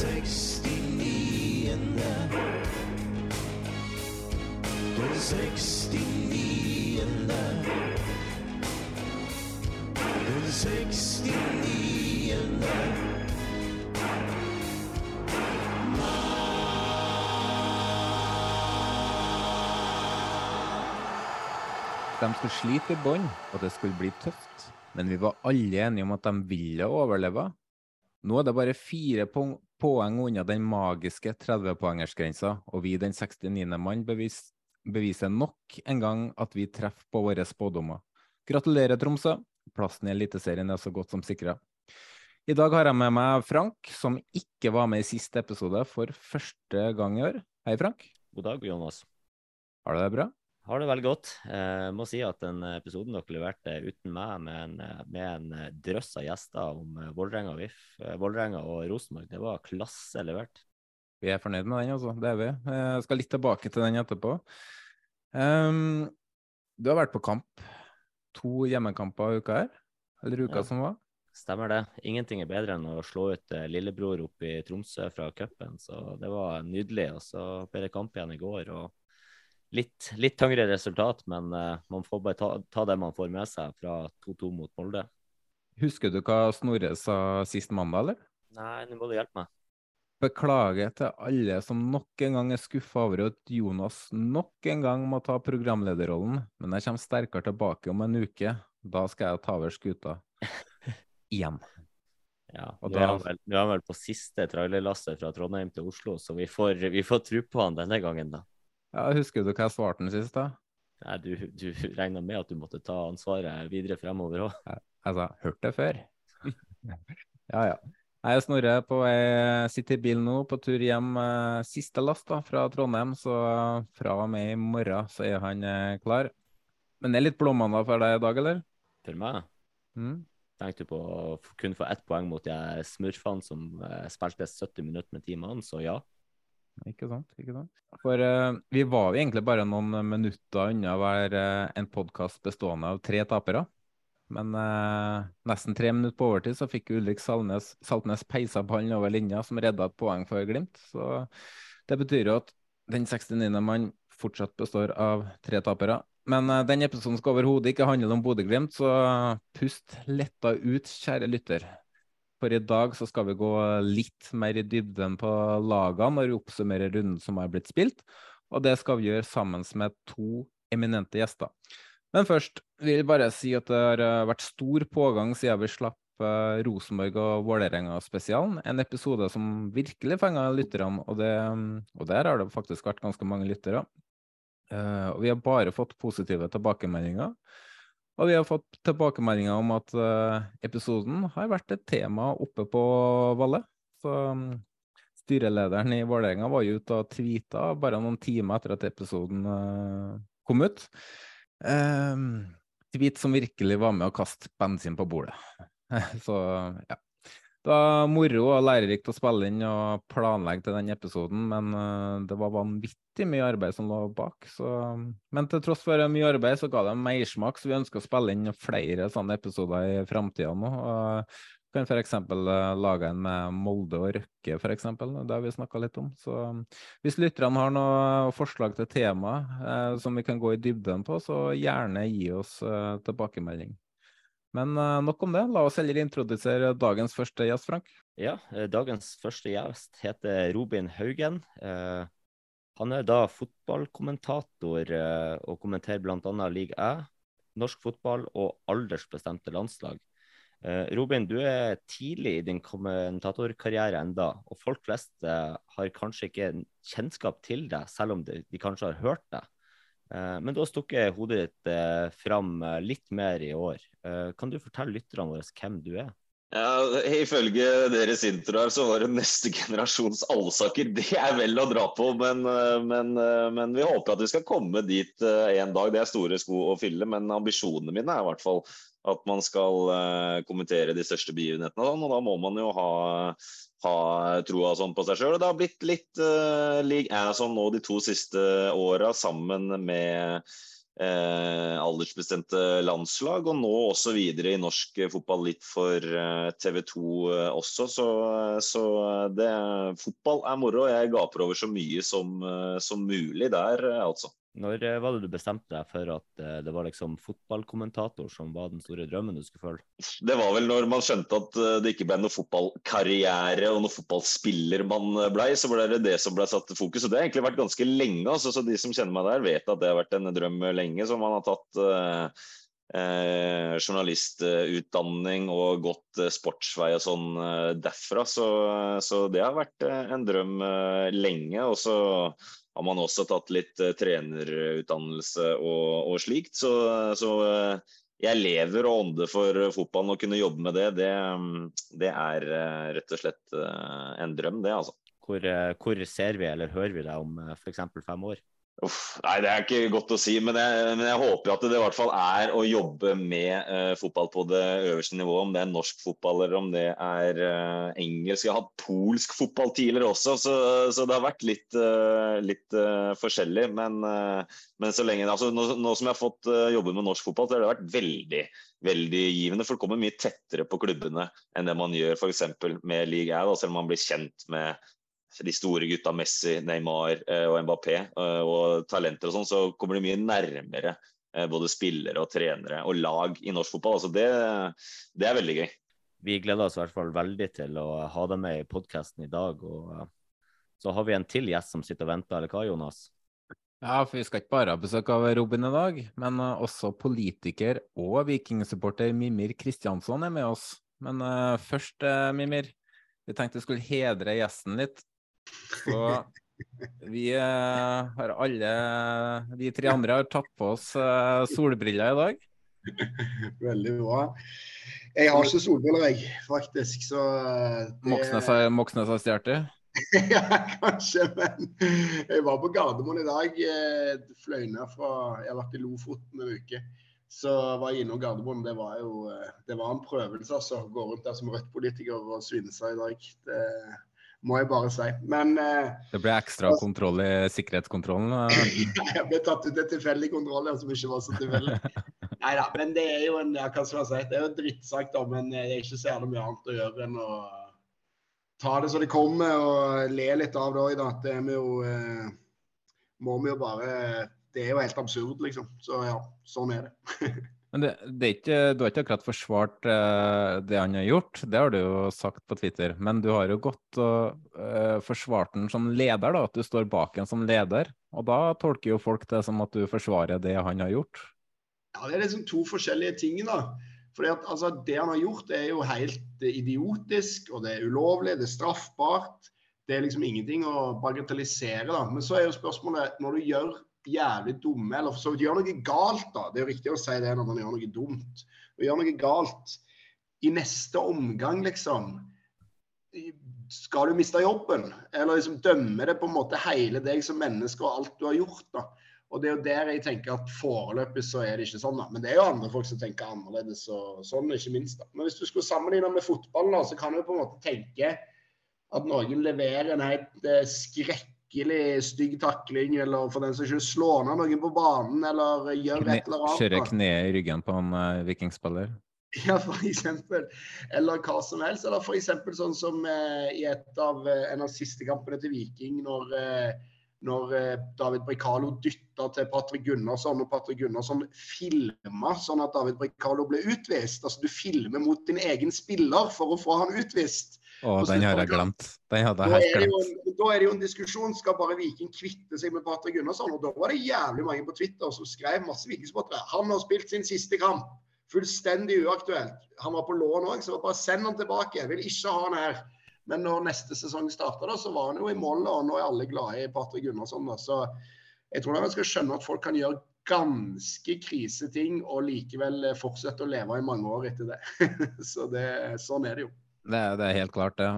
De skulle slite i bånn, og det skulle bli tøft. Men vi var alle enige om at de ville overleve. Nå er det bare fire poeng unna den magiske 30-poengersgrensa, og vi, den 69. mann, bevis beviser nok en gang at vi treffer på våre spådommer. Gratulerer, Tromsø. Plassen i Eliteserien er så godt som sikra. I dag har jeg med meg Frank, som ikke var med i siste episode for første gang i år. Hei, Frank. God dag, Jonas. Har du det bra? Har det veldig godt. Jeg må si at den episoden dere leverte uten meg, med en, med en drøss av gjester om Vålerenga og VIF, Vålerenga og Rosenborg, det var klasse levert. Vi er fornøyd med den, altså. Det er vi. Jeg skal litt tilbake til den etterpå. Um, du har vært på kamp. To hjemmekamper i uka her, eller uka Ja. som var. Stemmer det. Ingenting er bedre enn å slå ut eh, lillebror opp i Tromsø fra cupen, så det var nydelig. Og så ble det kamp igjen i går. og Litt, litt tyngre resultat, men eh, man får bare ta, ta det man får med seg fra 2-2 mot Molde. Husker du hva Snorre sa sist mandag, eller? Nei, nå må du hjelpe meg. Beklager til alle som nok en gang er skuffa over at Jonas nok en gang må ta programlederrollen, men jeg kommer sterkere tilbake om en uke. Da skal jeg ta over skuta. Igjen. Ja, Og Nå er da- han vel, er han vel på siste trailerlasset fra Trondheim til Oslo, så vi får, vi får tro på han denne gangen, da. Ja, husker du hva jeg svarte den sist, da? Nei, du, du regna med at du måtte ta ansvaret videre fremover òg. Jeg sa 'hørt det før'. ja, ja. Jeg er Snorre på ei bilen nå, på tur hjem. eh, Siste last da, fra Trondheim, så fra og med i morgen så er han eh, klar. Men det er litt blåmandag for deg i dag, eller? For meg Mm. tenkte du på å kun få ett poeng mot de smurfene som eh, spilte 70 minutter med timene, så ja. Ikke sant? ikke sant? For uh, vi var jo egentlig bare noen minutter unna være eh, en podkast bestående av tre tapere. Men uh, nesten tre minutter på overtid så fikk Ulrik Salnes, Saltnes peisa ballen over linja, som redda et poeng for Glimt. Så det betyr jo at den 69. mann fortsatt består av tre tapere. Men uh, den episoden skal overhodet ikke handle om Bodø-Glimt, så pust letta ut, kjære lytter. For i dag så skal vi gå litt mer i dybden på lagene når vi oppsummerer runden som har blitt spilt, og det skal vi gjøre sammen med to eminente gjester. Men først vil jeg bare si at det har eh, vært stor pågang siden vi slapp eh, Rosenborg og Vålerenga-spesialen. En episode som virkelig fenga lytterne, og, og der har det faktisk vært ganske mange lyttere. Eh, og vi har bare fått positive tilbakemeldinger. Og vi har fått tilbakemeldinger om at eh, episoden har vært et tema oppe på Valle. Så mm, styrelederen i Vålerenga var jo ute og tweeta bare noen timer etter at episoden eh, kom ut. Um, tweet som virkelig var med å kaste bensin på bordet. Så ja. Det var moro og lærerikt å spille inn og planlegge til den episoden, men eh, det var vanvittig mye arbeid som lå bak. Så, men til tross for mye arbeid, så ga det mersmak, så vi ønsker å spille inn flere sånne episoder i framtida nå. Og kan f.eks. lage en med Molde og Røkke, f.eks. Det har vi snakka litt om. Så hvis lytterne har noen forslag til tema eh, som vi kan gå i dybden på, så gjerne gi oss eh, tilbakemelding. Men uh, nok om det. La oss heller introdusere dagens første gjest, Frank. Ja, dagens første gjest heter Robin Haugen. Uh, han er da fotballkommentator og kommenterer bl.a. League Æ, norsk fotball og aldersbestemte landslag. Robin, du er tidlig i din kommentatorkarriere enda, og folk flest har kanskje ikke kjennskap til deg, selv om de kanskje har hørt deg. Eh, men da stukker hodet ditt eh, fram eh, litt mer i år. Kan du fortelle lytterne våre hvem du er? Ja, Ifølge deres intro her så var det neste generasjons allsaker. Det er vel å dra på, men, men, men, vi håper at vi skal komme dit en dag. Det er store sko å fylle, men ambisjonene mine er i hvert fall at man skal kommentere de største begivenhetene. Og da må man jo ha ha troa sånn på seg sjøl. Det har blitt litt uh, League A nå de to siste åra, sammen med uh, aldersbestemte landslag, og nå også videre i norsk fotball litt for uh, TV 2 uh, også. Så, så det, fotball er moro. Jeg gaper over så mye som, som mulig der, altså. Når eh, var det du bestemte deg for at eh, det var liksom fotballkommentator som var den store drømmen du skulle følge? Det var vel når man skjønte at eh, det ikke ble noe fotballkarriere og noen fotballspiller man blei, så ble det det som ble satt fokus. Og det har egentlig vært ganske lenge. Altså, så de som kjenner meg der, vet at det har vært en drøm lenge. som man har tatt eh, eh, journalistutdanning og gått eh, sportsvei og sånn derfra. Så, så, det har vært en drøm lenge. og så har man også tatt litt uh, trenerutdannelse og, og slikt. Så, så uh, jeg lever og ånder for fotballen. Å kunne jobbe med det, det, det er rett og slett en drøm, det, altså. Hvor, hvor, ser vi eller hører vi deg om f.eks. fem år? Uff, nei, Det er ikke godt å si, men jeg, men jeg, håper at det i hvert fall er å jobbe med uh, fotball på det øverste nivået. Om det er norsk fotball eller om det er uh, engelsk. Jeg har hatt polsk fotball tidligere også, så, så det har vært litt, uh, litt forskjellig. Men, men, så lenge, altså, nå, nå, som jeg har fått jobbe med norsk fotball, så har det vært veldig veldig givende. For det kommer mye tettere på klubbene enn det man gjør f.eks. med League A, selv om man blir kjent med de store gutta Messi, Neymar eh, og Mbappé eh, og talenter og sånn, så kommer de mye nærmere eh, både spillere og trenere og lag i norsk fotball. Altså det, det er veldig gøy. Vi gleder oss i hvert fall veldig til å ha deg med i podkasten i dag. og Så har vi en til gjest som sitter og venter, eller hva, Jonas? Ja, for vi skal ikke bare ha besøk av Robin i dag, men også politiker og vikingsupporter Mimir Kristiansson er med oss. Men uh, først, uh, Mimir, vi tenkte vi skulle hedre gjesten litt. Så vi uh, har alle, vi tre andre, har tatt på oss uh, solbriller i dag. Veldig bra. Jeg har ikke solbriller, jeg, faktisk. Så eh, det... Moxnes har stjålet det? ja, kanskje, men jeg var på Gardermoen i dag. Fløy ned fra Jeg har vært i Lofoten en uke. Så var jeg innom Gardermoen. Det var jo det var en prøvelse, altså. Gå rundt der som Rødt-politiker og svinse i dag. Det må jeg bare si. Men eh, Det ble ekstra altså, kontroll i sikkerhetskontrollen? jeg ble tatt ut en tilfeldig kontroll som ikke var så tilfeldig. Nei da, men det er jo en ja, hva skal jeg si, det er jo drittsak, da, men det er ikke så jævlig mye annet å gjøre enn å ta det som det kommer og le litt av det òg. Det er vi jo eh, Må vi jo bare Det er jo helt absurd, liksom. Så ja, sånn er det. Men det, det ikke, du har ikke akkurat forsvart uh, det han har gjort, det har du jo sagt på Twitter. Men du har jo gått og uh, forsvart den som leder, da, at du står bak en som leder. Og da tolker jo folk det som at du forsvarer det han har gjort. Ja, det er liksom to forskjellige ting, da. At altså, Det han har gjort, er jo helt idiotisk, og det er ulovlig, det er straffbart. Det er liksom ingenting å bagatellisere. da. Men så er jo spørsmålet, når du gjør jævlig dumme, eller for så vidt gjør noe galt, da. Det er jo riktig å si det når man gjør noe dumt. Og gjør noe galt i neste omgang, liksom Skal du miste jobben? Eller liksom dømme det på en måte hele deg som menneske og alt du har gjort, da. Og det er jo der jeg tenker at foreløpig så er det ikke sånn, da. Men det er jo andre folk som tenker annerledes og sånn, ikke minst. da. Men hvis du skulle sammenligne med fotball, da, så kan du på en måte tenke at noen leverer en helt eh, skrekk skikkelig stygg takling, eller for den som ikke slår ned noen på banen, eller gjør et eller annet. Kjøre kneet i ryggen på en uh, vikingspiller? Ja, for eksempel. Eller hva som helst. Eller for eksempel sånn som uh, i et av, uh, en av siste kampene til Viking, når når eh, David Bricalo dytta til Patrick Gunnarsson, og Patrick Gunnarsson filma sånn at David Bricalo ble utvist. Altså Du filmer mot din egen spiller for å få han utvist. Å, den har jeg glemt. Den hadde jeg helt glemt. en, da er det jo en diskusjon. Skal bare Viking kvitte seg med Patrick Gunnarsson? Og da var det jævlig mange på Twitter som skrev masse Viking-supportere. Han har spilt sin siste kamp. Fullstendig uaktuelt. Han var på lån òg, så bare send han tilbake. Jeg vil ikke ha han her. Men når neste sesong starter, da, så var han jo i mål, og nå er alle glade i Patrick Gunnarsson. Da. Så jeg tror man skal skjønne at folk kan gjøre ganske kriseting og likevel fortsette å leve i mange år etter det. så det, sånn er det jo. Det, det er helt klart, det.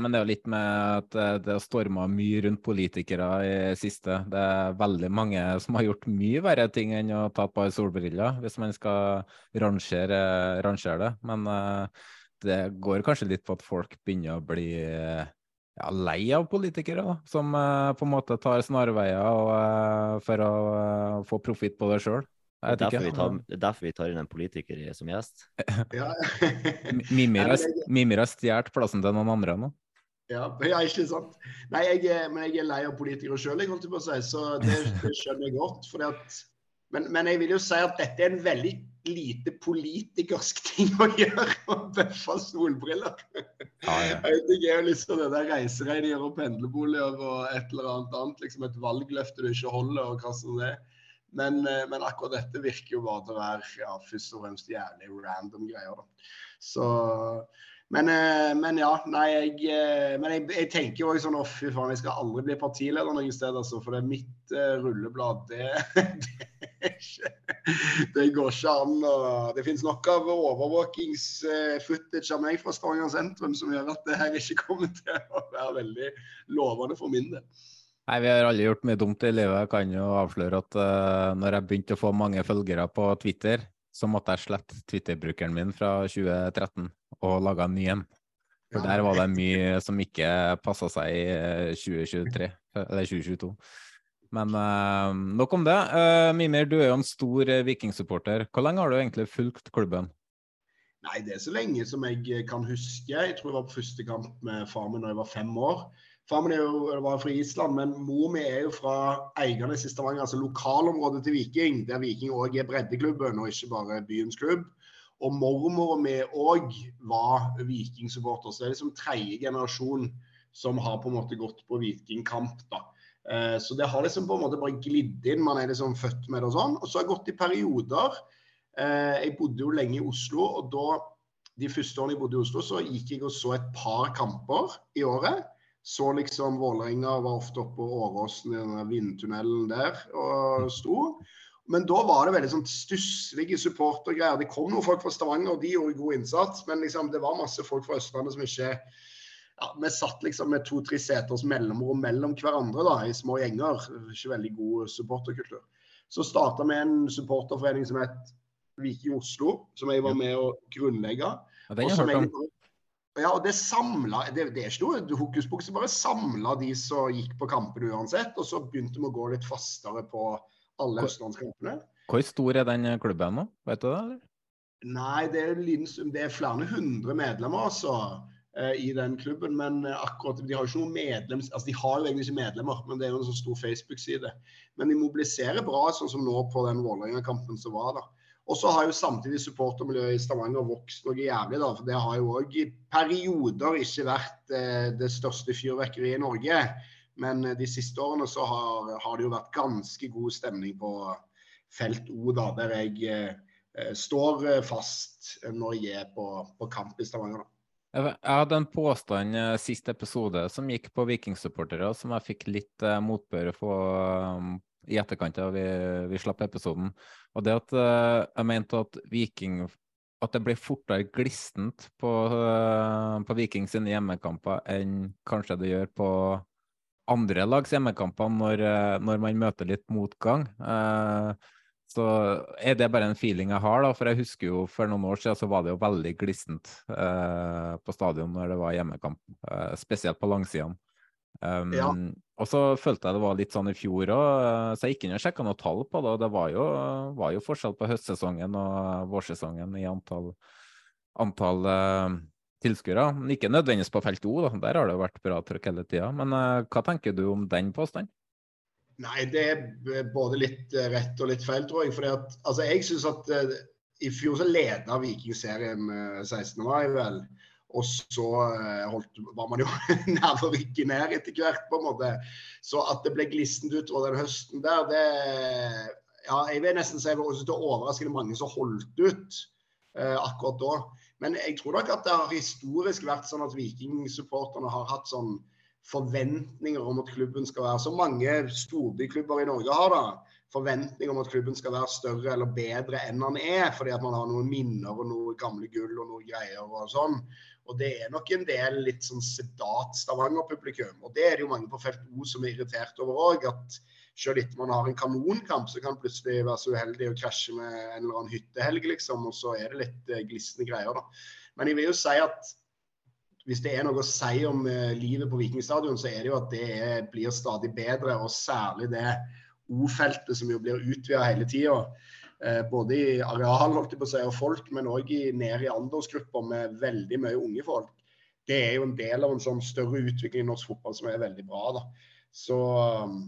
Men det er jo litt med at eh, det har storma mye rundt politikere i siste. Det er veldig mange som har gjort mye verre ting enn å ta par solbriller, hvis man skal rangere, rangere det. Men eh, det går kanskje litt på at folk begynner å bli eh, ja, lei av politikere, da, som på en måte tar snarveier for å få profitt på det sjøl. Det er derfor vi tar, det er derfor vi tar inn en politiker som gjest. Ja. Mimir har, stjålet plassen til noen andre nå. Ja, ja, ikke sant. Nei, jeg, er- men jeg er lei av politikere sjøl, holdt jeg på å si, så det, det skjønner jeg godt. fordi at men, men jeg vil jo si at dette er en veldig lite politikersk ting å gjøre, å bøffe solbriller. Ja, ja. Jeg er jo til det der reiseregninger og pendlerboliger og et eller annet annet, liksom et valgløfte du ikke holder og hva som det er. Men, eh, men akkurat dette virker jo bare til å være ja, først og fremst jævlig random greier. da. Så, men, eh, men ja, nei, jeg, eh, men jeg, jeg tenker jo også sånn å fy faen, jeg skal aldri bli partileder noe sted, altså, for det er mitt uh, rulleblad. Det, det, ikke, det går ikke an. Og det finnes nok av overvåkings-footage av meg fra Stavanger sentrum som gjør at det her ikke kommer til å være veldig lovende for min del. Nei, vi har alle gjort mye dumt i livet. Jeg kan jo avsløre at uh, når jeg begynte å få mange følgere på Twitter, så måtte jeg slette Twitter-brukeren min fra 2013 og lage en ny en. For der var det mye som ikke passa seg i eh, 2023, eller 2022. Men uh, nok om det. Uh, Mimir, du er jo en stor vikingsupporter. Hvor lenge har du egentlig fulgt klubben? Nei, det er så lenge som jeg kan huske. Jeg tror jeg var på første kamp med far min da jeg var fem år. Far min er jo, var fra Island, men mor mi er jo fra Eiganes i Stavanger, altså lokalområdet til Viking, der Viking òg er breddeklubben og ikke bare byens klubb. Og mormora mi òg var vikingsupporter, så det er liksom tredje generasjon som har på en måte gått på vikingkamp. da. Eh, Så det har liksom på en måte bare glidd inn. Man er liksom født med det og sånn. Og så har jeg gått i perioder. Eh, Jeg bodde jo lenge i Oslo, og da de første årene jeg bodde i Oslo, så gikk jeg og så et par kamper i året. Så liksom Vålerenga var ofte oppe på Åråsen i den vindtunnelen der og sto. Men da var det veldig sånn stusslige supportergreier. Det kom noen folk fra Stavanger, og de gjorde god innsats. Men liksom, det var masse folk fra Østlandet som ikke ja, Vi satt liksom med to-tre seters mellomrom mellom hverandre da, i små gjenger. Ikke veldig god supporterkultur. Så starta vi en supporterforening som het Viking Oslo, som jeg var med å grunnlegge. Ja, den har jeg hørt egentlig- ja, og det samla Det, det er ikke noe hokus pokus, bare samla de som gikk på kampene uansett. Og så begynte vi å gå litt fastere på alle østlandskampene. Hvor stor er den klubben nå? Vet du det? eller? Nei, det er, det er flere hundre medlemmer altså, eh, i den klubben. Men eh, akkurat, de har jo ikke noen medlems... Altså, de har jo egentlig ikke medlemmer, men det er jo en sånn stor Facebook-side. Men de mobiliserer bra, sånn som nå på den Vålerenga-kampen som var. da. Og så har jo samtidig supportermiljøet i Stavanger vokst noe jævlig, da. For det har jo òg i perioder ikke vært eh, det største fyrverkeriet i Norge. Men eh, de siste årene så har, har det jo vært ganske god stemning på felt O, da, der jeg eh, står eh, fast når jeg er på, på kamp i Stavanger. da. Jeg hadde en påstand eh, sist episode som gikk på vikingsupportere, som jeg fikk litt motbør um, i etterkant av vi, vi slapp episoden. Og det at eh, jeg mente at Viking at det ble fortere glistent på, eh, på Viking sine hjemmekamper enn kanskje det gjør på andre lags hjemmekamper når, eh, når man møter litt motgang. Så er det bare en feeling jeg har, da. For jeg husker jo for noen år siden så var det jo veldig glissent eh, på stadion når det var hjemmekamp. spesielt på langsidene. Um, Ja. Og så følte jeg det var litt sånn i fjor òg, så jeg gikk inn og sjekka noen tall på det. Og det var jo, var jo forskjell på høstsesongen og vårsesongen i antall, antall uh, tilskuere. Men Ikke nødvendigvis på felt O, da. der har det jo vært bra trøkk hele tida. Men uh, hva tenker du om den påstanden? Nei, det er både litt eh, rett og litt feil, tror jeg. Fordi at, altså, jeg synes at uh, i fjor så leda Viking serien med 16. mai, vel. Og så uh, holdt, var man jo nær å ned etter hvert, på en måte. Så at det ble glissent utover den høsten der, det Ja, jeg vil nesten si det var overraskende mange som holdt ut akkurat da. Men jeg tror nok at det har historisk vært sånn at Viking-supporterne har hatt sånn forventninger om at klubben skal være Som mange storbyklubber i Norge har, da. Forventninger om at klubben skal være større eller bedre enn han er, fordi at man har noen minner og noen gamle gull og noen greier og sånn. Og det er nok en del litt sånn sedat Stavanger-publikum. Og det er det jo mange på felt O som er irritert over òg. At selv etter man har en kanonkamp, så kan plutselig være så uheldig å krasje med en eller annen hyttehelg, liksom. Og så er det litt eh, glisne greier, da. Men jeg vil jo si at hvis det er noe å si om uh, livet på Vikingstadion, så er det jo at det blir stadig bedre. Og særlig det O-feltet som jo blir utvida hele tida. Uh, både i areal holdt jeg på å si, og folk, men òg ned i aldersgrupper med veldig mye unge folk. Det er jo en del av en sånn større utvikling i norsk fotball som er veldig bra. da. Så um,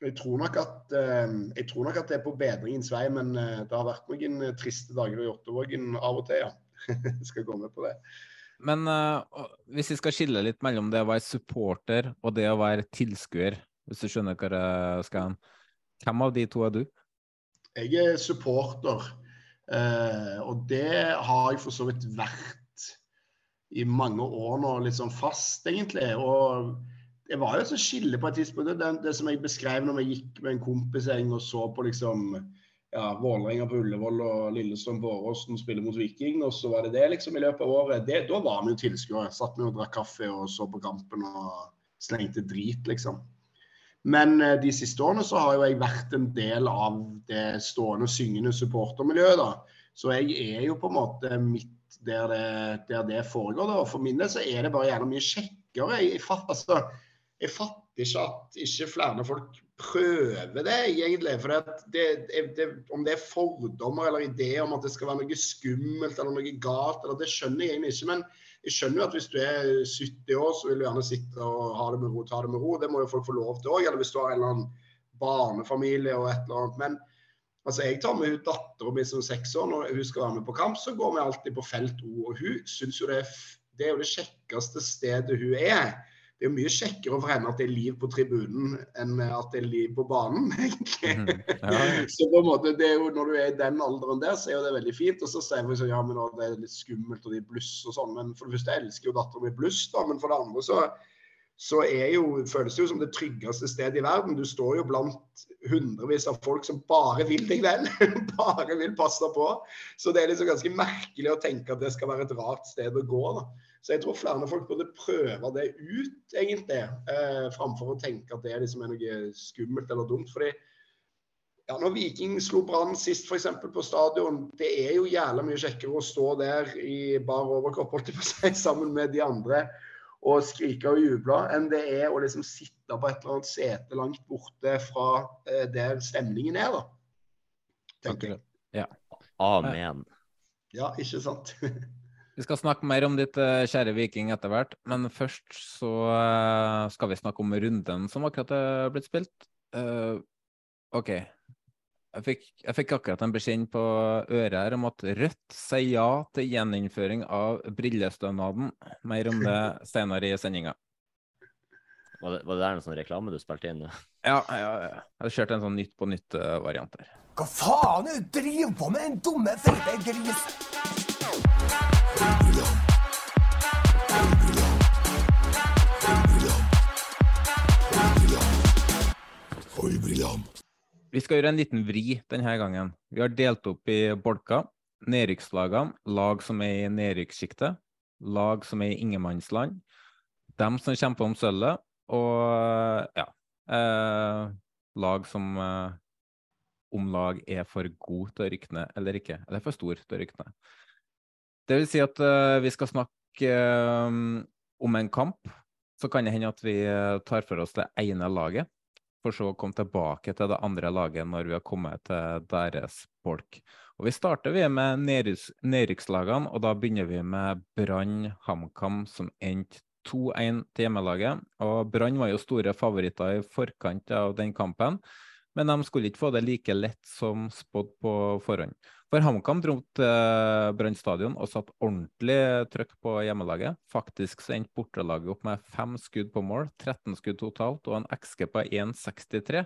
jeg tror, at, uh, jeg tror nok at det er på bedringens vei, men det har vært noen triste dager i Jåttåvågen av og til, ja. jeg skal gå med på det. Men uh, hvis vi skal skille litt mellom det å være supporter og det å være tilskuer, hvis du skjønner hva jeg skal Hvem av de to er du? Jeg er supporter. Uh, og det har jeg for så vidt vært i mange år nå, litt sånn fast, egentlig. Og det var jo et skille på et tidspunkt. Det, det som jeg beskrev når vi gikk med en kompisgjeng og så på liksom ja, Vålerenga på Ullevål og Lillestrøm på Åråsen spiller mot Viking. Og så var det det liksom i løpet av året. Det, da var vi jo tilskuere. Satt vi og drakk kaffe og så på kampen og slengte drit, liksom. Men eh, de siste årene så har jo jeg vært en del av det stående, syngende supportermiljøet. da. Så jeg er jo på en måte midt der det, der det foregår. da. Og for min del så er det bare gjerne mye kjekkere. Jeg, jeg, fatter, altså, jeg fatter ikke at ikke flere folk prøver det, egentlig. For det, det, om det er fordommer eller ideer om at det skal være noe skummelt eller noe galt, eller det skjønner jeg egentlig ikke. Men jeg skjønner jo at hvis du er 70 år, så vil du gjerne sitte og ha det med ro, ta det med ro. Det må jo folk få lov til òg. Eller hvis du har en eller annen barnefamilie og et eller annet. Men altså, jeg tar med ut dattera mi som seks år. Når hun skal være med på kamp, så går vi alltid på felt O. Og hun syns jo det er, det er jo det kjekkeste stedet hun er det er mye kjekkere for henne at det er liv på tribunen enn at det er liv på banen. Mm, ja. så på en måte, det er jo, Når du er i den alderen der, så er jo det veldig fint. Og så sier vi sånn, ja, men det er litt skummelt og de blusser og sånn. Men for det første elsker jo datteren min bluss, da. Men for det andre så, så jo, føles det jo som det tryggeste stedet i verden. Du står jo blant hundrevis av folk som bare vil deg vel. bare vil passe på. Så det er liksom ganske merkelig å tenke at det skal være et rart sted å gå. da. Så jeg tror flere folk burde prøve det ut, egentlig, eh, framfor å tenke at det liksom er noe skummelt eller dumt. fordi ja, når Viking slo Brann sist f.eks. på stadion, det er jo jævla mye kjekkere å stå der i bar overkropp holdt jeg på seg, sammen med de andre og skrike og juble, enn det er å liksom sitte på et eller annet sete langt borte fra eh, der stemningen er, da. Tenker jeg. Ja. Amen. Ja, ikke sant? Vi skal snakke mer om ditt uh, kjære Viking etter hvert, men først så uh, skal vi snakke om runden som akkurat er blitt spilt. Uh, OK. Jeg fikk, jeg fikk, akkurat en beskjed på øret her om at Rødt sier ja til gjeninnføring av brillestønaden. Mer om det senere i sendinga. Var det, var det der en sånn reklame du spilte inn? Ja, ja, ja. Jeg har kjørt en sånn Nytt på nytt-variant her. Hva faen er det du driver på med, den dumme, feite gris? Vi skal gjøre en liten vri denne gangen. Vi har delt opp i bolker. Nedrykkslagene, lag som er i nedrykkssjiktet, lag som er i ingenmannsland, dem som kjemper om sølvet, og ja eh, Lag som eh, om lag er for god til å rykke ned eller ikke, eller for stor til å rykke ned. Det vil si at eh, vi skal snakke uh, om en kamp. Så kan det hende at vi uh, tar for oss det ene laget, for så å komme tilbake til det andre laget når vi har kommet til deres folk. Og Vi starter vi med nedrykkslagene, og da begynner vi med Brann HamKam, som endte 2-1 til hjemmelaget. og Brann var jo store favoritter i forkant av den kampen, men de skulle ikke få det like lett som spådd på forhånd. For HamKam dro til Brann stadion og satt ordentlig trøkk på hjemmelaget. Faktisk så endte bortelaget opp med fem skudd på mål, 13 skudd totalt og en XG på 1,63.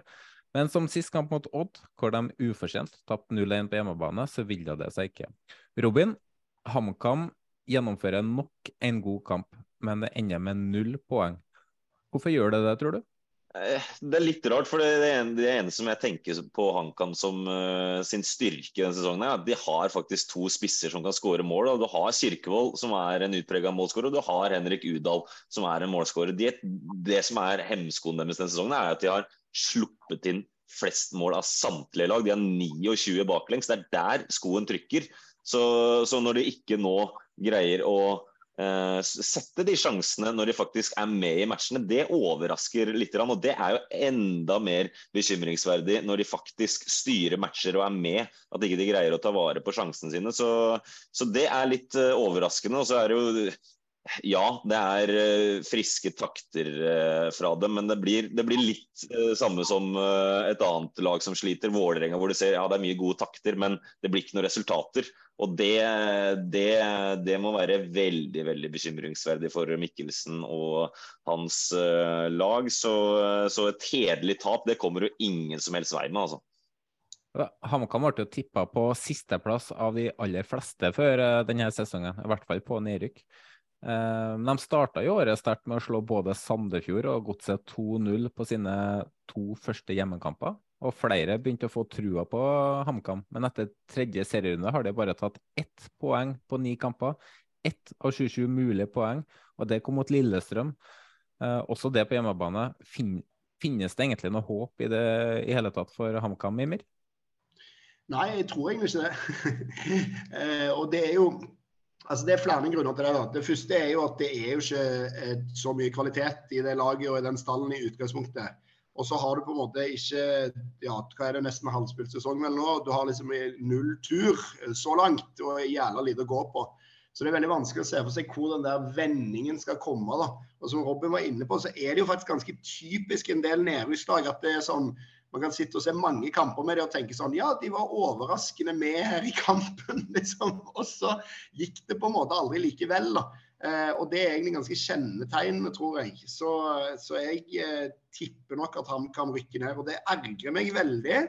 Men som sist kamp mot Odd, hvor de ufortjent tapte 0-1 på hjemmebane, så ville det seg ikke. Robin, HamKam gjennomfører nok en god kamp, men det ender med null poeng. Hvorfor gjør det det, tror du? Eh, det er litt rart, for det, ene, det ene som jeg tenker på HamKam som uh, sin styrke denne sesongen, er at de har faktisk to spisser som kan skåre mål. Da. Du har Kirkevold, som er en utprega målskårer, og du har Henrik Udal, som er en målskårer. De, det som er hemskoen deres denne sesongen, er at de har sluppet inn flest mål av samtlige lag. De har 29 baklengs. Det er der skoen trykker. Så, så når de ikke nå greier å eh, sette de sjansene når de faktisk er med i matchene, det overrasker litt. Og det er jo enda mer bekymringsverdig når de faktisk styrer matcher og er med, at ikke de greier å ta vare på sjansene sine. Så, så det er litt eh, overraskende. Og så er det jo ja, det er uh, friske takter uh, fra dem, men det blir, det blir litt uh, samme som et annet lag som sliter, Vålerenga, hvor du ser ja, det er mye gode takter, men det blir ikke noen resultater. Og det, det, det må være veldig veldig bekymringsverdig for Mikkelsen og hans lag. Så, så, et hederlig tap det kommer jo ingen som helst vei med, altså. HamKam ble tippa på sisteplass av de aller fleste før denne sesongen, i hvert fall på nedrykk. Eh, de starta i året sterkt med å slå både Sandefjord og Godset 2-0 på sine to første hjemmekamper. Og flere begynte å få trua på HamKam, men etter tredje serierunde har de bare tatt ett poeng på ni kamper. Ett av 27 mulige poeng, og det kom mot Lillestrøm. Eh, også det på hjemmebane. Fin finnes det egentlig noe håp i det i hele tatt for HamKam, Mimir? Nei, jeg tror egentlig ikke det. eh, og det er jo Altså Det er flere grunner til det. da. Det første er jo at det er jo ikke eh, så mye kvalitet i det laget og i den stallen i utgangspunktet. Og så har du på en måte ikke ja, hva er det nesten halvspilt sesong vel nå. Du har liksom null tur eh, så langt og jævla lite å gå på. Så det er veldig vanskelig å se for seg hvor den der vendingen skal komme. da. Og som Robin var inne på, så er det jo faktisk ganske typisk en del nedrykkslag at det er sånn man kan sitte og se mange kamper med det og tenke sånn Ja, de var overraskende med her i kampen, liksom. Og så gikk det på en måte aldri likevel, da. Eh, og det er egentlig ganske kjennetegnende, tror jeg. Så, så jeg eh, tipper nok at han kan rykke ned. Og det ergrer meg veldig.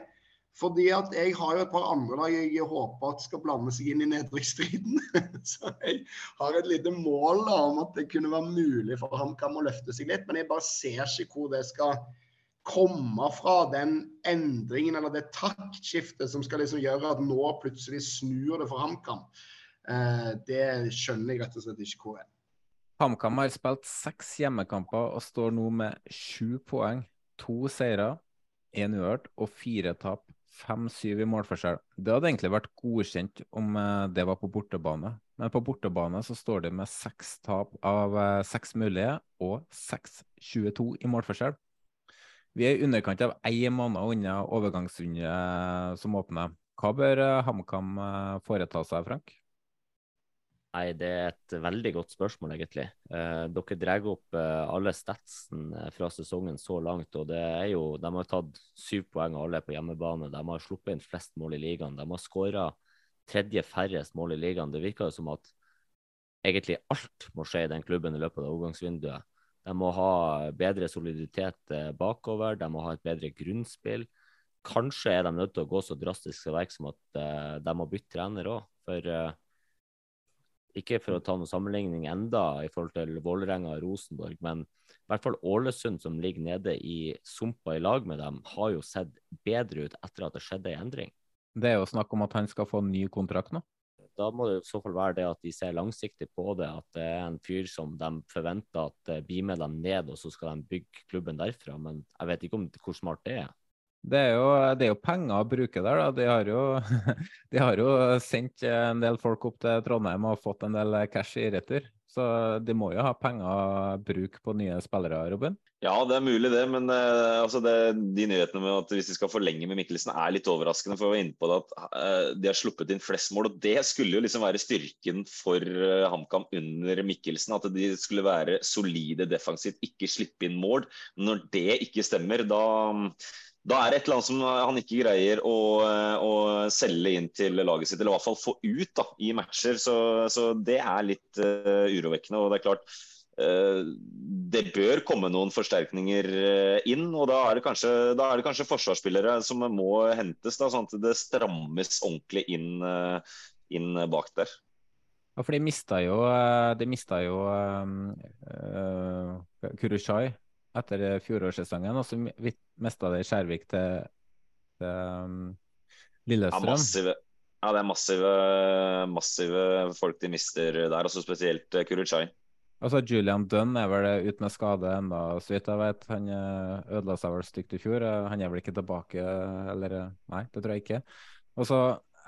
Fordi at jeg har jo et par andre lag jeg håper at skal blande seg inn i nedrykksstriden. så jeg har et lite mål da, om at det kunne være mulig for HamKam å løfte seg litt. Men jeg bare ser ikke hvor det skal komme fra den endringen eller det taktskiftet som skal liksom gjøre at nå plutselig snur det for HamKam. Eh, det skjønner jeg rett og slett ikke hvor er. HamKam har spilt seks hjemmekamper og står nå med sju poeng. To seire, én uavgjort og fire tap. 5-7 i målforskjell. Det hadde egentlig vært godkjent om eh, det var på bortebane. Men på bortebane så står det med seks tap av eh, seks mulige og 6-22 i målforskjell. Vi er i underkant av én måned unna overgangsrunde som åpner. Hva bør eh, HamKam eh, foreta seg, Frank? Nei, Det er et veldig godt spørsmål, egentlig. Eh, dere drar opp eh, alle statsen eh, fra sesongen så langt. og det er jo, De har tatt syv poeng alle på hjemmebane. De har sluppet inn flest mål i ligaen. De har skåra tredje færrest mål i ligaen. Det virker jo som at egentlig alt må skje i den klubben i løpet av overgangsvinduet. De må ha bedre soliditet eh, bakover, de må ha et bedre grunnspill. Kanskje er de nødt til å gå så drastisk til verks som at uh, de må bytte trener òg. For uh, ikke for å ta noen sammenligning enda i forhold til Vålerenga og Rosenborg, men i hvert fall Ålesund, som ligger nede i sumpa i lag med dem, har jo sett bedre ut etter at det skjedde en endring. Det er jo snakk om at han skal få ny kontrakt nå? Da må det i så fall være det at de ser langsiktig på det. At det er en fyr som de forventer at uh, blir med dem ned, og så skal de bygge klubben derfra. Men jeg vet ikke om hvor smart det er. Det er, jo, det er jo penger å bruke der, da. De har, jo, de har jo sendt en del folk opp til Trondheim og fått en del cash i retur. Så de må jo ha penger å bruke på nye spillere, Robin? Ja, det er mulig det, men uh, altså det, de nyhetene med at hvis de skal forlenge med Mikkelsen er litt overraskende. For å være inne på det at uh, de har sluppet inn flest mål, og det skulle jo liksom være styrken for uh, HamKam under Mikkelsen. At de skulle være solide defensivt, ikke slippe inn mål. Når det ikke stemmer, da da er det et eller annet som han ikke greier å, å, selge inn til laget sitt, eller i hvert fall få ut da, i matcher. Så, så det er litt uh, urovekkende. og det er klart det bør komme noen forsterkninger uh, inn. og Da er det kanskje, er det kanskje forsvarsspillere som må hentes, da, sånn at det strammes ordentlig inn, inn bak der. Ja, for de mista jo, de mista jo Kurushai etter fjorårssesongen, og så mista det Skjærvik til, til Lillestrøm. Ja, massive, ja, det er massive, massive folk de mister der, også spesielt Kurushai. Altså, Julian Dunn er vel ute med skade enda, så vidt jeg vet. Han eh, ødela seg vel stygt i fjor. Eh, han er vel ikke tilbake, eller Nei, det tror jeg ikke. Og så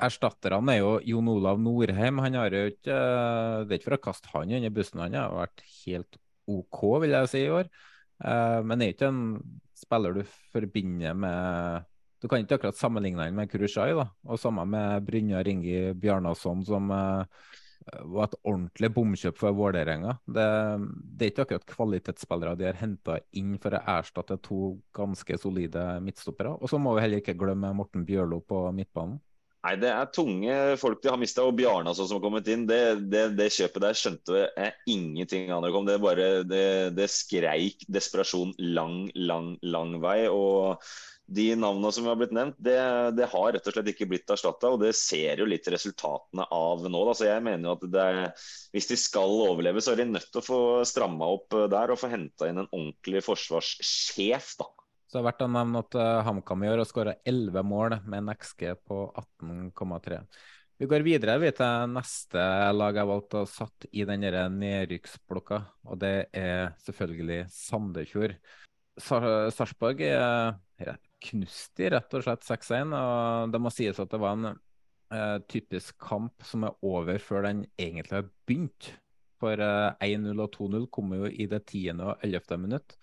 Erstatterne er jo Jon Olav Norheim. Han har jo ikke Det er ikke for å kaste han under bussen, han har vært helt OK, vil jeg si, i år. Men det er ikke en spiller du forbinder med Du kan ikke akkurat sammenligne han med Kurushai. da, og Samme med Brynjar Ingi Bjarnason, som var et ordentlig bomkjøp for Vålerenga. Det, det, er ikke akkurat kvalitetsspillere de har henta inn for å erstatte to ganske solide midtstoppere. Og så må vi heller ikke glemme Morten Bjørlo på midtbanen. Nei, Det er tunge folk de har mista. Og Bjarne altså, som har kommet inn, det, det, det, kjøpet der skjønte jeg ingenting av. Det, det, bare, det, det skreik desperasjon lang, lang, lang vei. og de navnene som har blitt nevnt, det, det, har rett og slett ikke blitt erstatta. Og det ser jo litt resultatene av nå. Da. Så jeg mener jo at det, hvis de skal overleve, så er de nødt til å få stramma opp der og få henta inn en ordentlig forsvarssjef. da. Så det er verdt å nevne at uh, HamKam i år har skåra 11 mål med en XG på 18,3. Vi går videre vi til neste lag jeg valgte å satt i den nedrykksblokka, og det er selvfølgelig Sandefjord. Sarpsborg er knust de, rett og slett 6-1, og det må sies at det var en uh, typisk kamp som er over før den egentlig har begynt. For uh, eh, 1-0 og 2-0 kommer jo i det 10. og 11. minutt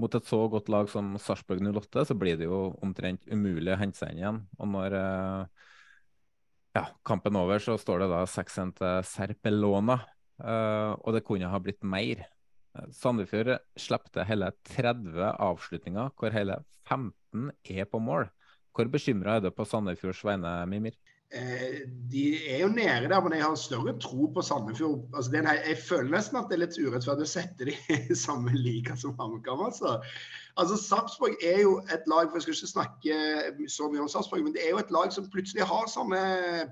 mot et så godt lag som Sarpsborg 08, så blir det jo omtrent umulig å hente seg inn igjen. Og når uh, ja, kampen er over, så står det da 6-1 til Serpelona. Uh, og det kunne ha blitt mer. Sandefjord slepte hele 30 avslutninger, hvor hele 15 er på mål. Hvor bekymra er du på Sandefjords vegne, Mimir? Eh, de er jo nede der, men jeg har større tro på Sandefjord. Altså, en, jeg føler nesten at det er litt urettferdig å sette de i samme liga som HamKam. Altså. altså, Sarpsborg er jo et lag for Jeg skal ikke snakke så mye om Sarpsborg, men det er jo et lag som plutselig har sånne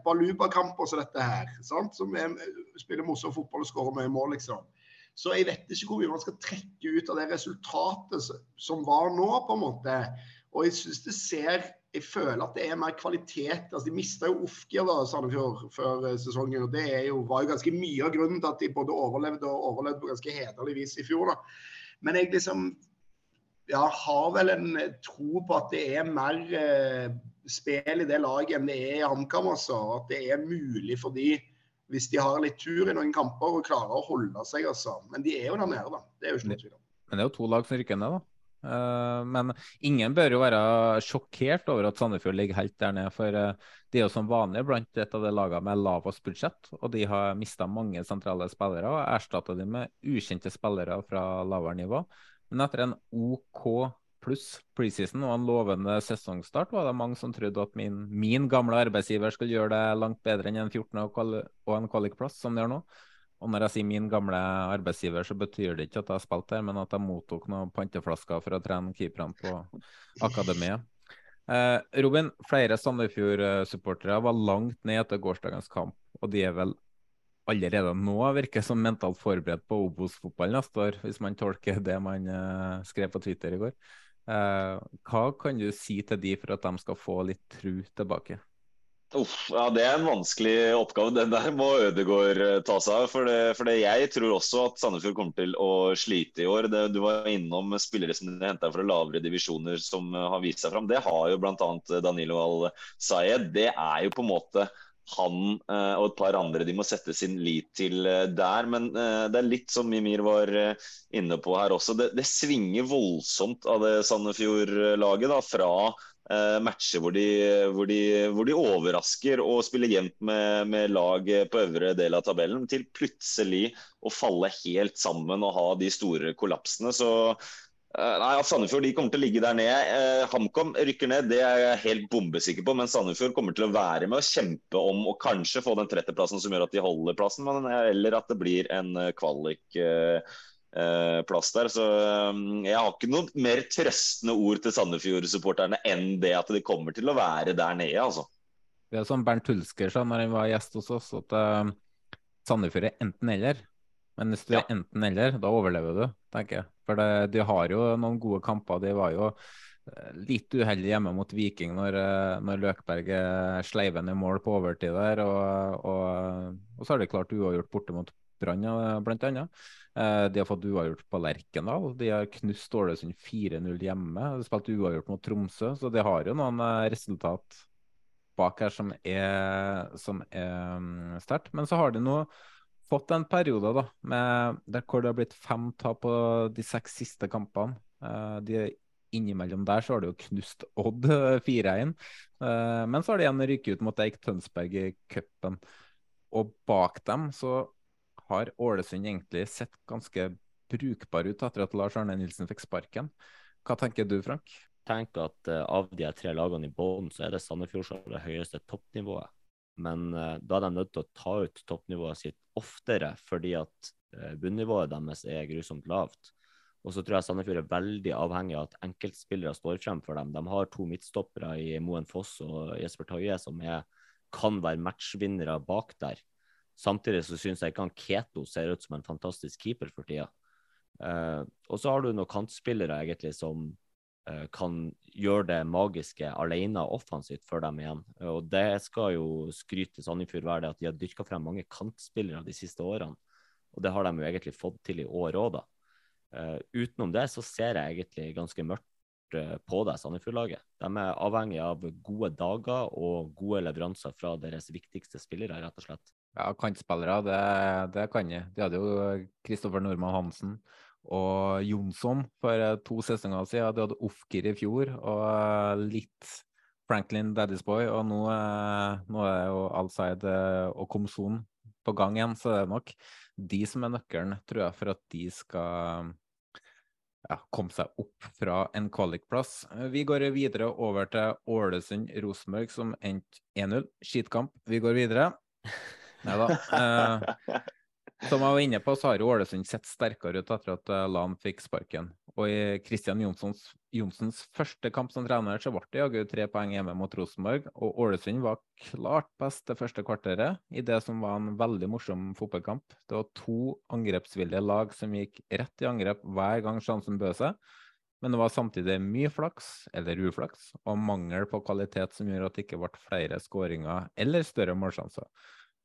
baluba-kamper som dette her. Sant? Som er, spiller morsom fotball og skårer mye mål, liksom. Så jeg vet ikke hvor mye man skal trekke ut av det resultatet som var nå, på en måte. Og jeg syns det ser jeg føler at det er mer kvalitet. altså De mista jo Ofkir da, Sandefjord før eh, sesongen. og Det jo, var jo ganske mye av grunnen til at de både overlevde og overlevde på ganske hederlig vis i fjor. da. Men jeg liksom ja, har vel en tro på at det er mer eh, spill i det laget enn det er i HamKam. Altså. At det er mulig for de, hvis de har litt tur i noen kamper, og klarer å holde seg. altså. Men de er jo der nede, da. Det er jo ikke noe tvil om. Men det er jo to lag som rykker ned, da. Uh, men ingen bør jo være sjokkert over at Sandefjord ligger helt der nede. For uh, de er jo som vanlig blant et av de lagene med lavest budsjett. Og de har mista mange sentrale spillere og erstatta dem med ukjente spillere fra lavere nivå. Men etter en OK pluss preseason og en lovende sesongstart, var det mange som trodde at min, min gamle arbeidsgiver skulle gjøre det langt bedre enn en 14. og en kvalikplass, som de gjør nå. Og når jeg sier min gamle arbeidsgiver, så betyr det ikke at jeg har spilt der, men at jeg mottok noen panteflasker for å trene keeperne på akademiet. Eh, Robin, flere Sandefjord-supportere var langt ned etter gårsdagens kamp, og de er vel allerede nå virker som mentalt forberedt på Obos-fotball neste år, hvis man tolker det man eh, skrev på Twitter i går. Eh, hva kan du si til de for at de skal få litt tru tilbake? Uff, ja, Det er en vanskelig oppgave. Den der må Ødegaard eh, ta seg av. For, for det, jeg tror også at Sandefjord kommer til å slite i år. Det, du var innom spillere som de henta fra lavere divisjoner som eh, har vist seg fram. Det har jo bl.a. Danilo Al-Sayed. Det er jo på en måte han eh, og et par andre de må sette sin lit til eh, der. Men eh, det er litt som Mimir var eh, inne på her også. Det, det svinger voldsomt av det Sandefjord-laget. Fra eh, matcher hvor de, hvor, de, hvor de, overrasker og spiller jevnt med, med, lag på øvre del av tabellen, til plutselig å falle helt sammen og ha de store kollapsene. Så Eh, nei, Sandefjord de kommer til å ligge der nede. Eh, HamKam rykker ned, det er jeg helt bombesikker på. Men Sandefjord kommer til å være med og kjempe om å kanskje få den 30-plassen som gjør at de holder plassen, men eller at det blir en eh, eh, der. Så jeg har ikke noe mer trøstende ord til Sandefjord-supporterne enn det at de kommer til å være der nede, altså. Det er som Bernt Hulsker sa når han var gjest hos oss, at uh, Sandefjord er enten-eller. Men hvis du ja. er enten-eller, da overlever du, tenker jeg. For det, de har jo noen gode kamper. De var jo eh, litt uheldige hjemme mot Viking når, eh, når Løkberg sleiver i mål på overtid der. Og, og, og så har de klart uavgjort borte mot Brann, bl.a. Eh, de har fått uavgjort på Lerkendal. De har knust Ålesund 4-0 hjemme. De har spilt uavgjort mot Tromsø, så de har jo noen resultat bak her som er, er mm, sterkt. Men så har de nå fått en periode da, med, der hvor det har blitt fem tap på de seks siste kampene. De, innimellom der så har det jo knust Odd 4-1. Uh, eh, men så har de igjen ryket ut mot Eik Tønsberg i cupen. Og bak dem så har Ålesund egentlig sett ganske brukbar ut etter at Lars Arne Nilsen fikk sparken. Hva tenker du, Frank? Tenk at uh, Av de tre lagene i bånn, så er det Sandefjord som har det høyeste toppnivået. Men uh, da er de nødt til å ta ut toppnivået sitt oftere, fordi at uh, bunnivået deres er grusomt lavt. Og så tror jeg Sandefjord er veldig avhengig av at enkeltspillere står frem for dem. De har to midtstoppere i Moen Foss og Jesper Tøye som er, kan være matchvinnere bak der. Samtidig så syns jeg ikke han Keto ser ut som en fantastisk keeper for tida. Uh, og så har du noen kantspillere egentlig som uh, kan gjøre det magiske alene offensivt for dem igjen. Og Det skal jo skryte Sandefjord være det at de har dyrka frem mange kantspillere de siste årene. Og det har de jo egentlig fått til i år òg, da. Uh, utenom det så ser jeg egentlig ganske mørkt uh, på det Sandefjord-laget. De er avhengig av gode dager og gode leveranser fra deres viktigste spillere, rett og slett. Ja, kantspillere, det, det kan jeg. De hadde jo Kristoffer Normann Hansen og Jonsson for eh, to sesonger siden. De hadde Ofkir i fjor og eh, litt Franklin Daddy's Boy, og nå, eh, nå er jo Alside og Komson på gang igjen, så det er nok de som er nøkkelen, tror jeg, for at de skal ja, komme seg opp fra en kvalikplass. Vi går videre over til Ålesund-Rosenborg, som endte 1-0. Skitkamp. Vi går videre. Nei da. Eh, som jeg var inne på, så har Ålesund sett sterkere ut etter at eh, Lan fikk sparken. Og i Kristian Johnsons, Johnsens første kamp som trener, så ble det jaggu tre poeng hjemme mot Rosenborg. Og Ålesund var klart best det første kvarteret i det som var en veldig morsom fotballkamp. Det var to angrepsvillige lag som gikk rett i angrep hver gang sjansen bød seg. Men det var samtidig mye flaks, eller uflaks, og mangel på kvalitet som gjorde at det ikke ble flere skåringer eller større målsjanser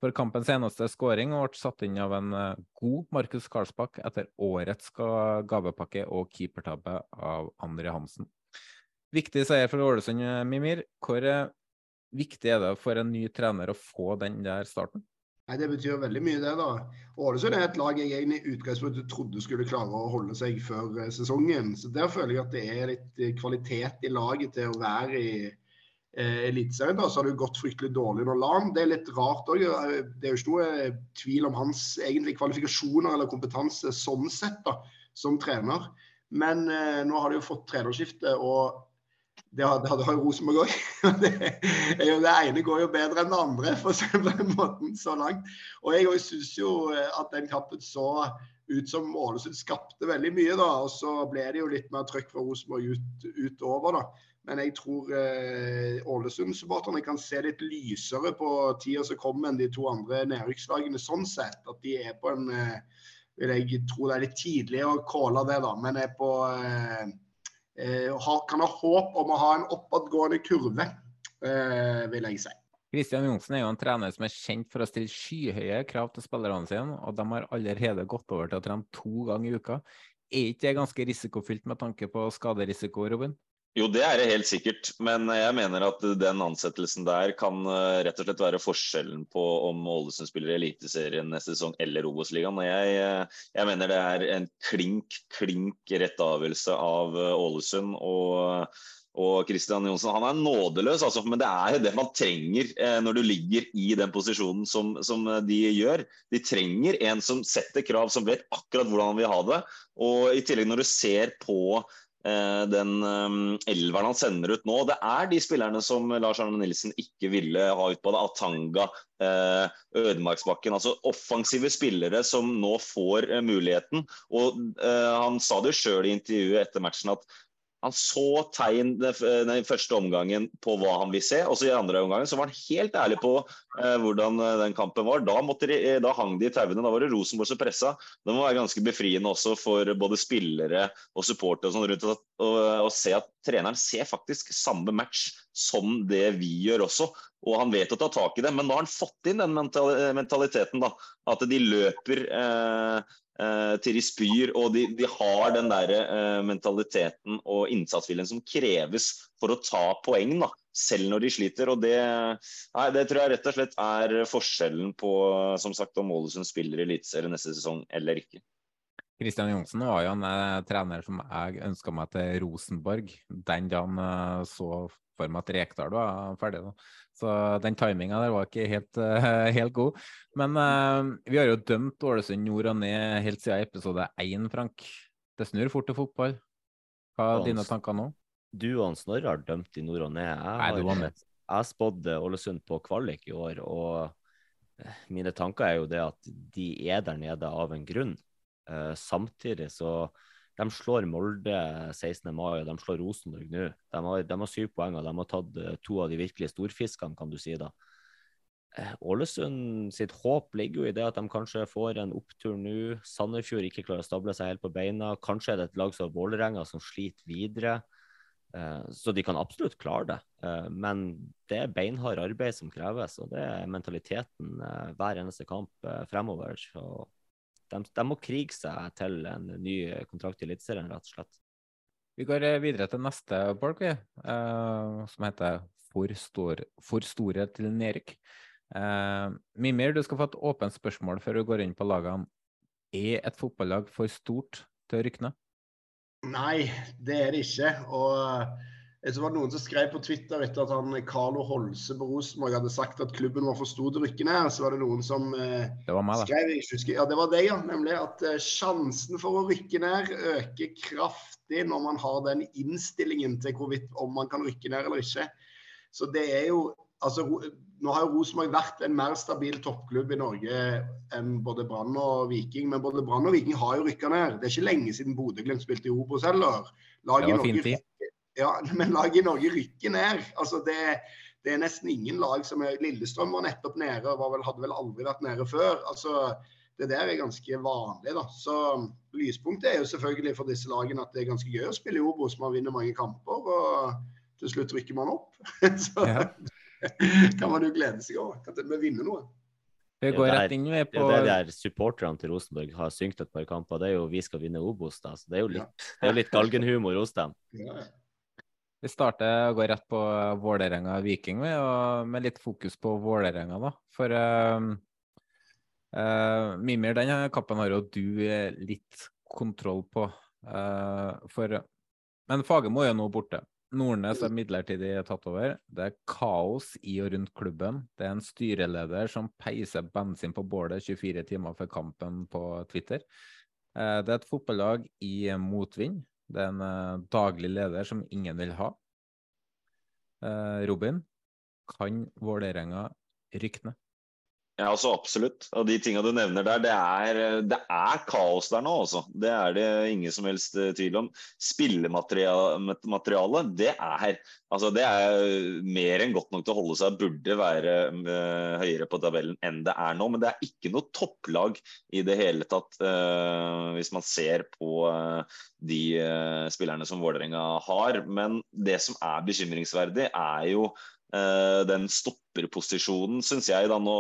for kampens eneste skåring ble satt inn av en eh, god Markus Karlsbakk etter årets gavepakke og keepertabbe av André Hansen. Viktig seier for Ålesund, eh, Mimir. Hvor eh, viktig er det for en ny trener å få den der starten? Nei, Det betyr veldig mye, det. da. Ålesund er et lag jeg egentlig i utgangspunktet trodde skulle klare å holde seg før sesongen. Så Der føler jeg at det er litt kvalitet i laget til å være i eh, Eliteserien, så har det gått fryktelig dårlig under LAN. Det er litt rart òg. Det er jo ikke noe eh, tvil om hans egentlig kvalifikasjoner eller kompetanse sånn sett da, som trener. Men eh, nå har de jo fått trenerskifte, og det hadde, jo Rosenborg òg. Det, det ene går jo bedre enn det andre, for å si det på den måten, så langt. Og jeg syns jo eh, at den kampen så ut som Ålesund skapte veldig mye, da. Og så ble det jo litt mer trøkk fra Rosenborg ut, utover, da. Men jeg tror eh, Ålesund-supporterne kan se litt lysere på tida som kommer enn de to andre nedrykkslagene sånn sett. At de er på en eh, vil Jeg tro det er litt tidlig å calle det, da, men er på eh, har, kan ha håp om å ha en oppadgående kurve, eh, vil jeg si. Kristian Johnsen er jo en trener som er kjent for å stille skyhøye krav til spillerne sine, og de har allerede gått over til å trene to ganger i uka. Er ikke det ganske risikofylt med tanke på skaderisiko, Robin? Jo, det er det helt sikkert, men jeg mener at den ansettelsen der kan eh, rett og slett være forskjellen på om Ålesund spiller Eliteserien neste sesong eller Obos-ligaen. Jeg, eh, jeg, mener det er en klink, klink rett avgjørelse av eh, Ålesund. og og Kristian Johnsen han er nådeløs, altså, men det er jo det man trenger eh, når du ligger i den posisjonen som, som, de gjør. De trenger en som setter krav, som vet akkurat hvordan han vil ha det. Og i tillegg når du ser på den um, elveren han sender ut nå. Det er de spillerne som Lars Arne Nilsen ikke ville ha ut på det. Atanga, uh, Ødemarksbakken. Altså offensive spillere som nå får muligheten. Og Han sa det sjøl i intervjuet etter matchen at han så tegn den første omgangen på hva han vil se. og så I andre omgangen så var han helt ærlig på eh, hvordan eh, den kampen var. Da, de, eh, da hang de i tauene. Da var det Rosenborg som pressa. Det må være ganske befriende også for både spillere og supportere og sånn rundt å se at treneren ser faktisk samme match som det vi gjør også. Og han vet å ta tak i det. Men nå har han fått inn den mentaliteten. da, At de løper eh, Eh, til de spyr. Og de, de har den der eh, mentaliteten og innsatsviljen som kreves for å ta poeng, da, selv når de sliter. og det, nei, det tror jeg rett og slett er forskjellen på som sagt, om Ålesund spiller Eliteserien neste sesong eller ikke. Kristian Johnsen var jo en eh, trener som jeg ønska meg til Rosenborg den dagen uh, så for meg at Rekdal var ferdig. Da. Så den timinga der var ikke helt, uh, helt god. Men uh, vi har jo dømt Ålesund nord og ned helt siden episode én, Frank. Det snur fort til fotball. Hva er dine tanker nå? Du og Snorre har dømt i nord og ned. Jeg Nei, du. Jeg spådde Ålesund på kvalik i år, og mine tanker er jo det at de er der nede av en grunn. Uh, samtidig så De slår Molde 16. mai, og de slår Rosenborg nå. De har, de har syv poeng, og de har tatt uh, to av de virkelige storfiskene, kan du si da. Uh, Ålesund sitt håp ligger jo i det at de kanskje får en opptur nå. Sandefjord ikke klarer å stable seg helt på beina. Kanskje er det et lag som Vålerenga som sliter videre. Så de kan absolutt klare det. Men det er beinhard arbeid som kreves, og det er mentaliteten hver eneste kamp fremover. Så de, de, må krige seg til en ny kontrakt i Eliteserien, rett og slett. Vi går eh, videre til neste bolk, vi, uh, som heter For, stor, for store til nedrykk. Uh, Mimir, du skal få et åpent spørsmål før du går inn på lagene. Er et fotballag for stort til å rykke ned? Nei, det er det ikke. Og så var det noen som skrev på Twitter etter at han Carlo Holse på Rosenborg hadde sagt at klubben var for stor til å rykke ned. Så var det noen som eh, det meg, skrev husker, Ja, det var det, ja. Nemlig at eh, sjansen for å rykke ned øker kraftig når man har den innstillingen til hvorvidt om man kan rykke ned eller ikke. Så det er jo altså, Nå har jo Rosenborg vært en mer stabil toppklubb i Norge enn både Brann og Viking. Men både Brann og Viking har jo rykka ned. Det er ikke lenge siden Bodø-Glimt spilte i Obos heller. Laget fint tid. Ja, men laget i Norge rykker ned. Altså det, det, er nesten ingen lag som er Lillestrøm var nettopp nede, og vel, hadde vel aldri vært nede før. Altså, det der er ganske vanlig. da. Så Lyspunktet er jo selvfølgelig for disse lagene at det er ganske gøy å spille i Obos. Man vinner mange kamper, og til slutt rykker man opp. Så ja. kan man jo glede seg over at vi vinner noe. Vi går rett inn med på... Det er der supporterne til Rosenborg har synkt et par kamper. Det er jo 'vi skal vinne Obos', da. Så det er jo litt, ja. det er litt galgenhumor hos dem. Ja, ja. Vi starter og går rett på Vålerenga-Viking med litt fokus på Vålerenga. da. For uh, uh, Mimir, denne kappen har jo du eh, litt kontroll på. Uh, for, men Fagermo er jo nå borte. Nordnes er midlertidig tatt over. Det er kaos i og rundt klubben. Det er en styreleder som peiser bensin på bålet 24 timer før kampen på Twitter. Det er et fotballag i motvind. Det er en uh, daglig leder som ingen vil ha. Uh, Robin, kan Vålerenga rykke ned? Ja, altså Absolutt. Og de tingene du nevner der, det er, det er kaos der nå. Altså. Det er det ingen som helst eh, tvil om. Spillematerialet, det er, altså det er mer enn godt nok til å holde seg. Burde være uh, høyere på tabellen enn det er nå. Men det er ikke noe topplag i det hele tatt, uh, hvis man ser på uh, de spillerne som Vålerenga har. Men det som er bekymringsverdig, er jo den stopperposisjonen, syns jeg. da Nå,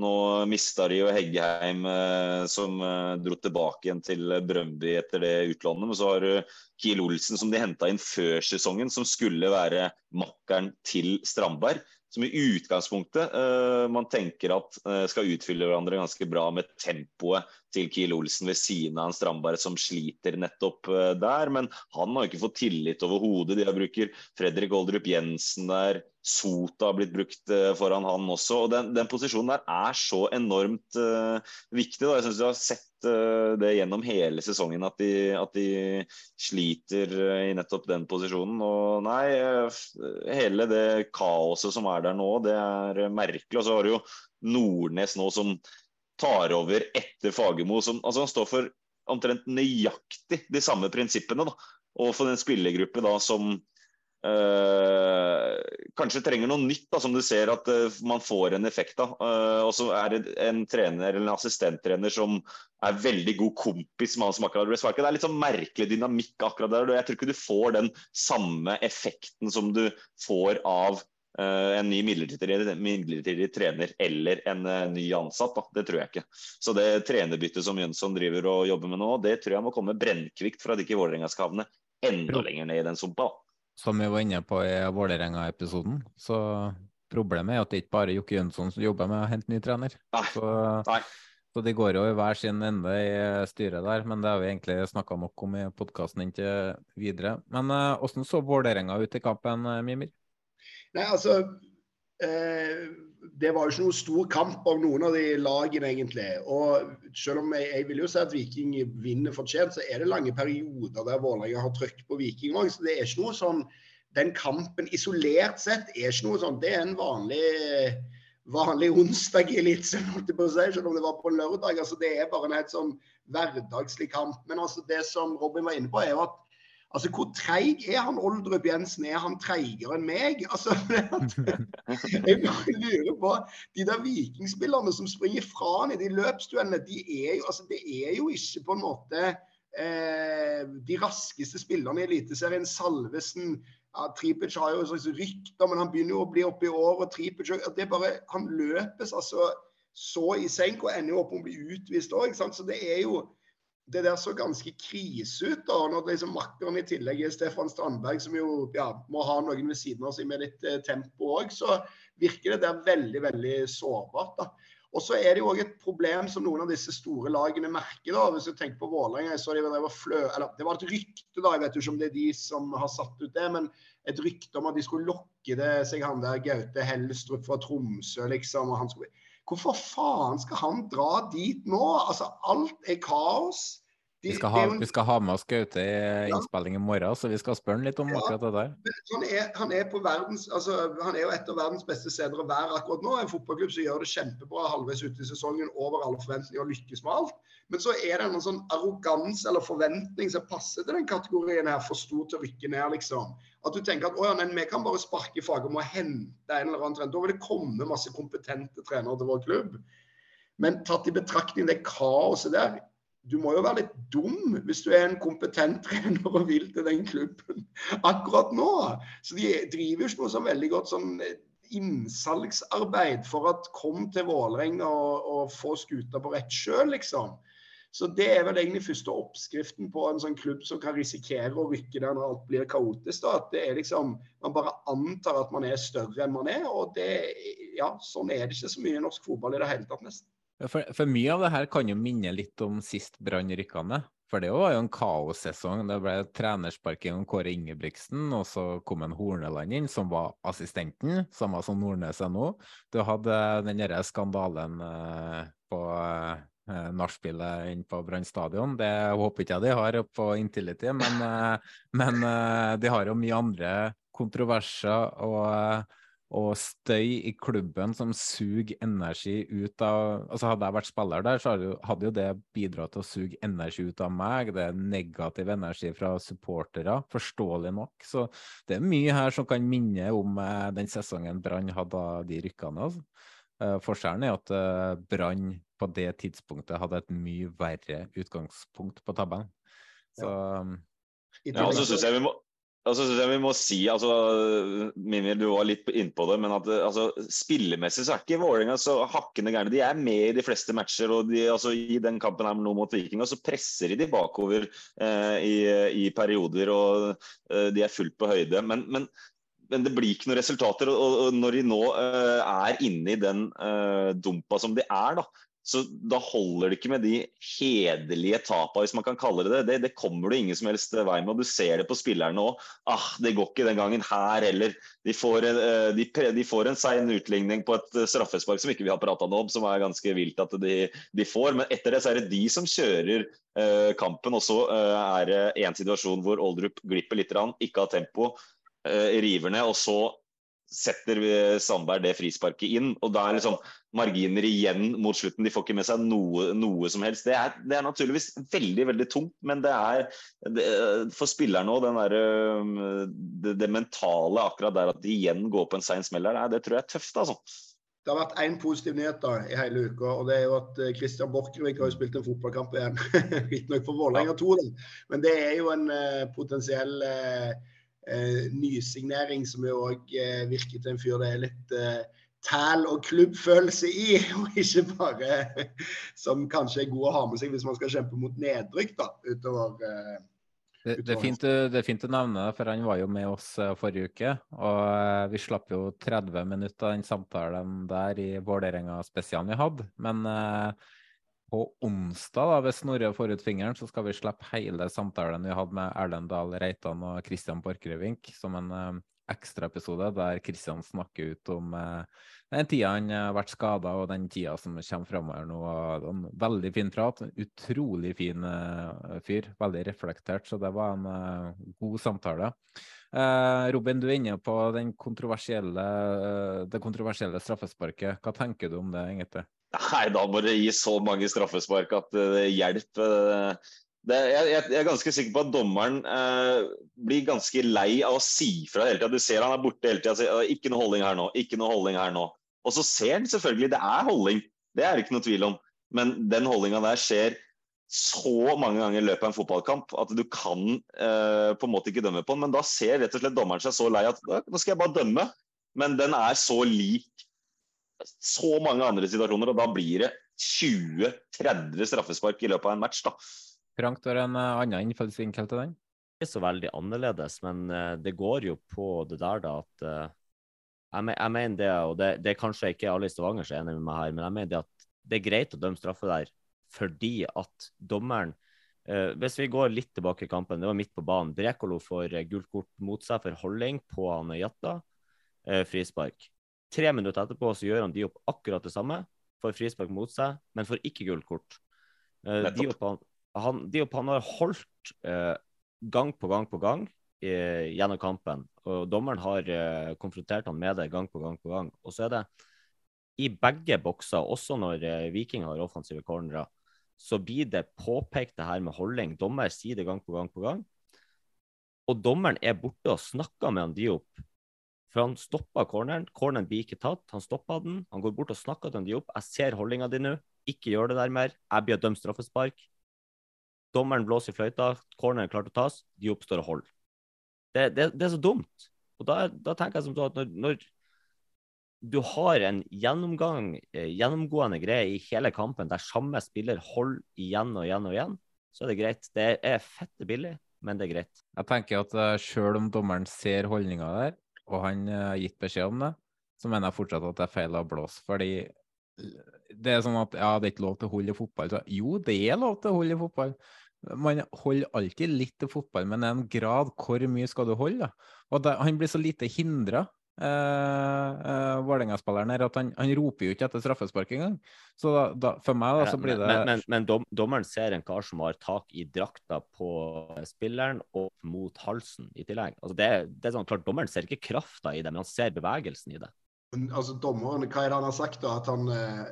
nå mista de jo Heggheim, eh, som eh, dro tilbake igjen til Brøndby etter det utlånet. Men så har du Kiel Olsen, som de henta inn før sesongen, som skulle være makkeren til Strandberg som i utgangspunktet man tenker at skal utfylle hverandre ganske bra med tempoet til Kiel Olsen ved siden av en Strandberg som sliter nettopp uh, der. Men han har ikke fått tillit overhodet. De har bruker Fredrik Oldrup Jensen der. Sota har blitt brukt foran han også. og Den, den posisjonen der er så enormt viktig. Da. Jeg syns du har sett det gjennom hele sesongen at de, at de, sliter i nettopp den posisjonen. Og nei, hele det kaoset som er der nå, det er merkelig. Og så har du jo Nordnes nå som tar over etter Fagermo. Altså han står for omtrent nøyaktig de samme prinsippene. da, for den spillergruppe da som øh, kanskje trenger noe nytt, da, som du ser at øh, man får en effekt av. Uh, og så er det en trener eller en assistenttrener som er veldig god kompis med han som akkurat ble sparket. Det er litt sånn merkelig dynamikk akkurat der. Jeg tror ikke du får den samme effekten som du får av en ny midlertidig, midlertidig, trener eller en ny ansatt. Da. Det tror jeg ikke. Så det trenerbyttet som Jønsson driver og jobber med nå, det tror jeg må komme brennkvikt for at ikke Vålerenga skal havne enda lenger ned i den sumpa. Som vi var inne på i Vålerenga-episoden, så problemet er at det ikke bare er Jokke Jønsson som jobber med å hente ny trener. Så, så, de går jo i hver sin ende i styret der, men det har vi egentlig snakka nok om i podkasten inntil videre. Men hvordan uh, så Vålerenga ut i kampen, Mimir? Nei, altså eh, det var jo ikke noen stor kamp av noen av de lagene, egentlig. Og selv om jeg, jeg vil jo si at Viking vinner fortjent, så er det lange perioder der Vålerenga har trykk på Viking òg. Så det er ikke noe sånn Den kampen isolert sett er ikke noe sånn Det er en vanlig vanlig onsdag i Eliteserien, si, selv om det var på lørdag. altså Det er bare en helt sånn hverdagslig kamp. Men altså det som Robin var inne på, er jo at Altså, Hvor treig er han Oldrup Jensen? Er han treigere enn meg? Altså, Jeg bare lurer på De der vikingspillerne som springer fra han i de løpsduellene, de er jo, altså, det er jo ikke på en måte eh, de raskeste spillerne i Eliteserien. Salvesen ja, Tripic har jo slags rykter, men han begynner jo å bli oppe i år. og Tripic, det er bare, Han løpes altså så i senk og ender jo opp med å bli utvist òg. Så det er jo det der så ganske krise ut. da, Når liksom makkeren i tillegg er Stefan Strandberg, som jo ja, må ha noen ved siden av seg med litt eh, tempo òg, så virker det der veldig veldig sårbart. da. Og så er Det jo også et problem som noen av disse store lagene merker. da, hvis du tenker på Vålerenga, så de var flø, eller Det var et rykte, da, jeg vet ikke om det er de som har satt ut det, men et rykte om at de skulle lokke det seg han der Gaute Helstrup fra Tromsø, liksom. og han skulle Hvorfor faen skal han dra dit nå? Altså, alt er kaos. De, vi, skal ha, vi, skal ha, med oss Gaute i innspilling i morgen, så vi skal spørre litt om ja, akkurat det der. Han er, han, er verdens, altså, han er, jo et av verdens beste steder å være akkurat nå. En fotballklubb som gjør det kjempebra halvveis ute i sesongen, over alle forventninger og lykkes med alt. Men så er det en sånn arroganse eller forventning som passer til den kategorien her, for stor til å rykke ned, liksom. At du tenker at å ja, men vi kan bare sparke i faget om å hente en eller annen trener. Da vil det komme masse kompetente trenere til vår klubb. Men tatt i betraktning det kaoset der, du må jo være litt dum hvis du er en kompetent trener og vil til den klubben akkurat nå. Så de driver jo ikke noe så veldig godt sånn eh, innsalgsarbeid for at kom til Vålerenga og, og få skuta på rett sjøl, liksom. Så det er vel egentlig første oppskriften på en sånn klubb som kan risikere å rykke der når alt blir kaotisk. da, at det er liksom, Man bare antar at man er større enn man er. og det, ja, Sånn er det ikke så mye i norsk fotball i det hele tatt, nesten. For, for, mye av det her kan jo minne litt om sist Brann rykka ned. For det var jo en kaossesong. Det ble trenersparking om Kåre Ingebrigtsen, og så kom en Horneland inn, som var assistenten, samme som Nordnes er nå. Du hadde den derre skandalen eh, på eh, nachspielet inne på Brann stadion. Det håper ikke jeg de har på Intility, men, eh, men eh, de har jo mye andre kontroverser. og og støy i klubben som suger energi ut av altså Hadde jeg vært spiller der, så hadde jo det bidratt til å suge energi ut av meg. Det er negativ energi fra supportere, forståelig nok. Så det er mye her som kan minne om eh, den sesongen Brann hadde de rykkene. Altså. Eh, forskjellen er at eh, Brann på det tidspunktet hadde et mye verre utgangspunkt på tabellen. Så Ja, og så syns jeg vi må Altså, vi må si, altså, Mimir, du var litt innpå det, men at altså, spillemessig så er ikke Vålerenga så hakkende gærne. De er med i de fleste matcher, og de, altså, i den kampen her nå mot Viking så presser de de bakover eh, i, i, perioder, og eh, de er fullt på høyde. Men, men, men, det blir ikke noen resultater. Og, og når de nå eh, er inne i den eh, dumpa som de er, da, så da holder det ikke med de hederlige tapene, hvis man kan kalle det det. Det, det kommer du ingen som helst vei med. og Du ser det på spillerne òg. Ah, det går ikke den gangen her heller. De får, eh, de, får en sein utligning på et eh, straffespark som ikke vi har prata om, som er ganske vilt at de, de, får. Men etter det så er det de som kjører uh, kampen. Og så uh, er det én situasjon hvor Oldrup glipper litt, ikke har tempo, uh, river ned. og så setter Sandberg det frisparket inn. Og da er liksom marginer igjen mot slutten. De får ikke med seg noe, noe som helst. Det er, det er, naturligvis veldig veldig tungt, men det er det, for spillerne òg, det, det, mentale akkurat der at de igjen går på en sein smell her, det tror jeg er tøft, altså. Det har vært én positiv nyhet da, i hele uka, og det er jo at eh, Christian Borchgrevink har spilt en fotballkamp igjen. Riktignok for Vålerenga 2, men det er jo en uh, potensiell uh, eh, nysignering som jo òg eh, virker til en fyr det er litt eh, tæl og klubbfølelse i, og ikke bare som kanskje er god å ha med seg hvis man skal kjempe mot nedrykk da, utover. Eh, det, det, er fint, det, er fint, å nevne det, for han var jo med oss eh, forrige uke. Og eh, vi slapp jo 30 minutter av den samtalen der i Vålerenga-spesialen vi hadde. Men eh, på onsdag, da, hvis Snorre får ut fingeren, så skal vi slippe hele samtalen vi hadde med Erlend Dahl Reitan og Christian Borchgrevink som en eh, ekstraepisode der Christian snakker ut om eh, den tida han har vært skada og den tida som kommer framover nå. En veldig fin prat. En utrolig fin eh, fyr. Veldig reflektert, så det var en eh, god samtale. Uh, Robin, du er inne på kontroversielle, det kontroversielle straffesparket. Hva tenker du om det, egentlig? Nei, da må det gi så mange straffespark at det hjelper. Det, jeg, jeg, er ganske sikker på at dommeren eh, blir ganske lei av å si fra hele tida. Du ser han er borte hele tida. Ikke noe holdning her nå. ikke noe holdning her nå. Og så ser han selvfølgelig det er holdning. Det er det ikke noe tvil om. Men den holdninga der skjer så mange ganger i løpet av en fotballkamp at du kan eh, på en måte ikke dømme på den. Men da ser rett og slett dommeren seg så lei at nå skal jeg bare dømme. Men den er så lik så mange andre situasjoner, og da blir det 20-30 straffespark i løpet av en match. da. Frank, du har en uh, annen innfallsvinkel til den? Ikke så veldig annerledes, men uh, det går jo på det der da at uh, jeg, jeg, mener det, og det, det er kanskje ikke alle i Stavanger som er enig med meg her, men jeg mener det at det er greit å dømme straffe der fordi at dommeren Hvis vi går litt tilbake i kampen, det var midt på banen. Brekolo får gult kort mot seg for holding på han Jatta. frispark. Tre minutter etterpå så gjør han Diop akkurat det samme. Får frispark mot seg, men får ikke gult kort. Uh, Diop, han, han, Diop han har holdt uh, gang på gang på gang uh, gjennom kampen. Og dommeren har konfrontert han med det gang på gang på gang. Og så er det i begge bokser, også når Viking har offensive cornerer, så blir det påpekt det her med holdning. Dommer sier det gang på gang på gang. Og dommeren er borte og snakker med han Diop for han stoppa corneren. Corneren blir ikke tatt. Han stoppa den. Han går bort og snakker til Diop. Jeg ser holdninga di nå. Ikke gjør det der mer. Jeg blir dømt straffespark. Dommeren blåser i fløyta. Corneren er klar å tas. De oppstår og holder. Det, det, det, er så dumt. Og da, da tenker jeg som så at når, når du har en gjennomgang, eh, gjennomgående greie i hele kampen der samme spiller holder igjen og igjen og igjen, så er det greit. Det er fette billig, men det er greit. Jeg tenker at uh, selv om dommeren ser holdninga der, og han eh, har gitt beskjed om det, så mener jeg fortsatt at det er feil å blåse. Fordi det er sånn at ja, det er ikke lov til å holde i fotball. Så, jo, det er lov til å holde i fotball. Man holder alltid litt til fotball, men i en grad hvor mye skal du holde? Da? Og det, han blir så lite hindra eh, eh, Vålerenga-spilleren her, at han, han, roper jo ikke etter straffespark engang. Så da, da, for meg da, så blir det Men, men, men dom, dommeren ser en kar som har tak i drakta på spilleren og mot halsen i tillegg. Altså det, det er sånn klart, Dommeren ser ikke krafta i det, men han ser bevegelsen i det. altså Dommeren, hva er det han har sagt? da? At han eh,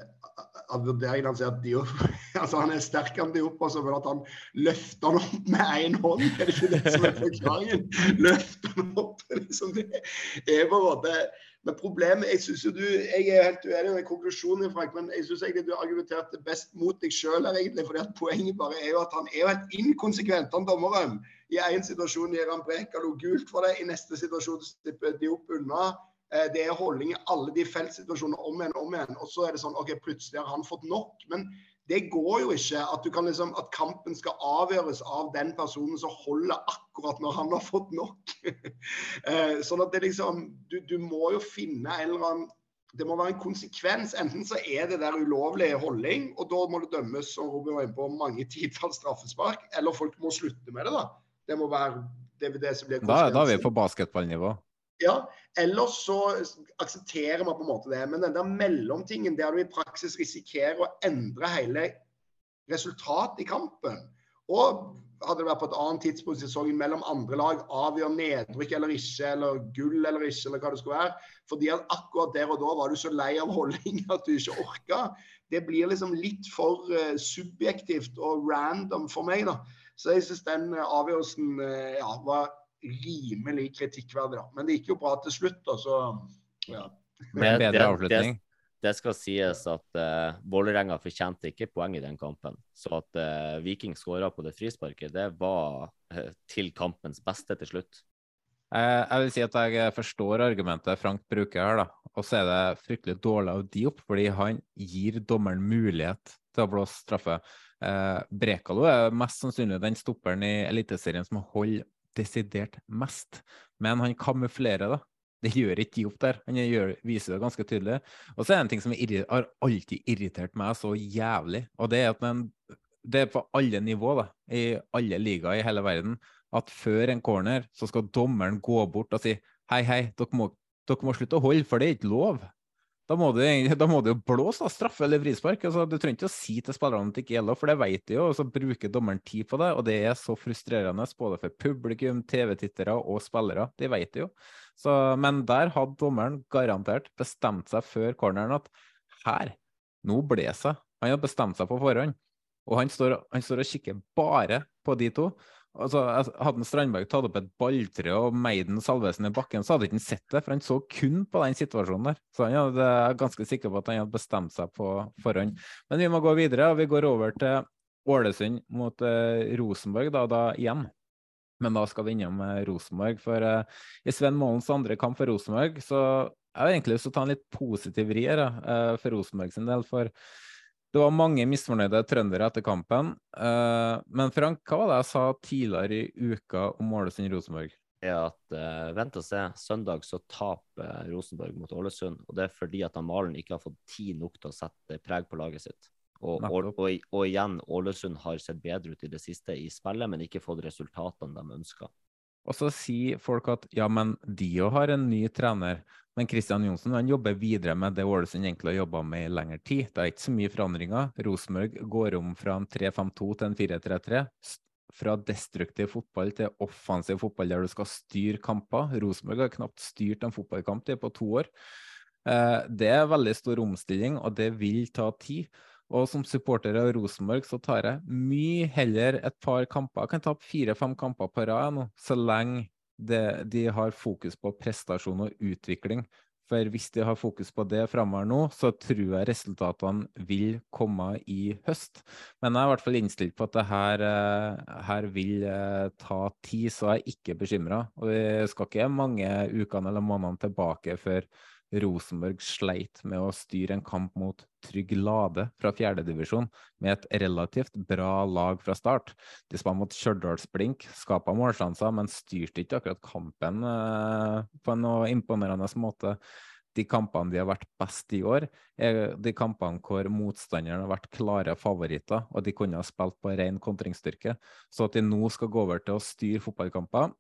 at vurderingen hans er at Diop altså han er sterkere enn Diop, også, men at han løfter han opp med én hånd. Er det ikke det som er forklaringen? Løfter han opp liksom det er på en måte men problemet Jeg synes jo du, jeg er helt uenig med konklusjonen, Frank, men jeg syns du argumenterte best mot deg sjøl her, egentlig. fordi at Poenget bare er jo at han er jo helt inkonsekvent, han dommeren. I én situasjon gir han Brekalo gult for det, i neste situasjon slipper Diop unna. Eh, det er holdning i alle de feltsituasjonene om igjen og om igjen. Og så er det sånn OK, plutselig har han fått nok. Men det går jo ikke at, liksom, at, kampen skal avgjøres av den personen som holder akkurat når han har fått nok. Eh, sånn at det liksom du, du, må jo finne en eller annen Det må være en konsekvens. Enten så er det der ulovlig holdning, og da må det dømmes som Robin var inne på, mange titalls straffespark. Eller folk må slutte med det, da. Det må være det, det som blir konsekvensen. Da, da er vi på basketballnivå. Ja, Ellers så aksepterer man på en måte det. Men den der mellomtingen der du i praksis risikerer å endre hele resultatet i kampen. Og hadde det vært på et annet tidspunkt i sesongen mellom andre lag, avgjør nedrykk eller ikke, eller gull eller ikke, eller hva det skulle være. Fordi at akkurat der og da var du så lei av holdning at du ikke orka. Det blir liksom litt for uh, subjektivt og random for meg, da. Så jeg syns den uh, avgjørelsen uh, ja, var rimelig kritikkverdig. Men det gikk jo bra til slutt, da, så ja. Men det, det, det, skal sies at uh, Vålerenga fortjente ikke poeng i den kampen. Så at uh, Viking skåra på det frisparket, det var uh, til kampens beste til slutt. Jeg vil si at jeg forstår argumentet Frank bruker her, da. Og så er det fryktelig dårlig av Diop, fordi han gir dommeren mulighet til å blåse straffe. Eh, Brekalo er mest sannsynlig den stopperen i Eliteserien som holder desidert mest. Men han kamuflerer det. Det gjør ikke Diop der. Han gjør, viser det ganske tydelig. Og så er det en ting som har alltid irritert meg så jævlig, og det er at den, det er på alle nivå, da, i alle ligaer i hele verden, at før en corner så skal dommeren gå bort og si hei, hei, dere må, dere må slutte å holde, for det er ikke lov. Da må, du, da må du jo blåse da. straffe eller frispark. Altså, du trenger ikke å si til spillerne at det ikke gjelder, for det vet de jo. Og så bruker dommeren tid på det, og det er så frustrerende både for publikum, TV-tittere og spillere. De vet det jo. Så, men der hadde dommeren garantert bestemt seg før corneren at her, nå blåser jeg. Han hadde bestemt seg på forhånd. Og han står, han står og kikker bare på de to. Altså, hadde Strandberg tatt opp et balltre og Meiden Salvesen i bakken, så hadde ikke han sett det, for han så kun på den situasjonen der. Så han hadde, er ganske sikker på at han hadde bestemt seg på forhånd. Men vi må gå videre, og vi går over til Ålesund mot eh, Rosenborg da, da, igjen. Men da skal vi innom eh, Rosenborg. For eh, i Sven Målens andre kamp for Rosenborg, så jeg har egentlig lyst til å ta en litt positiv vri her, for Rosenborg sin del. for det var mange misfornøyde trøndere etter kampen. Uh, men Frank, hva var det jeg sa tidligere i uka om Ålesund-Rosenborg? er at uh, vent og se, søndag så taper Rosenborg mot Ålesund. Og det er fordi at Malen ikke har fått tid nok til å sette preg på laget sitt. Og, og, og, og, igjen, Ålesund har sett bedre ut i det siste i spillet, men ikke fått resultatene de ønsker. Og så sier folk at ja, men de òg har en ny trener. Men Kristian Johnsen jobber videre med det Ålesund egentlig har jobba med i lengre tid. Det er ikke så mye forandringer. Rosenborg går om fra en 3-5-2 til en 4-3-3. Fra destruktiv fotball til offensiv fotball der du skal styre kamper. Rosenborg har knapt styrt en fotballkamp på to år. Eh, det er veldig stor omstilling, og det vil ta tid. Og som supporter av Rosenborg så tar jeg mye heller et par kamper. Jeg kan ta fire-fem kamper på rad nå, så lenge det, de har fokus på prestasjon og utvikling. For hvis de har fokus på det framover nå, så tror jeg resultatene vil komme i høst. Men jeg er i hvert fall innstilt på at det her, eh, her vil eh, ta tid, så jeg er ikke bekymra. Og vi skal ikke mange ukene eller månedene tilbake før Rosenborg sleit med å styre en kamp mot Trygg Lade fra fjerdedivisjon med et relativt bra lag fra start. De spilte mot Stjørdalsblink, skapa målsjanser, men styrte ikke akkurat kampen eh, på en imponerende måte. De kampene de har vært best i år, er de kampene hvor motstanderne har vært klare favoritter, og de kunne ha spilt på ren kontringsstyrke. Så at de nå skal gå over til å styre fotballkamper,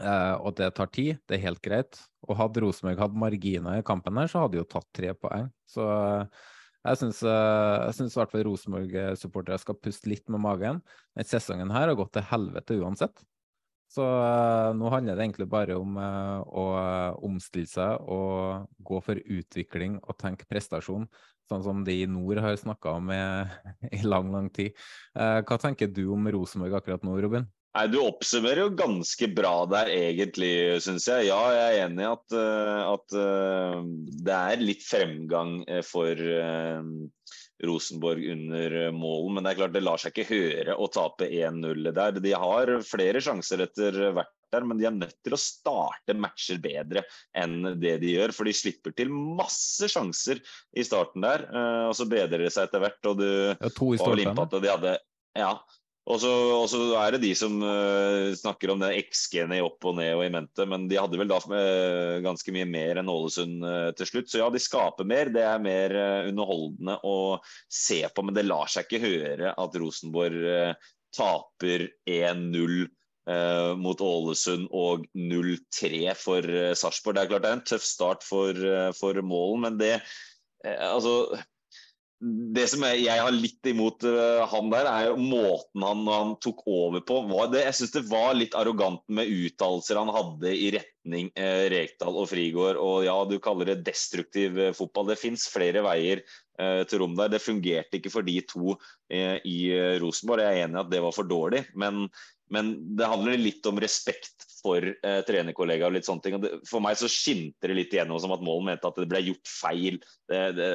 Uh, og det tar tid, det er helt greit. Og hadde Rosenborg hatt marginer i kampen her, så hadde de jo tatt tre poeng. Så uh, jeg syns uh, i hvert fall Rosenborg-supportere skal puste litt med magen. Denne sesongen her har gått til helvete uansett. Så uh, nå handler det egentlig bare om å omstille seg og gå for utvikling og tenke prestasjon, sånn som de i nord har snakka om i, i, lang, lang tid. Hva tenker du om Rosenborg akkurat nå, Robin? Nei, Du oppsummerer jo ganske bra der, egentlig, syns jeg. Ja, jeg er enig i at, at det er litt fremgang for Rosenborg under målen. Men det er klart det lar seg ikke høre å tape 1-0 der. De har flere sjanser etter hvert der, men de er nødt til å starte matcher bedre enn det de gjør. For de slipper til masse sjanser i starten der, eh, og så bedrer det seg etter hvert. og du ja, to i starten, de hadde, ja, og så, er det de som uh, snakker om den XG-en i opp og ned og i mente, men de hadde vel da med ganske mye mer enn Ålesund uh, til slutt. Så ja, de skaper mer. Det er mer uh, underholdende å se på, men det lar seg ikke høre at Rosenborg taper 1-0 mot Ålesund og 0-3 for Sarpsborg. Det er klart det er en tøff start for, for målen, men det altså det som jeg, har litt imot uh, han der, er jo måten han, han tok over på. Det, jeg syns det var litt arrogant med uttalelser han hadde i retning uh, Rekdal og Frigård. Og ja, du kaller det destruktiv uh, fotball. Det fins flere veier til rom der. Det fungerte ikke for de to i Rosenborg. Jeg er enig i at det var for dårlig, men, men det handler litt om respekt for eh, trenerkollegaer og litt sånne ting. Og det, for meg så skinte det litt igjennom som at Målen mente at det ble gjort feil. Det, det,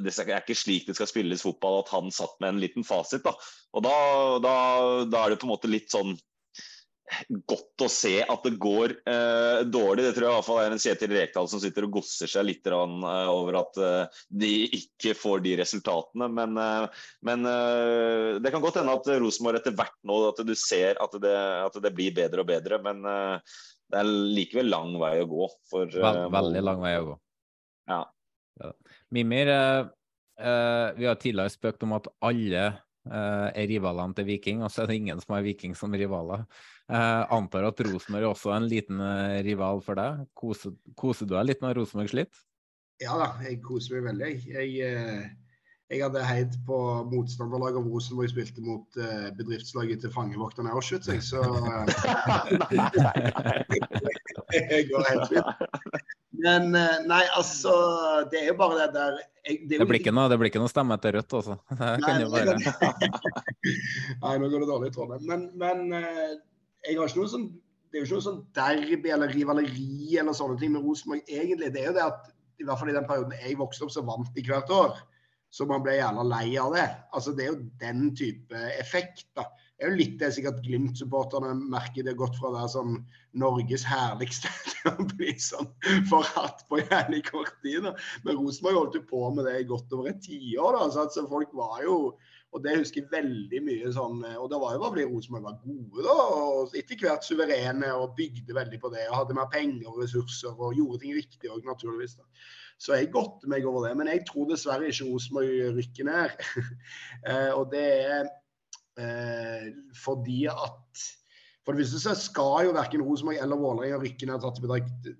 det er ikke slik det skal spilles fotball, at han satt med en liten fasit. Da. Og da, da, da er det på en måte litt sånn godt å se at det går eh, dårlig. Det tror jeg i hvert fall er en Kjetil Rekdal som sitter og gosser seg litt rann, eh, over at eh, de ikke får de resultatene. Men, eh, men eh, det kan godt hende at Rosenborg etter hvert nå at du ser at det, at det, blir bedre og bedre. Men det er likevel lang vei å gå. For, Vel, veldig lang vei å gå. Ja. Ja. Mimir, uh, uh, vi har tidligere spøkt om at alle uh, er rivalene til Viking, og så er det ingen som har Viking som rivaler. antar at Rosenborg er en liten rival for deg. Koser, koser du deg litt når Rosenborg sliter? Ja da, jeg koser meg veldig. Jeg, jeg hadde heid på motstanderlaget om Rosenborg spilte mot bedriftslaget til fangevokterne Auschwitz, så Jeg går helt fint. Men eh, nei, altså Det er jo bare det der jeg, det, det, blir ikke noe, det blir ikke noe stemme etter Rødt, altså. Nei, kan bare Nei, nå går det dårlig i Trondheim. Men, men eh, jeg har ikke noe sånn det er jo ikke noe sånn derby eller rivaleri eller sånne ting med Rosenborg egentlig. Det er jo det at i hvert fall i den perioden jeg vokste opp, så vant de hvert år. Så man ble gjerne lei av det. Altså Det er jo den type effekt. da er jo litt det sikkert Glimt-supporterne merker det godt fra å være sånn Norges herligste til å bli sånn forhatt på jævlig kort tid. Da. Men Rosenborg holdt jo på med det i godt over et tiår. Så altså, folk var jo og det husker jeg veldig mye sånn Og det var jo bare fordi Rosenborg var gode, da. Og etter hvert suverene og bygde veldig på det. Og hadde mer penger og ressurser og gjorde ting riktig òg, naturligvis. da. Så jeg godter meg over det. Men jeg tror dessverre ikke Rosenborg rykker ned. Eh, og det er fordi at For det første så skal jo verken Rosenborg eller Vålerenga rykke ned tatt i betrakt.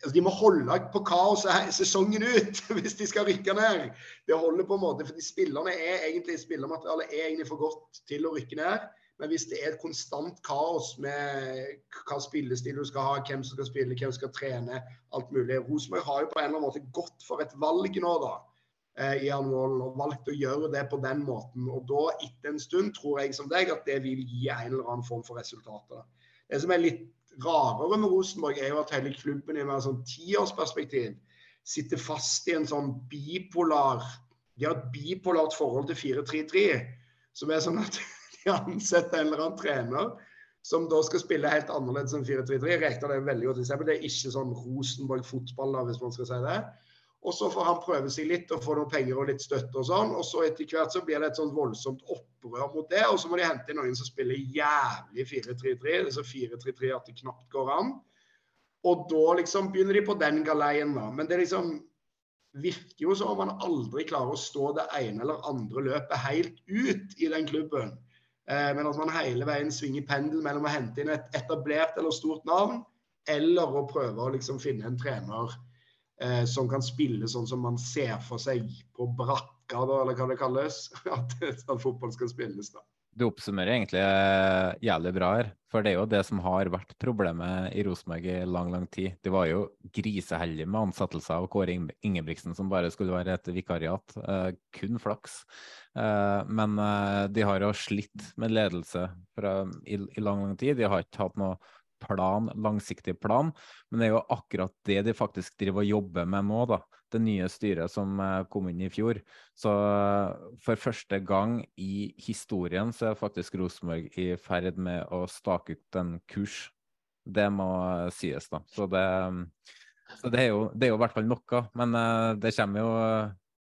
Altså, de må holde på kaoset sesongen ut hvis de skal rykke ned. Det holder på en måte, fordi Spillerne er egentlig spillermaterialet er egentlig for godt til å rykke ned. Men hvis det er et konstant kaos med hva spillestil du skal ha, hvem som skal spille, hvem som skal trene, alt mulig Rosenborg har jo på en eller annen måte gått for et valg nå, da. Eh, i Anvolen og valgt å gjøre det på den måten. Og da, etter en stund, tror jeg som deg at det vil gi en eller annen form for resultater. Det som er litt rarere med Rosenborg, er jo at hele klubben i et sånn tiårsperspektiv sitter fast i en sånn bipolar De har et bipolart forhold til 4-3-3, som er sånn at de ansetter en eller annen trener som da skal spille helt annerledes enn 4-3-3. Rekdal er veldig godt eksempel. Det er ikke sånn Rosenborg-fotball, hvis man skal si det. Og så får han prøve seg litt og få noen penger og litt støtte og sånn. Og så etter hvert så blir det et sånt voldsomt opprør mot det. Og så må de hente inn noen som spiller jævlig 4-3-3. Det er så 4-3-3 at det knapt går an. Og da liksom begynner de på den galeien, da. Men det liksom virker jo som om man aldri klarer å stå det ene eller andre løpet helt ut i den klubben. Eh, men at man hele veien svinger pendel mellom å hente inn et etablert eller stort navn, eller å prøve å liksom finne en trener eh, som kan spille sånn som man ser for seg på brakka, da, eller hva det kalles. At, at fotball skal spilles, da. Du oppsummerer egentlig eh, jævlig bra her. For det er jo det som har vært problemet i Rosenborg i lang, lang tid. De var jo griseheldige med ansettelser av Kåre Ingebrigtsen, som bare skulle være et vikariat. Eh, kun flaks. Eh, men eh, de har jo slitt med ledelse fra, i, i, lang, lang tid. De har ikke hatt noe plan, langsiktig plan, men det er jo akkurat det de faktisk driver og jobber med nå, da det nye styret som eh, kom inn i fjor. Så eh, for første gang i historien så er faktisk Rosenborg i ferd med å stake ut en kurs. Det må sies, da. Så det, så det, er, jo, i hvert fall noe. Men eh, det kommer jo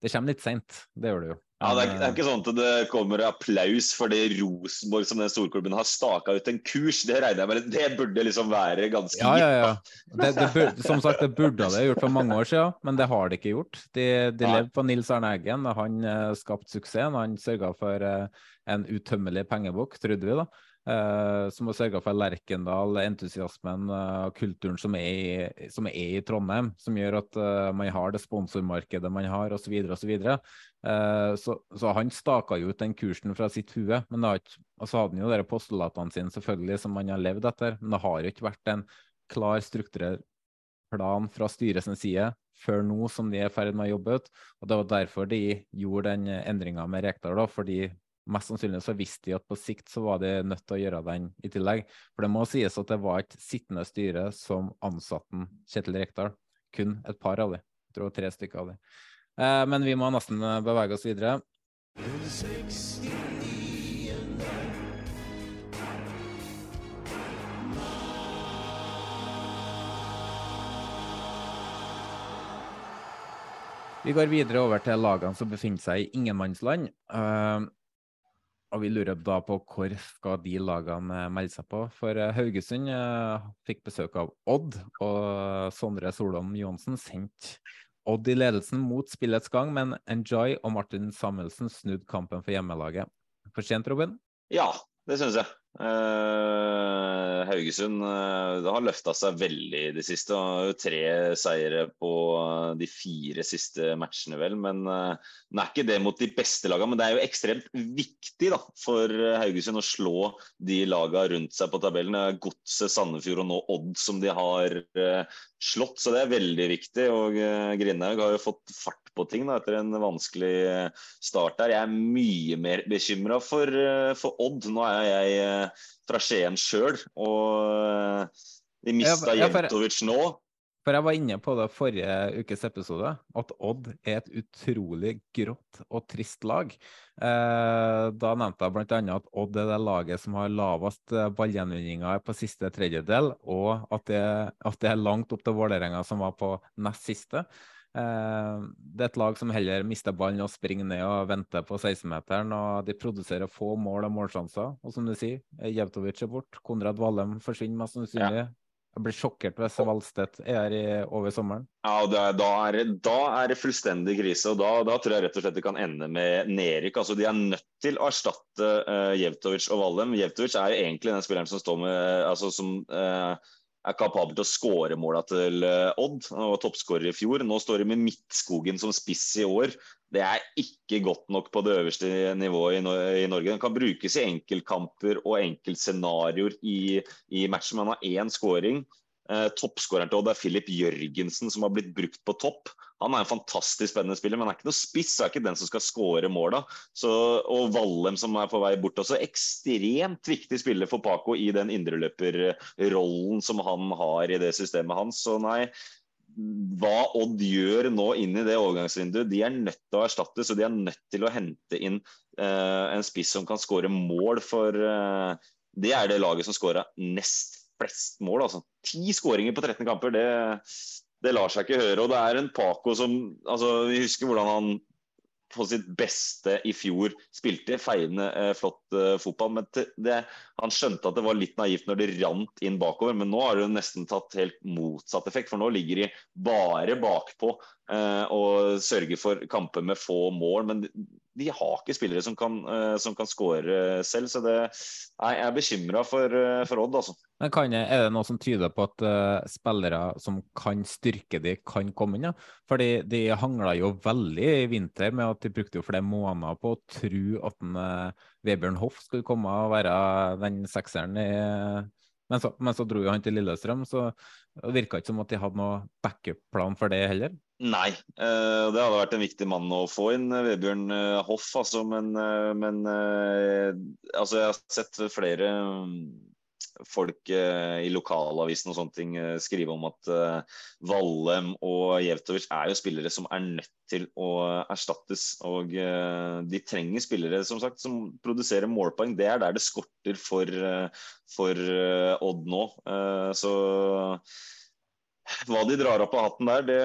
det kommer litt seint. Det gjør det jo. Ja, det er, det er, ikke sånn at det kommer applaus fordi Rosenborg som den storklubben har staka ut en kurs. Det regner jeg med. Det burde liksom være ganske ja, ja, ja. Det, det burde, som sagt, det burde det gjort for mange år siden, men det har det ikke gjort. De, de levde på Nils Arne Eggen, han uh, skapte suksessen. Han sørga for uh, en utømmelig pengebok, trodde vi, da. Uh, som har sørga for Lerkendal, entusiasmen og uh, kulturen som er, i, som er, i, Trondheim, som gjør at uh, man har det sponsormarkedet man har, osv. osv. Uh, så, så han staka jo ut den kursen fra sitt hue. Men da og så hadde han jo de postulatene sine selvfølgelig som han har levd etter, men det har jo ikke vært en klar strukturell plan fra styrets side før nå som de er i ferd med å jobbe ut. Og Det var derfor de gjorde den endringa med Rekdal, da, fordi mest sannsynlig så visste de at på sikt så var de nødt til å gjøre den i tillegg. For det må sies at det var et sittende styre som ansatte Kjetil Rekdal. Kun et par av de. Jeg tror tre stykker av de. Eh, men vi må nesten bevege oss videre. Vi går videre over til lagene som befinner seg i ingenmannsland. Uh, og vi lurer da på hvor skal de lagene eh, melde seg på. For eh, Haugesund eh, fikk besøk av Odd, og Sondre Solholm Johansen sendte Odd i ledelsen mot spillets gang, men Enjoy og Martin Samuelsen snudde kampen for hjemmelaget. For sent, Robin? Ja, det syns jeg. Uh, Haugesund uh, har løfta seg veldig i det siste. Har tre seire på uh, de fire siste matchene, vel. Men uh, er ikke det mot de beste lagene. Men det er jo ekstremt viktig da, for Haugesund å slå de lagene rundt seg på tabellen. Godset, Sandefjord og nå Odd som de har slått, så det er veldig viktig. Og Grindhaug har jo fått fart på ting da, etter en vanskelig start der. Jeg er mye mer bekymra for, for Odd. Nå er jeg fra Skien sjøl. Og eh, de mista Jentovic nå. For jeg var inne på det forrige ukes episode, at Odd er et utrolig grått og trist lag. Eh, da nevnte jeg bl.a. at Odd er det laget som har lavest eh, ballgjenvinninger på siste tredjedel, og at det, at det er langt opp til Vålerenga, som var på nest siste. Eh, det er et lag som heller mister ballen og springer ned og venter på 16-meteren. og De produserer få mål og målsjanser. Og som du sier, Jevtovic er bort. Konrad Vallem forsvinner mest sannsynlig. Ja. Jeg blir sjokkert hvis Valstedt er her i, over sommeren. Ja, er, da, er det, da, er det, fullstendig krise. og da, da, tror jeg rett og slett det kan ende med nedrykk. Altså, de er nødt til å erstatte uh, Jevtovic og Vallem. Jevtovic er jo egentlig den spilleren som står med altså, som, uh, er kapabel til å skåre måla til Odd. Han var toppskårer i fjor. Nå står de med Midtskogen som spiss i år. Det er ikke godt nok på det øverste nivået i Norge. Den kan brukes i enkeltkamper og enkeltscenarioer i, i matchen. Man har én skåring. Eh, Toppskåreren til Odd er Filip Jørgensen, som har blitt brukt på topp. Han er en fantastisk spennende spiller, men han er ikke noe spiss. er ikke den som skal skåre måla. Og Vallem, som er på vei bort også. Ekstremt viktig spiller for Paco i den indreløperrollen som han har i det systemet hans. Så nei, hva Odd gjør nå inn i det overgangsvinduet, de er nødt til å erstatte, så de er nødt til å hente inn uh, en spiss som kan skåre mål, for uh, det er det laget som skåra nest flest mål. altså. Ti skåringer på 13 kamper, det, det, lar seg ikke høre. Og det er en Paco som altså, Vi husker hvordan han på sitt beste i fjor spilte feiende eh, flott eh, fotball. Men det, han skjønte at det var litt naivt når det rant inn bakover. Men nå har det nesten tatt helt motsatt effekt, for nå ligger de bare bakpå og sørge for kamper med få mål. Men de har ikke spillere som kan, eh, som kan skåre selv. Så det, jeg er bekymra for, eh, for Odd, altså. Men kan, er det noe som tyder på at uh, spillere som kan styrke de, kan komme inn? Ja? Fordi de hangla jo veldig i vinter med at de brukte jo flere måneder på å tro at en, uh, Vebjørn Hoff skulle komme og være den sekseren i men så, men så dro jo han til Lillestrøm, så det virka ikke som at de hadde noe backup-plan for det heller. Nei, eh, det hadde vært en viktig mann å få inn, eh, Vebjørn eh, Hoff. Altså, men, men altså, jeg har sett flere mm, folk i lokalavisen og sånne ting skrive om at Vallem og Jevtovic er jo spillere som er nødt til å erstattes. Og de trenger spillere som sagt, som produserer målpoeng. Det er der det skorter for, for Odd nå. Så hva de drar opp av hatten der, det,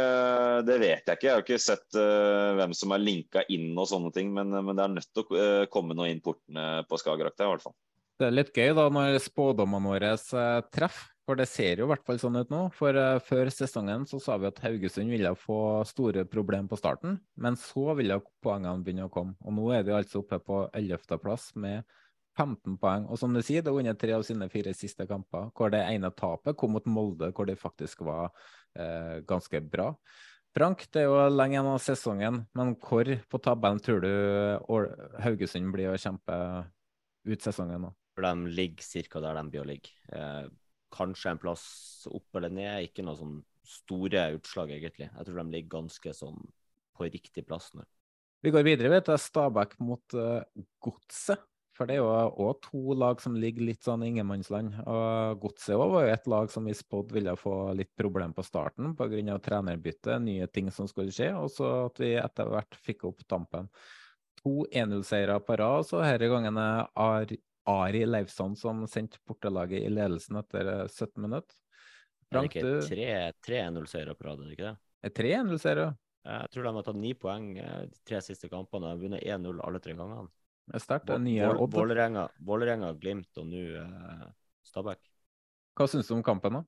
det vet jeg ikke. Jeg har ikke sett uh, hvem som er linka inn og sånne ting, men, men det er nødt til å uh, komme noe inn portene på Skagerrak, der, i hvert fall. Det er litt gøy da når spådommene våre uh, treffer, for det ser jo i hvert fall sånn ut nå. For eh, før sesongen så sa vi at Haugesund ville få store problemer på starten, men så ville poengene begynne å komme. Og nå er de altså oppe på 11.-plass med 15 poeng. Og som du sier, det er under tre av sine fire siste kamper, hvor det ene tapet kom mot Molde, hvor det faktisk var eh, ganske bra. Frank, det er jo lenge igjen av sesongen, men hvor på tabellen tror du Haugesund blir å kjempe ut sesongen nå? De ligger ca. der de å ligge. Eh, kanskje en plass opp eller ned, ikke noe sånn store utslag, egentlig. Jeg tror de ligger ganske sånn på riktig plass nå. Vi går videre vet du, Stabæk mot uh, Godset. For det er jo òg to lag som ligger litt sånn i ingenmannsland. Og Godset òg var jo et lag som vi spådde ville få litt problem på starten pga. trenerbytte, nye ting som skulle skje, og så at vi etter hvert fikk opp tampen. To 1-0-seire på rad, så denne gangen er Ari, Ari Leifsson som sendte portelaget i ledelsen etter eh, 17 minutter. Frank, det er ikke tre, tre 1-0-seire på rad, er det ikke det? er tre 1-0-seire. Jeg tror de har tatt ni poeng eh, de tre siste kampene. De har vunnet 1-0 alle tre gangene. Er sterkt. Er. Vålerenga, Glimt og nå eh, Stabæk. Hva syns du om kampen, da?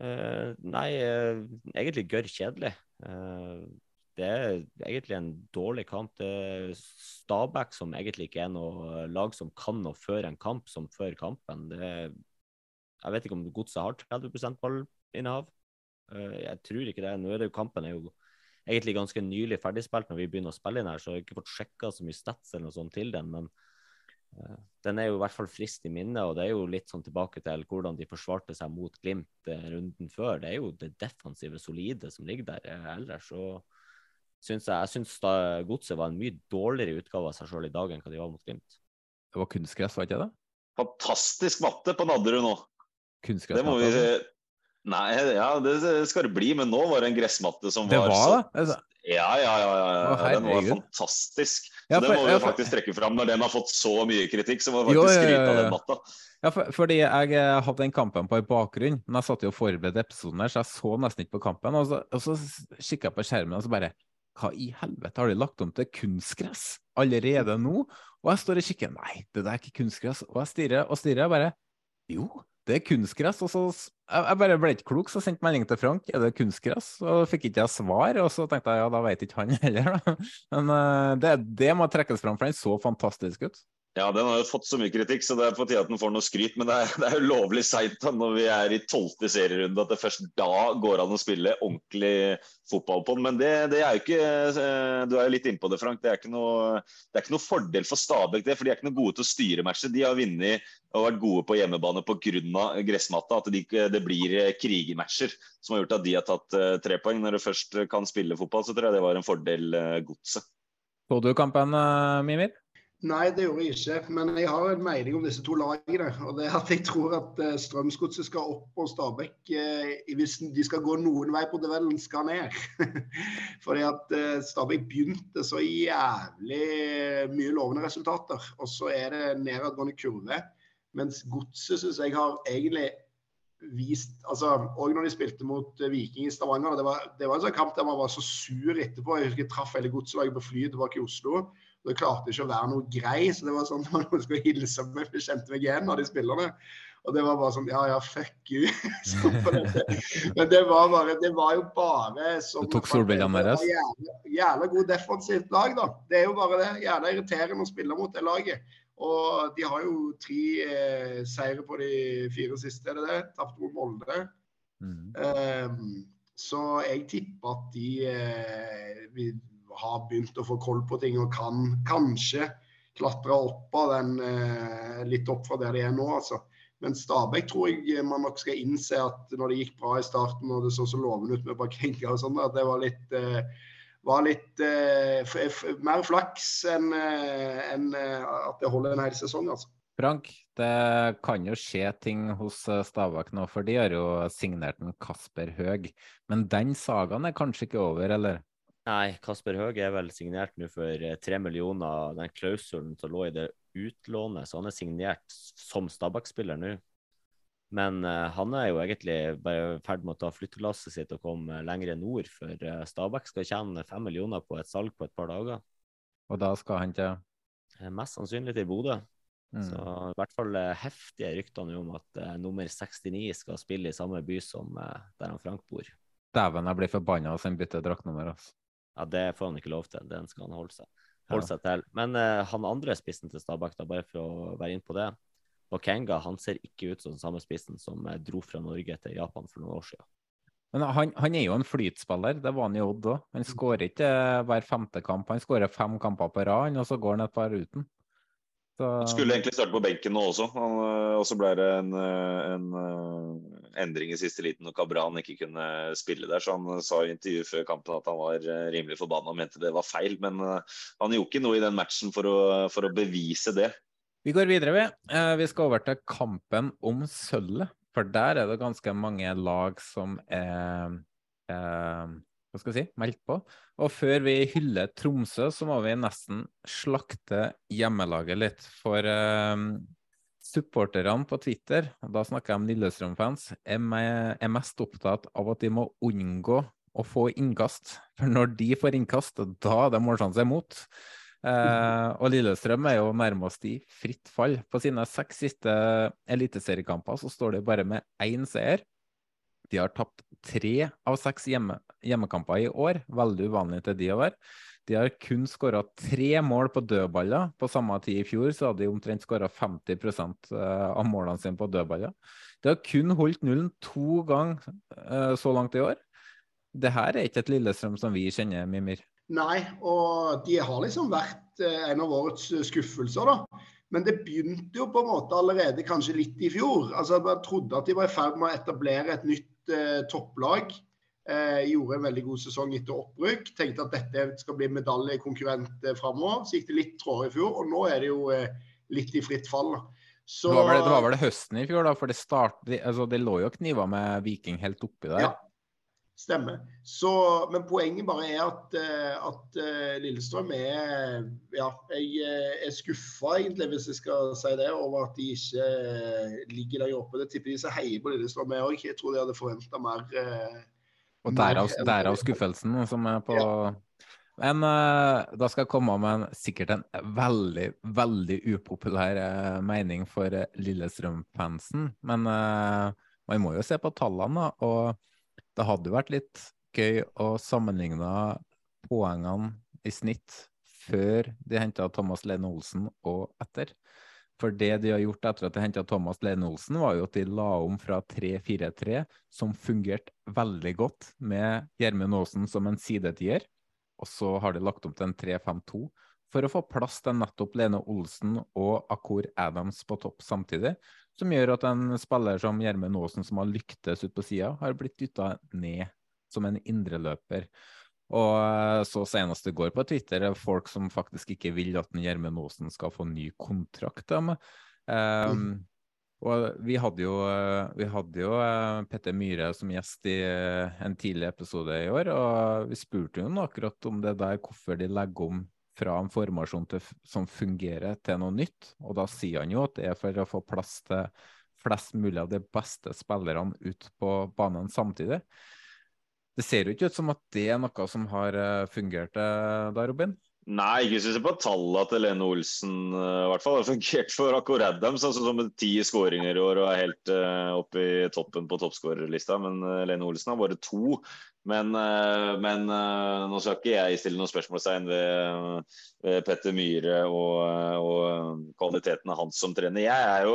Eh, nei, eh, egentlig gørr kjedelig. Eh, det er egentlig en dårlig kamp. Det er Stabæk som egentlig ikke er noe lag som kan å føre en kamp som før kampen. Det er, jeg vet ikke om Godset har 30% ballinnehav. Eh, jeg tror ikke det. Nå er det jo kampen er jo egentlig ganske nylig ferdigspilt når vi begynner å spille inn her, så jeg har ikke fått sjekka så mye stats eller noe sånt til den. men uh, Den er jo i hvert fall frist i minnet, og det er jo litt sånn tilbake til hvordan de forsvarte seg mot Glimt eh, runden før. Det er jo det defensive, solide som ligger der. Eh, Ellers så syns jeg jeg syns da Godset var en mye dårligere utgave av seg sjøl i dag enn hva de var mot Glimt. Det var kunstgress, var ikke det? Fantastisk matte på Nadderud nå. Det må vi Nei, ja, det skal det bli, men nå var det en gressmatte som Det var, var så? Ja, ja, ja. ja, Å. Den var fantastisk. Så Ja, Den for- må vi jo faktisk trekke fram når den har fått så mye kritikk. Så må vi Jo, faktisk ja, skryte av den matta. Ja, for, fordi jeg eh, hadde den kampen på i bakgrunn, men jeg satt jo og forberedte episoden her, så jeg så nesten ikke på kampen. Og så, og så kikka jeg på skjermen og så bare Hva i helvete, har de lagt om til kunstgress allerede nå? Og jeg står og kikker, nei, det der er ikke kunstgress. Og jeg stirrer og stirrer, og bare Jo, det er kunstgress. Og så jeg, bare ble ikke klok, så sendte melding til Frank, er det kunstgress? Og fikk ikke jeg svar, og så tenkte jeg ja, da vet ikke han heller, da. Men eh, det, det må trekkes fram, for den så fantastisk ut. Ja, den har jo fått så mye kritikk, så det er på tide at den får noe skryt. Men det er, det er jo lovlig seint når vi er i tolvte serierunde, at det først da går an å spille ordentlig fotball på den. Men det, det er jo ikke eh, Du er jo litt innpå det, Frank. Det er, ikke noe, er ikke noe fordel for Stabæk, det. For de er ikke noe gode til å styre matcher. De har vunnet og vært gode på hjemmebane pga. gressmatta. At de, det blir eh, krigermatcher som har gjort at de har tatt eh, tre poeng. Når du først kan spille fotball, så tror jeg det var en fordel godset. Så du kampen, Mimir? Nei, det gjorde jeg ikke. Men jeg har en mening om disse to lagene. og det er at Jeg tror at eh, Strømsgodset skal opp og Stabæk, eh, hvis de skal gå noen vei på duellen, skal ned. Fordi at eh, Stabæk begynte så jævlig mye lovende resultater. Og så er det nedadgående kurve. Mens Godset syns jeg har egentlig vist altså, Og når de spilte mot Viking i Stavanger, det var, det var en sånn kamp der man var så sur etterpå. Jeg husker jeg traff hele godslaget på flyet tilbake i Oslo. Det klarte ikke å være noe grei, så det var sånn at noen skulle hilse meg, for jeg kjente meg igjen av de spillerne. Og det var bare sånn Ja, ja, fuck you. På. Men det var bare Det var jo bare som Du tok solbrillene deres? Jævla, jævla god defensivt lag, da. Det er jo bare det. Jævla irriterende å spille mot det laget. Og de har jo tre eh, seire på de fire siste, er det det? Tapte mot Molde. Mm. Um, så jeg tipper at de eh, vil har begynt å få koll på ting og kan kanskje klatre opp av den eh, litt opp fra der de er nå, altså. Men Stabæk tror jeg man nok skal innse at når det gikk bra i starten og det så så lovende ut med Bakenga og sånn, at det var litt, eh, var litt eh, mer flaks enn en at det holder en hel sesong, altså. Frank, det kan jo skje ting hos Stabæk nå, for de har jo signert en Kasper Høeg. Men den sagaen er kanskje ikke over, eller? Nei, Kasper Høge er vel signert nå for tre millioner, den klausulen som lå i det utlånet. Så han er signert som Stabæk-spiller nå. Men uh, han er jo egentlig bare i ferd med å ta flyttelasset sitt og komme lenger nord, for uh, Stabæk skal tjene fem millioner på et salg på et par dager. Og da skal han til? Uh, mest sannsynlig til Bodø. Mm. Så i hvert fall heftige rykter nå om at nummer 69 skal spille i samme by som der han Frank bor. Dæven, jeg blir forbanna hvis han bytter draktnummer. Altså. Ja, det får han ikke lov til. Den skal han holde seg, holde ja. seg til. Men uh, han andre spissen til Stabæk, da, bare for å være inn på det, Bakenga han ser ikke ut som den samme spissen som uh, dro fra Norge til Japan for noen år siden. Men han, han er jo en flytspiller, det var han i Odd òg. Han skårer ikke uh, hver femte kamp, han skårer fem kamper på rad, og så går han et par uten. Så... Han skulle egentlig starte på benken nå også, og så ble det en, en, endring i siste liten når Cabran ikke kunne spille der. Så han sa i intervjuet før kampen at han var rimelig forbanna og mente det var feil. Men han gjorde ikke noe i den matchen for å, for å bevise det. Vi går videre, vi. Vi skal over til kampen om sølvet. For der er det ganske mange lag som er, er hva skal jeg si, meldt på. Og før vi hyller Tromsø, så må vi nesten slakte hjemmelaget litt. For eh, supporterne på Twitter, og da snakker jeg om Lillestrøm-fans, er, er, mest opptatt av at de må unngå å få innkast. For når de får innkast, da er det målsjanse imot. Eh, og Lillestrøm er jo nærmest i fritt fall. På sine seks siste eliteseriekamper så står de bare med én seier. De har tapt tre av seks hjemme, hjemmekamper i år, veldig uvanlig til de å være. De har kun skåra tre mål på dødballer. På samme tid i fjor så hadde de omtrent skåra 50 av målene sine på dødballer. De har kun holdt nullen to ganger uh, så langt i år. Det her er ikke et Lillestrøm som vi kjenner, Mimir. Nei, og de har liksom vært uh, en av årets skuffelser, da. Men det begynte jo på en måte allerede kanskje litt i fjor. Altså, Man trodde at de var i ferd med å etablere et nytt eh, topplag. Eh, gjorde en veldig god sesong etter opprykk. Tenkte at dette skal bli medaljekonkurrent eh, framover. Så gikk det litt trådere i fjor, og nå er det jo eh, litt i fritt fall. Så, det, var vel, det, var vel, høsten i fjor, da, for det, start, det, altså, det lå jo kniva med Viking helt oppi der. Ja, Stemmer. Så, men poenget bare er at, eh, at eh, Lillestrøm er Ja, jeg eh, er skuffa, egentlig, hvis jeg skal si det, over at de ikke ligger der oppe. Det tipper de som heier på Lillestrøm, jeg òg. Jeg tror de hadde forventa mer. Og derav, derav skuffelsen som er på ja. Men da skal jeg komme med en, sikkert en veldig, veldig upopulær mening for Lillestrøm-fansen. Men man må jo se på tallene, da. Og det hadde vært litt gøy å sammenligne poengene i snitt før de henta Thomas Lene Olsen og etter. For det de har gjort etter at de henta Thomas Lene Olsen, var jo at de la om fra 3-4-3, som fungerte veldig godt med Gjermund Aasen som en sidetier, og så har de lagt om til en 3-5-2 for å få plass til nettopp Lene Olsen og Akor Adams på topp samtidig som gjør at en spiller som Gjermund Aasen, som har lyktes ut på sida, har blitt dytta ned som en indreløper. Og eh, så senest i går på Twitter er folk som faktisk ikke vil at Gjermund Aasen skal få ny kontrakt. Um, mm. Og vi hadde jo, eh, vi hadde jo eh, Petter Myhre som gjest i en tidlig episode i år, og vi spurte jo akkurat om det der, hvorfor de legger om fra en formasjon til, som fungerer, til noe nytt. Og da sier han jo at det er for å få plass til flest mulig av de beste spillerne ut på banen samtidig. Det ser jo ikke ut som at det er noe som har eh, fungert eh, da, Robin? Nei, ikke hvis vi ser på tallene til Lene Olsen. Uh, i hvert fall. Det har fungert for Akor Adams, altså, som ti skåringer i år og er helt uh, oppe i toppen på toppskårerlista. Men uh, Lene Olsen har bare to. Men, men nå skal ikke jeg stille noen spørsmålstegn ved, ved Petter Myhre og, og, av hans som trener. Jeg er jo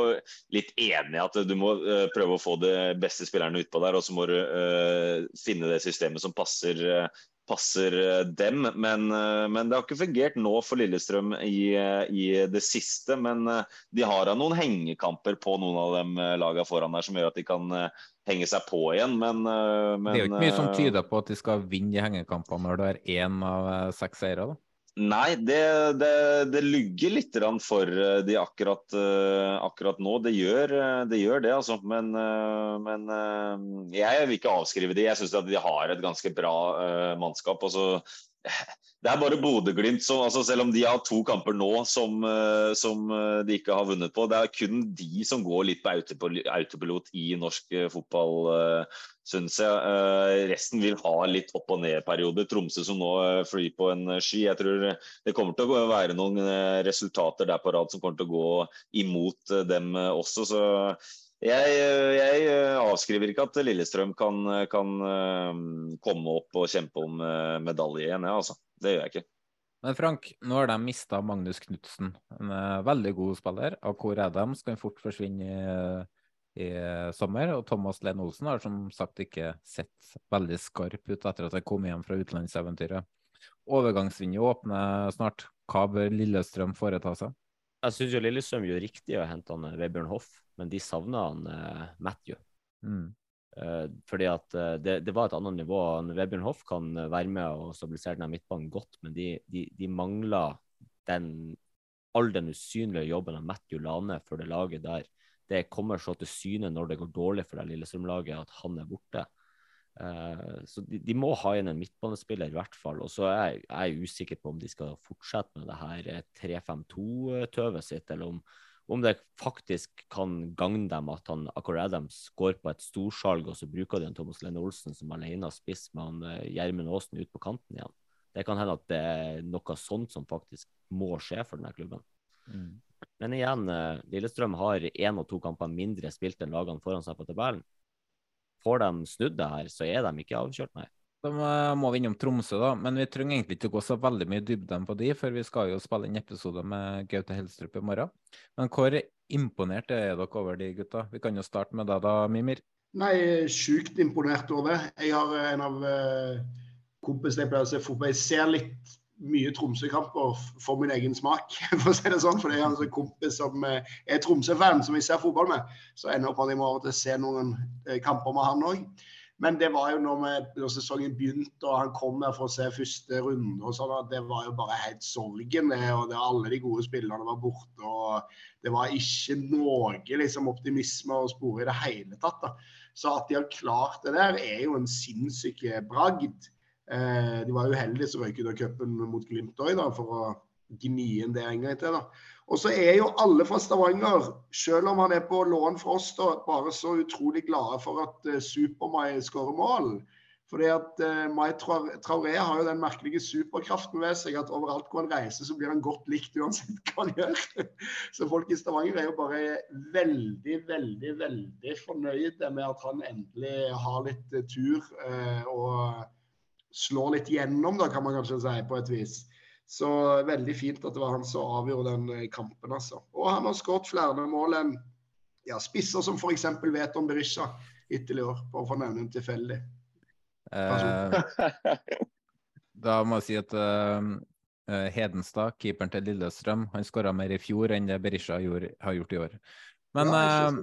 litt enig i at du må prøve å få de beste spillerne utpå der, og så må du finne det systemet som passer passer eh, dem. Men, eh, men, det har ikke fungert nå for Lillestrøm i, eh, i det siste. Men de har noen hengekamper på noen av dem lagene foran der som gjør at de kan henge seg på igjen. Men, men Det er jo ikke mye som tyder på at de skal vinne hengekamper når det er én av seks seire? da? Nei, det, det, det lugger litt for eh, de akkurat, eh, akkurat nå. Det gjør, eh, det gjør, det, altså. Men, men, jeg vil ikke avskrive de. Jeg syns de har et ganske bra mannskap. Altså, det er bare Bodø-Glimt som altså Selv om de har to kamper nå som, som, de ikke har vunnet på, det er kun de som går litt på autopilot i norsk fotball syns jeg. Uh, resten vil ha litt opp og ned-perioder. Tromsø som nå uh, flyr på en uh, sky. Jeg tror det kommer til å være noen resultater der på rad som kommer til å gå imot dem også. Så jeg, jeg, avskriver ikke at Lillestrøm kan, kan komme opp og kjempe om medalje igjen. Ja, altså. Det gjør jeg ikke. Men Frank, nå har de mista Magnus Knutsen, en veldig god spiller. Og hvor er de? Skal han fort forsvinne i sommer. Og Thomas Lenn Olsen har som sagt ikke sett veldig skarp ut etter at han kom hjem fra utenlandseventyret. Overgangsvinduet åpner snart. Hva bør Lillestrøm foreta seg? Jeg syns Lillestrøm gjør riktig å hente han eh, Vebjørn Hoff, men de savner han eh, Matthew. Mm. Eh, fordi at eh, det, det, var et annet nivå. Vebjørn Hoff kan eh, være med og stabilisere den midtbanen godt, men de, de, de mangler den all den usynlige jobben av Matthew Lane for det laget der det kommer så til syne når det går dårlig for det Lillestrøm-laget, at han er borte. Uh, så de, de, må ha inn en midtbanespiller, i hvert fall. Og så er jeg, er usikker på om de skal fortsette med det her 3-5-2-tøvet sitt, eller om, om, det faktisk kan gagne dem at han Accor Adams går på et storsalg, og så bruker de en Thomas Lene Olsen som alene spiss med han eh, Gjermund Aasen ut på kanten igjen. Det kan hende at det er noe sånt som faktisk må skje for denne klubben. Mm. Men igjen, eh, Lillestrøm har én og to kamper mindre spilt enn lagene foran seg på tabellen. Får de snudd det her, så er de ikke avkjørt, nei. Da må vi innom Tromsø, da. Men vi trenger egentlig ikke gå så veldig mye i dybden på de, for vi skal jo spille inn episode med Gaute Helstrup i morgen. Men hvor imponert er dere over de gutta? Vi kan jo starte med deg da, Mimir. Nei, sjukt imponert over. Jeg har en av uh, kompisene jeg pleier å se fotball. Jeg ser litt mye Tromsø-kamper for min egen smak, for å si det sånn. For det er en sånn kompis som eh, er Tromsø-fan, som vi ser fotball med. Så ender opp at jeg må av og til se noen eh, kamper med han òg. Men det var jo når, vi, når, sesongen begynte og han kom der for å se første runde, og sånn, det var jo bare helt sorgen. og det, Alle de gode spillerne var borte. og Det var ikke noe liksom, optimisme å spore i det hele tatt. Da. Så at de har klart det der, er jo en sinnssyk bragd. Eh, de var uheldige som røyk ut av cupen mot Glimt òg, for å gni inn det en gang til. da. Og så er jo alle fra Stavanger, selv om han er på lån fra oss, da, bare så utrolig glade for at uh, Super-Mai skårer mål. Fordi at uh, Mai Traoré har jo den merkelige superkraften ved seg at overalt hvor han reiser, så blir han godt likt uansett hva han gjør. så folk i Stavanger er jo bare veldig, veldig, veldig fornøyde med at han endelig har litt uh, tur. Uh, og slår litt gjennom, da, kan man kanskje si, på et vis. Så veldig fint at det var han som avgjorde den eh, kampen, altså. Og han har skåret flere mål enn ja, spisser som f.eks. vet om Berisha hittil i år, bare for å nevne en tilfeldig. Eh, da må jeg si at uh, Hedenstad, keeperen til Lillestrøm, han skåra mer i fjor enn det Berisha gjorde, har gjort i år. Men uh,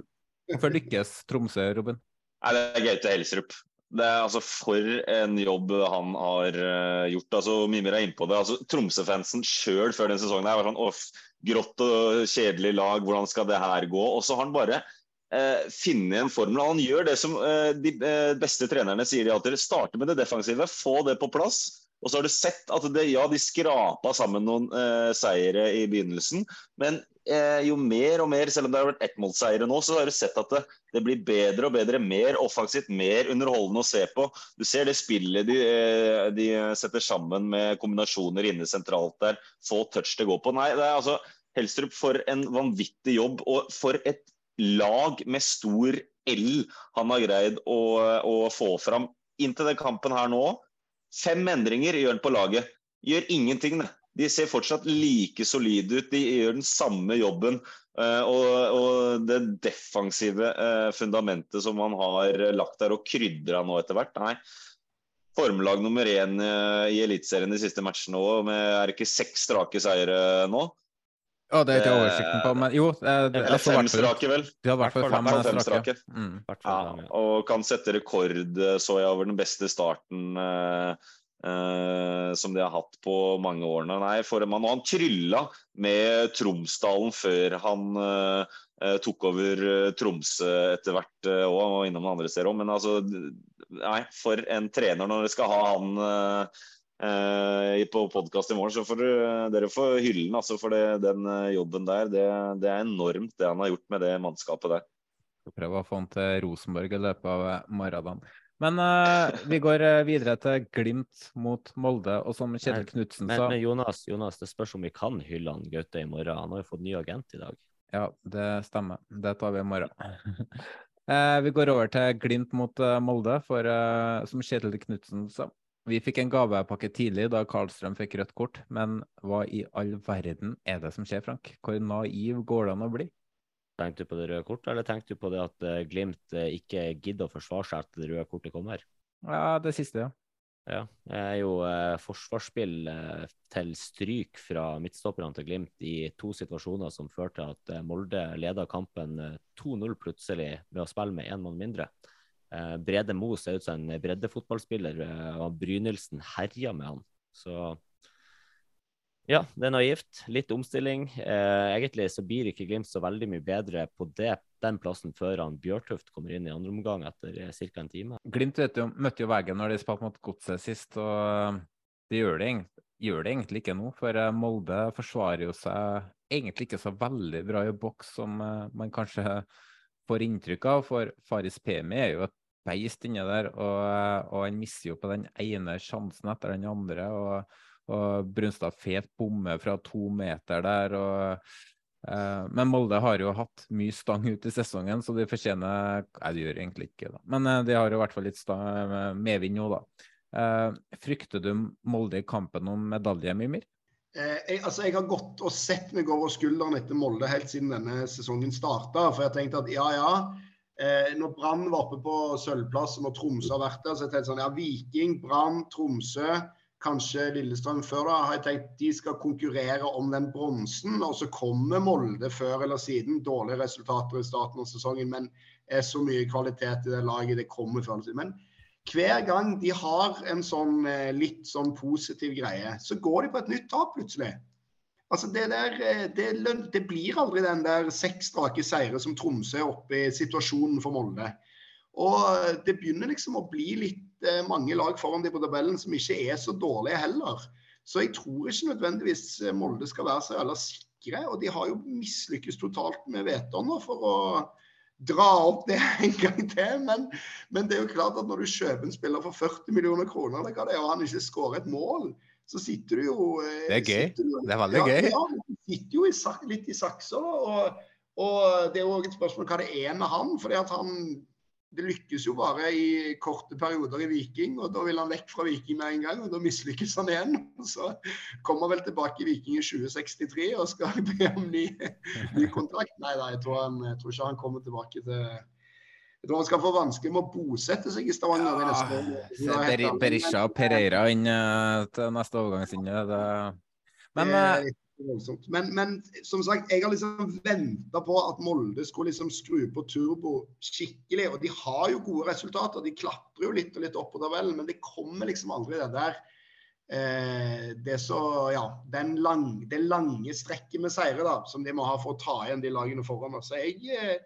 hvorfor lykkes Tromsø, Robin? Nei, Det er Gaute Helsrup. Det er altså For en jobb han har uh, gjort. altså Mimir er innpå det. altså Tromsø-fansen sjøl før den sesongen her var sånn Off, grått og kjedelig lag, hvordan skal det her gå? Og så har han bare uh, funnet en formel. Han gjør det som uh, de beste trenerne sier de alltid. Starte med det defensive, få det på plass. Og så har du sett at det, ja, de skrapa sammen noen eh, seire i begynnelsen, men eh, jo mer og mer, selv om det har vært ettmålsseire nå, så har du sett at det, det, blir bedre og bedre, mer offensivt, mer underholdende å se på. Du ser det spillet de, eh, de setter sammen med kombinasjoner inne sentralt der, få touch det går på. Nei, det er altså Helstrup for en vanvittig jobb, og for et lag med stor L han har greid å, å få fram inntil den kampen her nå. Fem endringer gjør han på laget. Gjør ingenting, det. De ser fortsatt like solide ut. De gjør den samme jobben. Uh, og, og, det defensive uh, fundamentet som man har lagt der og krydra nå etter hvert, nei. Formelag nummer én uh, i Eliteserien de siste matchene òg, med er det ikke seks strake seire nå? Ja, det er ikke oversikten på, men jo det, Eller fem strake, vel? De hadde hvert fall fem, fem strake. Mm. Ja, og kan sette rekord, så jeg, over den beste starten eh, eh, som de har hatt på mange årene. Nei, for man, og han trylla med Tromsdalen før han eh, tok over Tromsø etter hvert òg, og innom den andre steder òg. Men altså, nei, for en trener når du skal ha han eh, på podkast i morgen, så får dere får hylle ham altså, for det, den eh, jobben der. Det, det, er enormt det han har gjort med det mannskapet der. Skal prøve å få han til Rosenborg i løpet av morgendagen. Men uh, vi går videre til Glimt mot Molde, og som Kjetil Knutsen sa Men, men Jonas, Jonas, det spørs om vi kan hylle han Gaute i morgen. Han har jo fått ny agent i dag. Ja, det stemmer. Det tar vi i morgen. uh, vi går over til Glimt mot uh, Molde, for som Kjetil Knutsen sa, vi fikk en gavepakke tidlig da Karlstrøm fikk rødt kort, men hva i all verden er det som skjer, Frank? Hvor naiv går det an å bli? Tenkte du på det røde kortet, eller tenkte du på det at uh, Glimt uh, ikke gidder å forsvare seg etter det røde kortet kommer? Ja, det siste, ja. Ja, det er jo eh, forsvarsspill til stryk fra midtstopperne til Glimt i to situasjoner som førte til at Molde leda kampen 2-0 plutselig ved å spille med én mann mindre. Eh, Brede Mo ser ut som en breddefotballspiller, eh, og Brynildsen herja med han. Så ja, det er naivt. Litt omstilling. Eh, egentlig så blir ikke Glimt så veldig mye bedre på det, den plassen før han Bjørtuft kommer inn i andre omgang etter ca. en time. Glimt jo, møtte jo veggen når de spilte mot Godset sist, og de gjør det, gjør det, egentlig ikke nå. For Molde forsvarer jo seg egentlig ikke så veldig bra i boks som man kanskje får inntrykk av. For Faris Pemi er jo et beist inni der, og, og, han mister jo på den ene sjansen etter den andre. og, og Brunstad fet bomme fra to meter der. og uh, Men Molde har jo hatt mye stang ut i sesongen, så de fortjener Nei, de gjør egentlig ikke det, men uh, de har jo i hvert fall litt medvind nå, da. Frykter du Molde i kampen om medalje, Mimir? Jeg, altså, jeg har gått og sett meg over skulderen etter Molde helt siden denne sesongen starta. For jeg tenkte at ja, ja, Eh, når Brann var oppe på sølvplass, og når Tromsø har vært der, så jeg tenkte sånn, ja, Viking, Brann, Tromsø, kanskje Lillestrøm før da, har jeg tenkt de skal konkurrere om den bronsen. Og så kommer Molde før eller siden. Dårlige resultater i starten av sesongen, men er så mye kvalitet i det laget. Det kommer før eller siden. Men hver gang de har en sånn eh, litt sånn positiv greie, så går de på et nytt tap plutselig. Altså det, der, eh, det, det, blir aldri den der seks strake seire som Tromsø er oppe i situasjonen for Molde. Og eh, det begynner liksom å bli litt eh, mange lag foran de på tabellen som ikke er så dårlige heller. Så jeg tror ikke nødvendigvis Molde skal være så jævla sikre. Og de har jo mislykkes totalt med Veton for å dra opp det en gang til. Men, men, det er jo klart at når du kjøper en spiller for 40 millioner kroner, det kan det, og han ikke skårer et mål, så sitter du jo eh, Det er gøy. Du, det er veldig ja, gøy. Ja, du sitter jo i, litt i saksa. Og, og det er jo et spørsmål hva det er med han. fordi at han det lykkes jo bare i korte perioder i Viking, og da vil han vekk fra Viking med en gang. og Da mislykkes han igjen. Så kommer vel tilbake i Viking i 2063 og skal be om ny, ny kontrakt. Nei, nei jeg, tror han, jeg tror ikke han kommer tilbake til jeg tror han skal få vanskelig med å bosette seg i Stavanger ja, neste år. Berisha og Pereira inn uh, til neste overgangslinje. Men, uh, men, men, som sagt, jeg har liksom venta på at Molde skulle liksom skru på turbo skikkelig. Og de har jo gode resultater. De klatrer jo litt og litt opp på tabellen, men det kommer liksom aldri det der eh, det, så, ja, lang, det lange strekket med seire da, som de må ha for å ta igjen de lagene foran. Så jeg eh,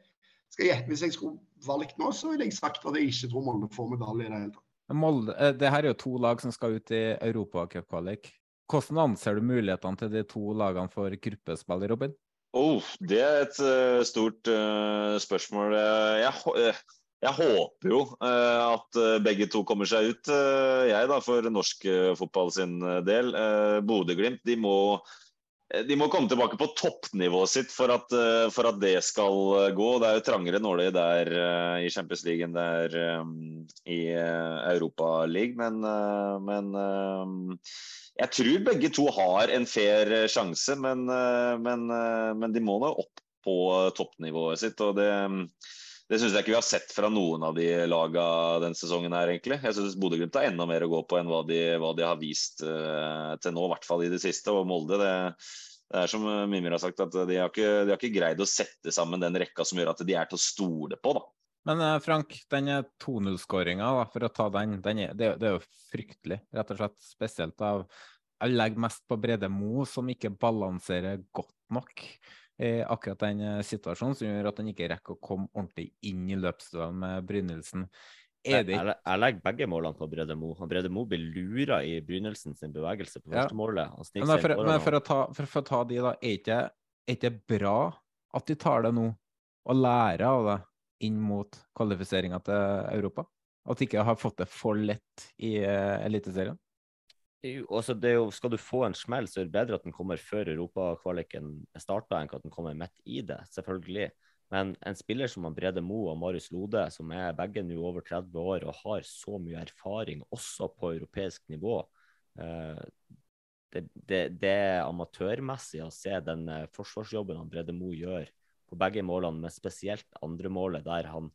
skal gjette Hvis jeg skulle valgt nå, så ville jeg sagt at jeg ikke tror Molde får medalje i det hele tatt. Molde, eh, det her er jo to lag som skal ut i Europacupkvalik. Hvordan anser du mulighetene til de to lagene for gruppespill, Robin? Oh, det er et uh, stort uh, spørsmål. Jeg, uh, jeg, håper jo at begge to kommer seg ut, jeg da, for norsk fotball sin del. Bodø-Glimt de må de må komme tilbake på toppnivået sitt for at, eh, for at, det skal eh, gå. Det er jo trangere nåler der i Champions League enn det er i Europa League. Men, men jeg tror begge to har en fair sjanse. Men, men, men de må nå opp på toppnivået sitt. og det det syns jeg ikke vi har sett fra noen av de laga denne sesongen. her egentlig. Jeg syns Bodø-Glimt har enda mer å gå på enn hva de, hva de har vist uh, til nå, i hvert fall i det siste. Og Molde, det, det er som Mimir har sagt, at de har, ikke, de har, ikke, greid å sette sammen den rekka som gjør at de er til å stole på. da. Men uh, Frank, den 2-0-skåringa, for å ta den, den er, det, det, er jo fryktelig. Rett og slett spesielt av Jeg legger mest på Brede Mo, som ikke balanserer godt nok akkurat den eh, situasjonen som gjør at han ikke rekker å komme ordentlig inn i løpsduellen med Brynildsen. Jeg, jeg, jeg, legger begge målene på Brede Mo. Brede Mo blir lura i Brynildsen sin bevegelse på første ja. målet. Men, for, men for, å ta, for, for, å ta, de, da. Er ikke, er ikke bra at de tar det nå, og lærer av det inn mot kvalifiseringa til Europa? At de ikke har fått det for lett i uh, Eliteserien? Altså det jo, Skal du få en smell, så er det bedre at den kommer før europakvaliken starter, enn at den kommer midt i det, selvfølgelig. Men en spiller som Brede Mo og Marius Lode, som er begge nå over 30 år og har så mye erfaring, også på europeisk nivå eh, det, er amatørmessig å se den eh, forsvarsjobben han Brede Mo gjør på begge målene, men spesielt andre målet, der han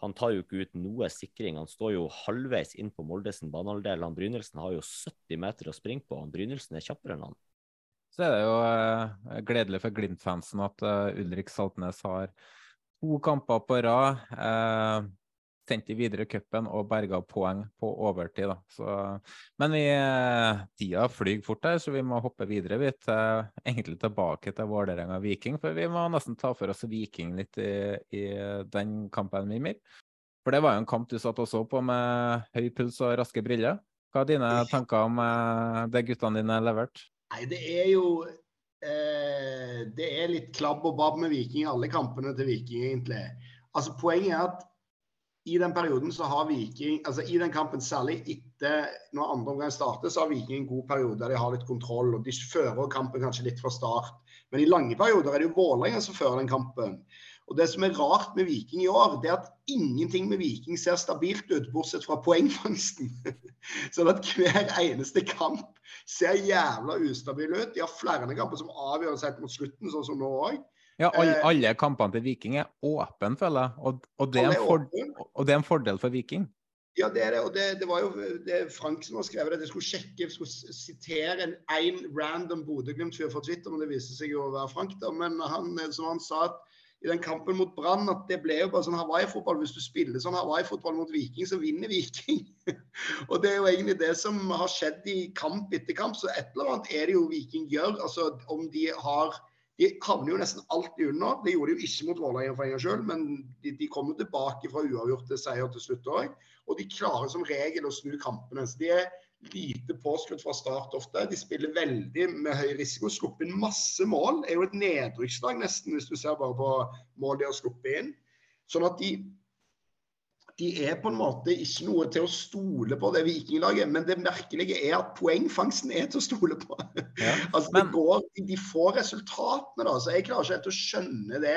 han tar jo ikke ut noe sikring. Han står jo halvveis inn på Moldesen banehalvdel. Han Brynildsen har jo 70 meter å springe på. Han Brynildsen er kjappere enn han. Så er det jo eh, gledelig for Glimt-fansen at uh, Ulrik Saltnes har to kamper på rad. Eh, sendt de videre i cupen og berga poeng på overtid. Så, men vi, eh, tida flyr fort her, så vi må hoppe videre vi, til, egentlig tilbake til Vålerenga Viking. For vi må nesten ta for oss Viking litt i, i den kampen, Mimir. For det var jo en kamp du satt og så på med høy puls og raske briller. Hva er dine tanker om eh, det guttene dine leverte? Nei, det er jo eh, Det er litt klabb og babb med Viking i alle kampene til Viking, egentlig. Altså Poenget er at i den perioden så har Viking, altså i den kampen, særlig etter når andre omgang starter, så har Viking en god periode der de har litt kontroll. og De fører kampen kanskje litt fra start. Men i lange perioder er det jo Vålerenga som fører den kampen. Og Det som er rart med Viking i år, det er at ingenting med Viking ser stabilt ut, bortsett fra poengfangsten. sånn at hver eneste kamp ser jævla ustabil ut. De har flere kamper som avgjøres helt mot slutten, sånn som nå òg. Ja, alle, eh, alle kampene til Viking er åpne, føler jeg. Og, og, det og, det er en fordel for Viking. Ja, det er det. Og det, det var jo det Frank som har skrevet det. Jeg skulle sjekke, jeg skulle sitere en, én random Bodø-Glimt-fyr fra Twitter, men det viste seg jo å være Frank. da, Men han, som han sa at i den kampen mot Brann at det ble jo bare sånn Hawaii-fotball. Hvis du spiller sånn Hawaii-fotball mot Viking, så vinner Viking. og det er jo egentlig det som har skjedd i kamp etter kamp. Så et eller annet er det jo Viking gjør. Altså om de har de havner jo nesten alltid under. Det gjorde de jo ikke mot Vålerenga for en gangs men de, de kommer tilbake fra uavgjort til seier til slutt òg. Og de klarer som regel å snu kampene. Så de er lite påskrudd fra start ofte. De spiller veldig med høy risiko. Sluppet inn masse mål. Det er jo et nedrykkslag nesten, hvis du ser bare på mål de har sluppet inn. Sånn at de de er på en måte ikke noe til å stole på, det vikinglaget. Men det merkelige er at poengfangsten er til å stole på. Ja, altså, men... går, de får resultatene, da. Så jeg klarer ikke helt å skjønne det.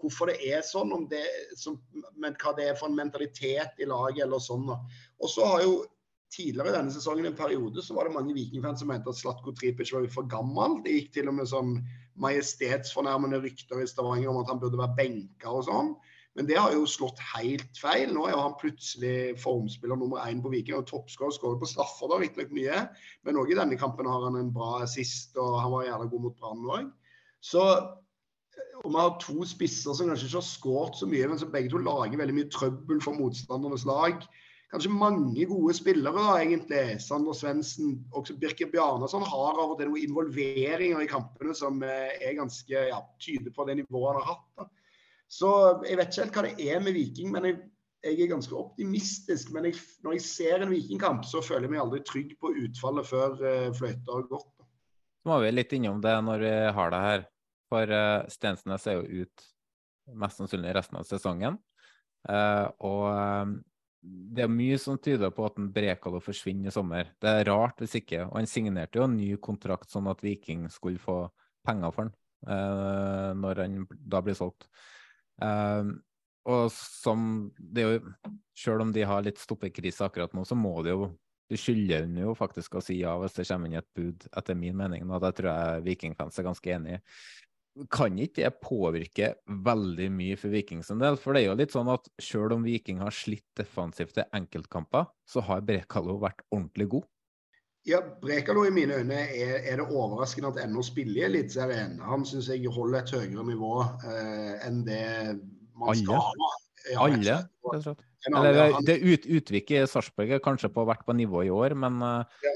Hvorfor det er sånn, det, som, men hva det er for en mentalitet i laget eller sånn. Da. Og så har jo tidligere denne sesongen en periode så var det mange vikingfans som mente at Slatko Tripic var for gammel. Det gikk til og med sånn majestetsfornærmende rykter i Stavanger om at han burde være benka og sånn. Men det har jo slått helt feil. Nå er jo han plutselig formspiller nummer én på Viking og toppskårer. Skårer på straffer, da, riktignok mye. Men òg i denne kampen har han en bra assist, og han var gjerne god mot Brann òg. Så og vi har to spisser som kanskje ikke har skåret så mye, men som begge to lager veldig mye trøbbel for motstandernes lag. Kanskje mange gode spillere, da, egentlig. Sander Svendsen, også Birker Bjarnason har av og til noen involveringer i kampene som er ganske ja, tyder på det nivået han har hatt. da. Så jeg vet ikke helt hva det er med Viking, men jeg, jeg er ganske optimistisk. Men jeg, når jeg ser en Vikingkamp, så føler jeg meg aldri trygg på utfallet før uh, fløyta har gått. Så må vi litt innom det når vi har det her. For uh, Stensnes er jo ut mest sannsynlig resten av sesongen. Uh, og um, det er mye som tyder på at en Brekalo forsvinner i sommer. Det er rart hvis ikke. Og han signerte jo en ny kontrakt sånn at Viking skulle få penger for den uh, når han da blir solgt. Uh, og som det jo Selv om de har litt stoppekrise akkurat nå, så må det jo Du skylder jo faktisk å si ja hvis det kommer inn et bud, etter min mening. Og det tror jeg Vikingfans er ganske enig i. Kan ikke det påvirke veldig mye for Vikings en del? For det er jo litt sånn at selv om Viking har slitt defensivt i enkeltkamper, så har Brekalo vært ordentlig god. Ja, Brekalo i mine øyne er, er det overraskende at ennå spiller i Eliteserien. Han syns jeg holder et høyere nivå eh, enn det man Alle. skal ha. Ja, Alle, rett og. Eller det, det ut, Utvik i Sarpsborg har kanskje på vært på nivå i år, men uh, ja.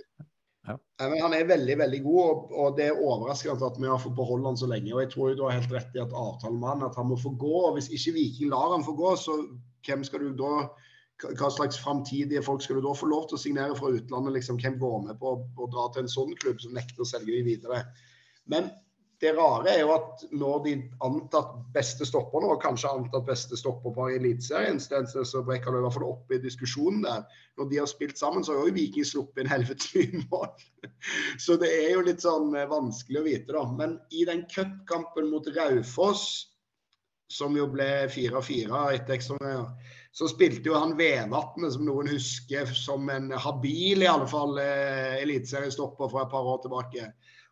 Ja. Men han er veldig veldig god, og, og det er overraskende at vi har fått beholde han så lenge. og Jeg tror du har helt rett i at avtalemann at han må få gå. og Hvis ikke Viking lar han få gå, så hvem skal du da hva slags framtidige folk skal du da få lov til å signere fra utlandet? Liksom, hvem går med på å dra til en sånn klubb som nekter å selge de videre? Men det rare er jo at når de antatt beste stopper nå, kanskje antatt beste stopper på Eliteserien, Stensnes og Brekalo i hvert fall oppe i diskusjonen der, når de har spilt sammen, så har jo Viking sluppet inn helvetes mye mål. Så det er jo litt sånn eh, vanskelig å vite, da. Men i den cupkampen mot Raufoss, som jo ble 4-4 etter ekstraomganger, så spilte jo han Vevatnet, som noen husker som en habil, i alle fall, eh, eliteseriestopper for et par år tilbake.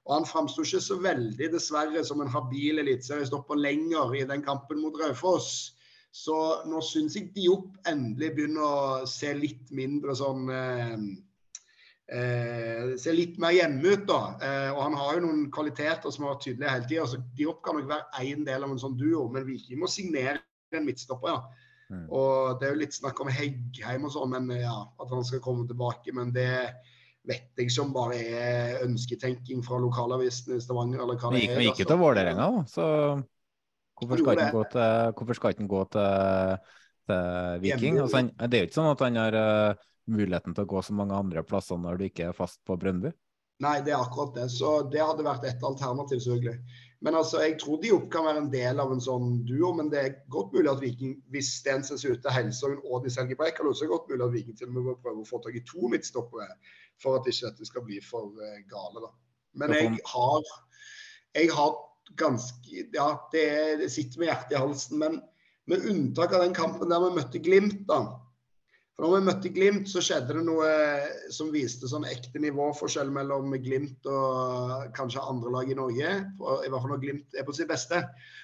Og Han framsto ikke så veldig, dessverre, som en habil eliteseriestopper lenger i den kampen mot Raufoss. Så nå syns jeg Diop endelig begynner å se litt mindre sånn eh, eh, Se litt mer hjemme ut, da. Eh, og han har jo noen kvaliteter som har vært tydelige hele tida. Så Diop kan nok være én del av en sånn duo, men Viking må signere en midtstopper, ja. Mm. Og det er jo litt snakk om Heggheim og sånn, men ja, at han skal komme tilbake. Men det vet jeg som bare er ønsketenking fra lokalavisen i Stavanger. eller hva det er. Men gikk jo til Vålerenga, så hvorfor skal ikke gå til, hvorfor skal ikke gå til, til Viking? Altså, han, det er jo ikke sånn at han har uh, muligheten til å gå så mange andre plasser når du ikke er fast på Brøndby? Nei, det er akkurat det. Så det hadde vært et alternativ, selvfølgelig. Men altså, jeg tror de opp kan være en del av en sånn duo. Men det er godt mulig at Viking, hvis Stensens er ute til sesongen og de selger Breikalo, så er det godt mulig at Viking til og med må prøve å få tak i to midtstoppere for at ikke dette skal bli for uh, gale. da. Men jeg har, jeg har ganske Ja, det, det sitter med hjertet i halsen. Men med unntak av den kampen der vi møtte Glimt, da. For når vi møtte Glimt, så skjedde det noe som viste sånn ekte nivåforskjell mellom Glimt og kanskje andre lag i Norge. I hvert fall når Glimt er på sitt beste.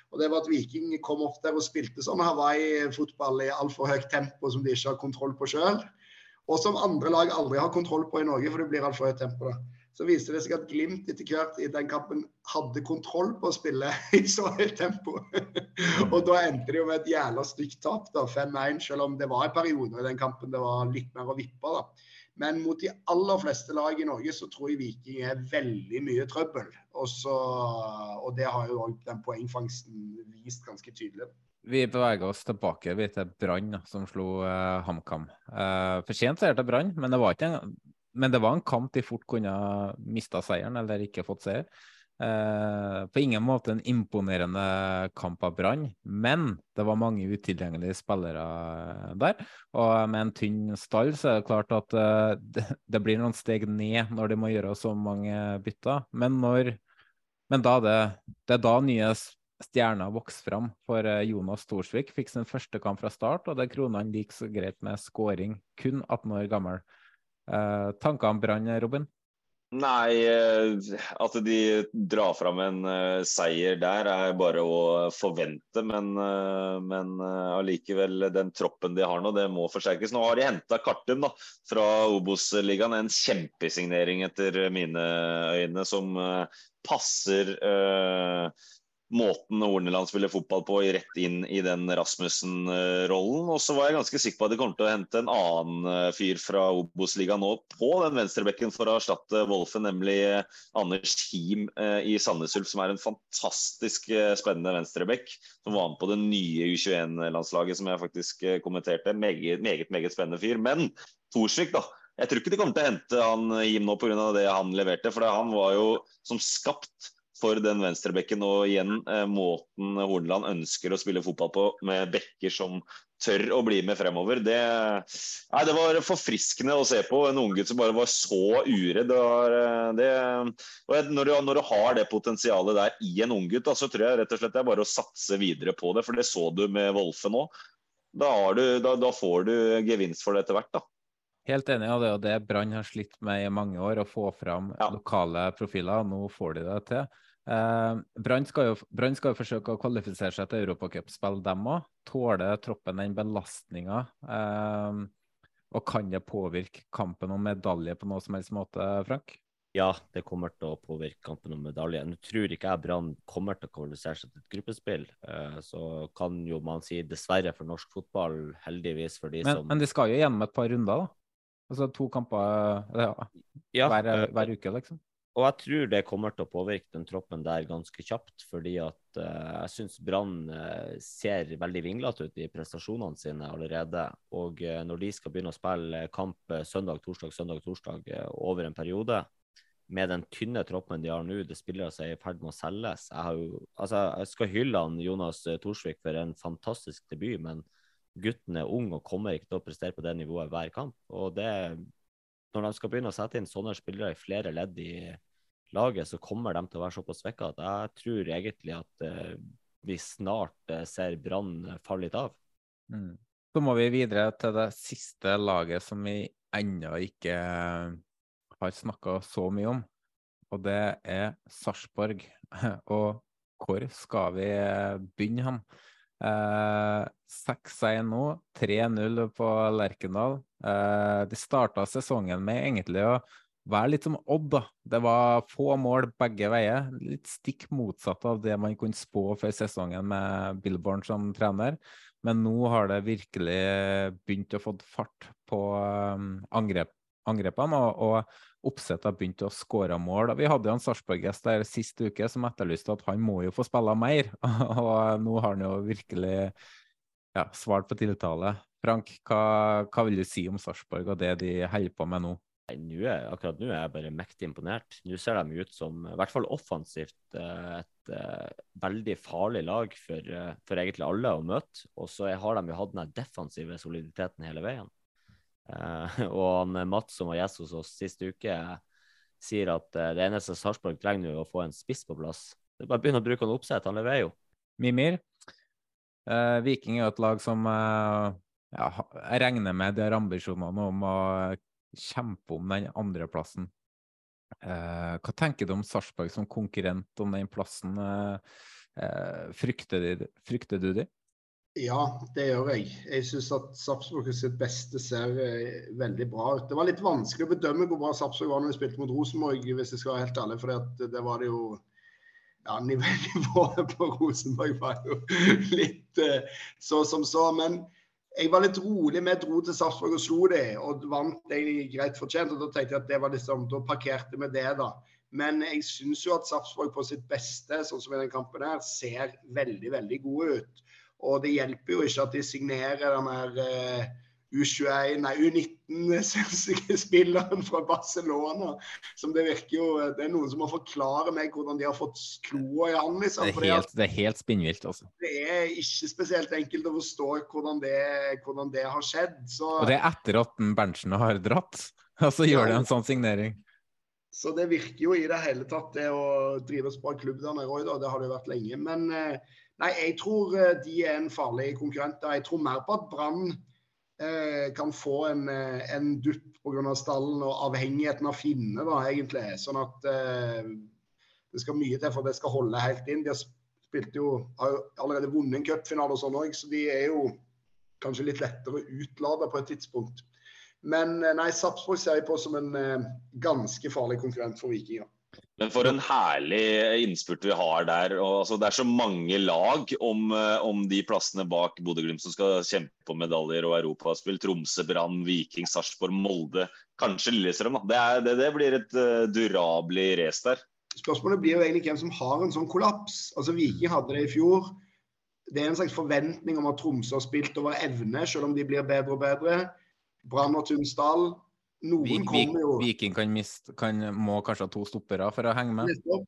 Og det var at Viking kom opp der og spilte sånn Hawaii-fotball i altfor høyt tempo som de ikke har kontroll på sjøl og som andre lag aldri har kontroll på i Norge, for det blir altfor høyt tempo. da. Så viste det seg at Glimt etter hvert i den kampen hadde kontroll på å spille i så høyt tempo. og da endte det jo med et jævla stygt tap, da, 5-1, selv om det var en periode i den kampen det var litt mer å vippe. da. Men mot de aller fleste lag i Norge så tror jeg Viking er veldig mye trøbbel. Også, og det har jo òg den poengfangsten vist ganske tydelig. Vi beveger oss tilbake vi til Brann, som slo eh, HamKam. Eh, for sent seier til Brann, men, men, det var en kamp de fort kunne mista seieren, eller ikke fått seier. Eh, på ingen måte en imponerende kamp av Brann, men det var mange utilgjengelige spillere der. Og med en tynn stall så er det klart at eh, det, blir noen steg ned når de må gjøre så mange bytter. Men, når, men da det, det er da nye stjerna vokste fram. For eh, Jonas Thorsvik fikk sin første kamp fra start, og det kronene like så greit med skåring, kun 18 år gammel. Eh, tanker om Brann, Robin? Nei, eh, at de drar fram en uh, seier der er bare å forvente. Men, uh, men uh, allikevel, den troppen de har nå, det må forsterkes. Nå har de henta Kartum da, fra Obos-ligaen. En kjempesignering etter mine øyne, som passer måten Horneland spiller fotball på, rett inn i den Rasmussen-rollen. Og så var jeg ganske sikker på at de kommer til å hente en annen eh, fyr fra Obos-ligaen nå på den venstrebekken for å erstatte Wolfen, nemlig eh, Anders Him eh, i Sandnes Ulf, som er en fantastisk spennende venstrebekk. Som var med på det nye U21-landslaget som jeg faktisk kommenterte. Meget, meget, meget spennende fyr. Men Thorsvik, da. Jeg tror ikke de kommer til å hente han Him nå pga. det han leverte. For han var jo som skapt for den venstrebekken. Og igjen eh, måten Horneland ønsker å spille fotball på, med bekker som tør å bli med fremover. Det, nei, det var forfriskende å se på. En unggutt som bare var så uredd. Eh, det, når, du, når, du, har det potensialet der i en unggutt, så tror jeg rett og slett det er bare å satse videre på det. For det så du med Wolfe nå. Da, du, da, da, får du gevinst for det etter hvert. da. Helt enig, og det er det Brann har slitt med i mange år, å få fram ja. lokale profiler. Nå får de det til. Eh, Brann skal, skal, jo forsøke å kvalifisere seg til europacupspill, dem òg. Tåler troppen den belastninga? Eh, og kan det påvirke kampen om medalje på noe som helst måte, Frank? Ja, det kommer til å påvirke kampen om medalje. Nå tror ikke jeg Brann kommer til å kvalifisere seg til et gruppespill. Eh, så kan jo man si dessverre for norsk fotball, heldigvis for de men, som Men de skal jo gjennom et par runder, da? Altså to kamper ja, ja, hver, hver uke, liksom? Og jeg tror det kommer til å påvirke den troppen der ganske kjapt. Fordi at uh, jeg syns Brann uh, ser veldig vinglete ut i prestasjonene sine allerede. Og uh, når de skal begynne å spille kamp søndag, torsdag, søndag, torsdag over en periode, med den tynne troppen de har nå, det spillere som er i ferd med å selges Jeg, jo, altså, jeg skal hylle han Jonas Thorsvik for en fantastisk debut, men gutten er ung og kommer ikke til å prestere på det nivået hver kamp. Og det når de skal begynne å sette inn sånne spillere i flere ledd i laget, så kommer de til å være såpass svekka at jeg tror egentlig at uh, vi snart uh, ser Brann falle litt av. Mm. Så må vi videre til det siste laget som vi ennå ikke uh, har snakka så mye om, og det er Sarpsborg. og hvor skal vi begynne han? Eh, 6-1 nå, 3-0 på Lerkendal. Eh, de starta sesongen med egentlig å være litt som Odd, da. Det var få mål begge veier. Litt stikk motsatt av det man kunne spå før sesongen med Billborn som trener. Men nå har det virkelig begynt å få fart på um, angrep, angrepene, og, og Oppsett har begynt å skåre mål. Vi hadde jo en Sarpsborg-gjest der sist uke som etterlyste at han må jo få spille mer. og nå har han jo virkelig ja, svart på tiltale. Frank, hva, hva vil du si om Sarpsborg og det de holder på med nå? Nå er, akkurat nå er jeg bare mektig imponert. Nå ser de ut som, i hvert fall offensivt, eh, et uh, veldig farlig lag for, uh, for, egentlig alle å møte. Og så har de jo hatt den defensive soliditeten hele veien. Uh, og han, Mats som var gjest hos oss sist uke, sier at det eneste Sarpsborg trenger nå, er å få en spiss på plass. Det er bare å begynne å bruke han oppsett, han leverer jo. Mimir, Viking er jo et lag som ja, jeg regner med de har ambisjonene om å kjempe om den andreplassen. Eh, hva tenker du om Sarpsborg som konkurrent om den plassen? Eh, frykter, de, frykter, du de? Ja, det gjør jeg. Jeg syns at Sarpsborg sitt beste ser eh, veldig bra ut. Det var litt vanskelig å bedømme hvor bra Sarpsborg var når vi spilte mot Rosenborg, hvis jeg skal være helt ærlig. For det var det jo ja, Nivået på Rosenborg var jo litt så som så. Men jeg var litt rolig. Vi dro til Sarpsborg og slo dem, og vant egentlig greit fortjent. og Da tenkte jeg at det var liksom, da parkerte vi det, da. Men jeg syns jo at Sarpsborg på sitt beste, sånn som i den kampen her, ser veldig, veldig gode ut. Og det hjelper jo ikke at de signerer den her eh, U21, nei U19-spilleren fra Barcelona. Som det virker jo Det er noen som må forklare meg hvordan de har fått kloa i han. Liksom, det, er helt, det er helt spinnvilt, altså. Det er ikke spesielt enkelt å forstå hvordan det, hvordan det har skjedd. Så, og det er etter at Berntsen har dratt, og så gjør ja, de en sånn signering. Så det virker jo i det hele tatt, det å drive bra klubb der nede det har det jo vært lenge. Men eh, nei, jeg tror eh, de er en farlig konkurrent. Jeg tror mer på at Brann kan få en, eh, en dupp pga. stallen og avhengigheten av Finne, da, egentlig. Sånn at eh, det skal mye til for at det skal holde helt inn. De har spilt jo, har jo allerede vunnet en cupfinale og sånn òg, så de er jo kanskje litt lettere å utlade på et tidspunkt. Men eh, nei, Sarpsborg ser jeg på som en eh, ganske farlig konkurrent for Vikinger. Men for en herlig innspurt vi har der. Og, altså, det er så mange lag om, eh, om de plassene bak Bodø-Glimt som skal kjempe om medaljer og europaspill. Tromsø, Brann, Viking, Sarpsborg, Molde. Kanskje Lillestrøm. Det, er, det, det blir et uh, durabelig race der. Spørsmålet blir jo egentlig hvem som har en sånn kollaps. Altså Viking hadde det i fjor. Det er en slags forventning om at Tromsø har spilt over evne, selv om de blir bedre og bedre. Brann og Tunsdal noen kommer jo Viking kan miste, kan, må kanskje ha to stoppere for å henge med.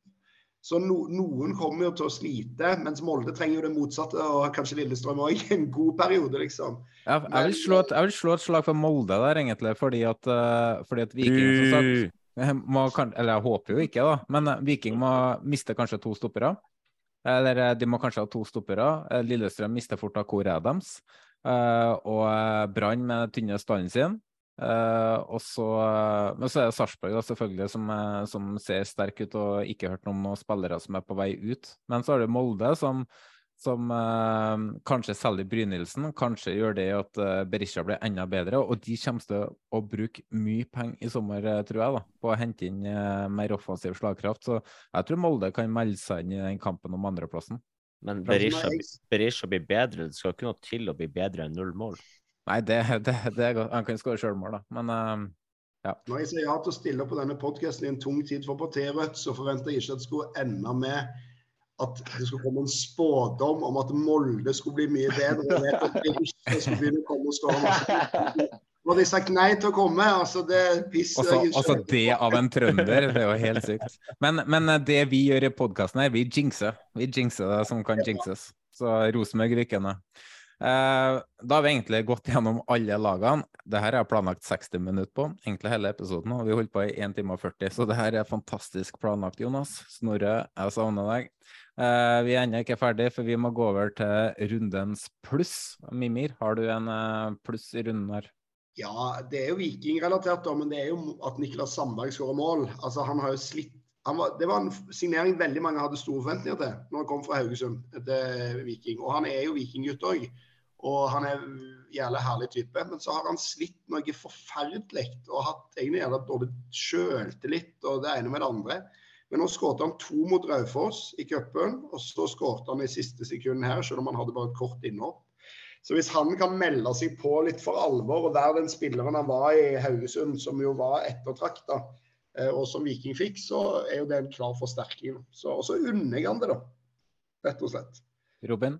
Så no, noen kommer jo til å slite, mens Molde trenger jo det motsatte. Og kanskje Lillestrøm òg. En god periode, liksom. Ja, jeg, vil slå et, jeg vil slå et slag for Molde der, egentlig, fordi at, uh, fordi at Viking som sagt, må, Eller jeg håper jo ikke, da. Men uh, Viking må miste kanskje to stoppere. Eller uh, de må kanskje ha to stoppere. Lillestrøm mister fort av Kore Adams. og Brann med tynne stallen sin. Uh, og så, uh, men så er det Sarpsborg selvfølgelig som, uh, som, ser sterk ut og ikke hørt noe om noen spillere som er på vei ut. Men så har du Molde som, som kanskje selger Brynildsen, kanskje gjør det at Berisha blir enda bedre. Og de kommer til å bruke mye penger i sommer, tror jeg, da, på å hente inn mer offensiv slagkraft. Så jeg tror Molde kan melde seg inn i den kampen om andreplassen. Men Berisha, Berisha blir bedre. Det skal ikke noe til å bli bedre enn null mål. Nei, det, det, det er godt. Han kan skåre sjølmål, da. Men uh, ja. Når jeg sier ja til å stille på denne podkasten i en tung tid for partiet Rødt, så forventer jeg ikke at det skulle ende med at det skulle komme en spådom om at Molde skulle bli mye bedre. og vet at de ikke skulle begynne å komme og skåre masse. Nå de sagt nei til å komme. altså det pisser også, jeg også det av en trønder, det er jo helt sykt. Men, men det vi gjør i podkasten her, vi jinxer. Vi jinxer det som kan jinxes. Så Rosenborg rykker ned. Eh, da har vi egentlig gått gjennom alle lagene. Dette har jeg planlagt 60 minutter på, egentlig hele episoden, og vi holdt på i 1 time og 40. Så det her er fantastisk planlagt, Jonas. Snorre, jeg savner deg. Eh, vi er ennå ikke ferdig, for vi må gå over til rundens pluss. Mimir, har du en eh, pluss i runden her? Ja, det er jo vikingrelatert, men det er jo at Niklas Sandberg skårer mål. Altså, han har jo slitt var, det var en signering veldig mange hadde store forventninger til når han kom fra Haugesund til Viking. Og han er jo vikinggutt òg. Og han er en jævlig herlig type. Men så har han slitt noe forferdelig og hatt egentlig jævla dårlig sjøltillit og det ene med det andre. Men nå skåret han to mot Raufoss i cupen, og så skåret han i siste sekund her, selv om han hadde bare et kort innhopp. Så hvis han kan melde seg på litt for alvor og være den spilleren han var i Haugesund, som jo var ettertrakta, eh, og som Viking fikk, så er jo det en klar forsterking. Så, og så unner jeg han det, da. Rett og slett. Robin?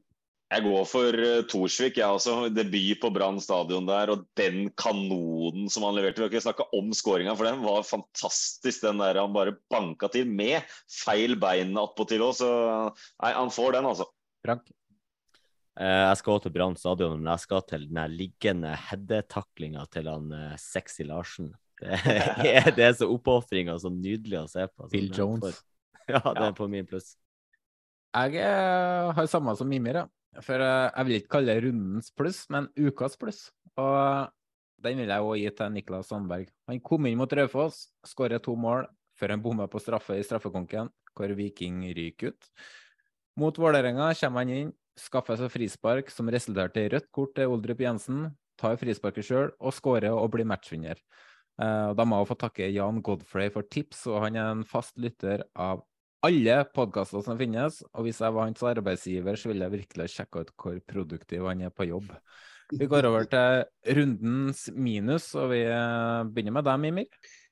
Jeg går for uh, Torsvik. Jeg også. Debut på Brann stadion der. Og den kanonen som han leverte. Vi har ikke snakka om skåringa, for den var fantastisk. Den der han bare banka til med feil bein attpåtil òg. Så nei, han får den, altså. Frank? Eh, jeg skal til Brann stadion, men jeg skal til den liggende headetaklinga til han uh, Sexy Larsen. Det er, det er så oppofring så nydelig å se på. Bill Jones. Ja, det er på min pluss. Jeg har samme som Mimir, ja. For uh, jeg vil ikke kalle det rundens pluss, men ukas pluss. Og den vil jeg òg gi til Niklas Sandberg. Han kom inn mot Raufoss, skåret to mål før han bomma på straffe i straffekonken, hvor Viking ryker ut. Mot Vålerenga kommer han inn, skaffer seg frispark som resulterte i rødt kort til Oldrup Jensen, tar frisparket sjøl og skårer og blir matchvinner. Uh, da må jeg få takke Jan Godfrey for tips, og han er en fast lytter av alle podkaster som finnes. Og hvis jeg var hans arbeidsgiver, så ville jeg virkelig sjekke ut hvor produktiv han er på jobb. Vi går over til rundens minus, og vi eh, begynner med deg, Mimir.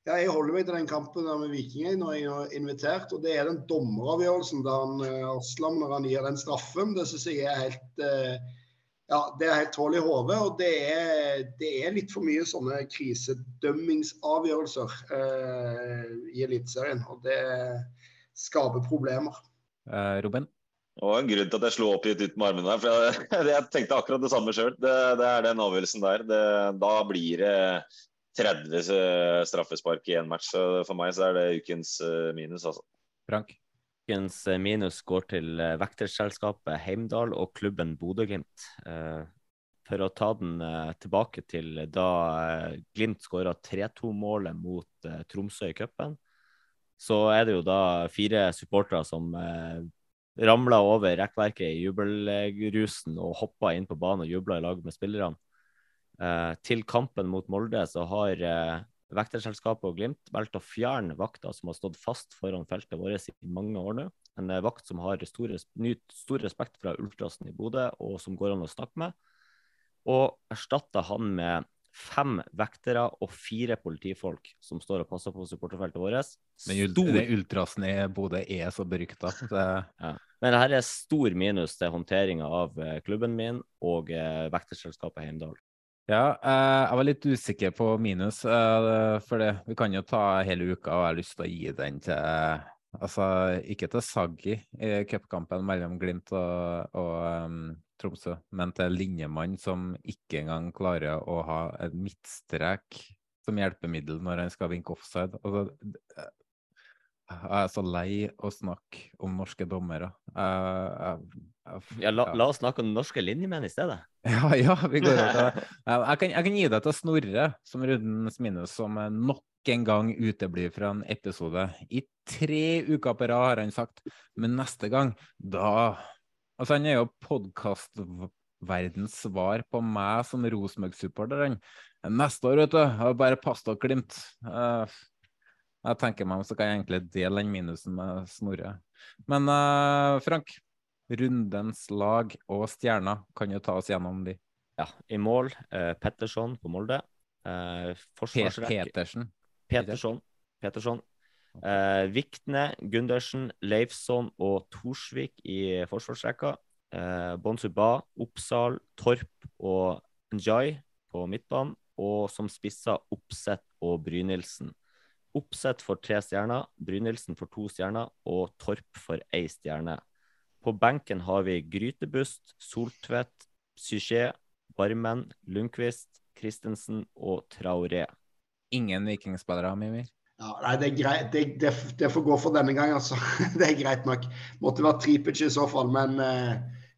Ja, jeg holder meg til den kampen der med Viking når jeg er invitert. og Det er den dommeravgjørelsen da han eh, Aslam når han gir den straffen. Det syns jeg er helt eh, ja, det er helt hull i hodet. Og det er, det er, litt for mye sånne krisedømmingsavgjørelser eh, i Eliteserien. Og det, skaper problemer. Uh, Robin? Det var en grunn til at jeg slo opp oppgitt ut med armene der. for Jeg, jeg tenkte akkurat det samme sjøl. Det, det, er den avgjørelsen der. Det, da blir det 30 straffespark i én match. Så for meg så er det ukens eh, minus, altså. Frank? Ukens eh, minus går til vekterselskapet Heimdal og klubben Bodø-Glimt. For å ta den tilbake til da Glimt skåra 3-2-målet mot Tromsø i cupen så er det jo da fire supportere som eh, ramla over rekkverket i jubelrusen og hoppa inn på banen og jubla i lag med spillerne. Eh, til kampen mot Molde så har eh, Vekterselskapet og Glimt valgt å fjerne vakta som har stått fast foran feltet vårt i mange år nå. En eh, vakt som har stor, stor respekt fra ultrasen i Bodø, og som går an å snakke med. Og erstatta han med fem vektere og fire politifolk som står og passer på supporterfeltet vårt. Men den ultrasen i Bodø er så berykta. Ja. Men dette er stor minus til håndteringa av eh, klubben min og eh, vekterselskapet Heimdal. Ja, eh, jeg var litt usikker på minus, for det, vi kan jo ta hele uka, og jeg har lyst til å gi den til Altså, ikke til Saggi i cupkampen mellom Glimt og, og um, Tromsø, men til Linjemann, som ikke engang klarer å ha en midtstrek som hjelpemiddel når han skal vinke offside. Altså, jeg er så lei å snakke om norske dommere. Jeg, jeg, jeg, ja, la, la, oss snakke om norske linjemenn i stedet. Ja, ja vi går over jeg, kan, jeg kan gi det til Snorre, som rundens minus, som nok en gang uteblir fra en episode. I tre uker på rad, har han sagt. Men neste gang, da Altså, han er jo podkastverdens svar på meg som Rosenborg-supporter. Neste år, vet du, bare pass dere, Glimt. Uh, jeg tenker meg om, så kan jeg egentlig dele den minusen med Snorre. Men uh, Frank, rundens lag og stjerner, kan jo ta oss gjennom de. Ja, i mål eh, Petterson på Molde. Uh, Petersen. Peterson. Peterson. Eh, Vikne, Gundersen, Leifsson og Torsvik i forsvarsrekka. Eh, Bonsuba, Oppsal, Torp og Njay på midtbanen. Og som spisser Oppsett og Brynildsen. Oppsett for tre stjerner, Brynildsen for to stjerner og Torp for ei stjerne. På benken har vi Grytebust, Soltvedt, Psyché, Barmen, Lundqvist, Christensen og Traoré. Ingen vikingspillere, Mimir? Ja, nei, det, er greit. Det, det, det, får gå for denne gang, altså. Det er greit nok. Måtte vært Tripic i så fall, men uh,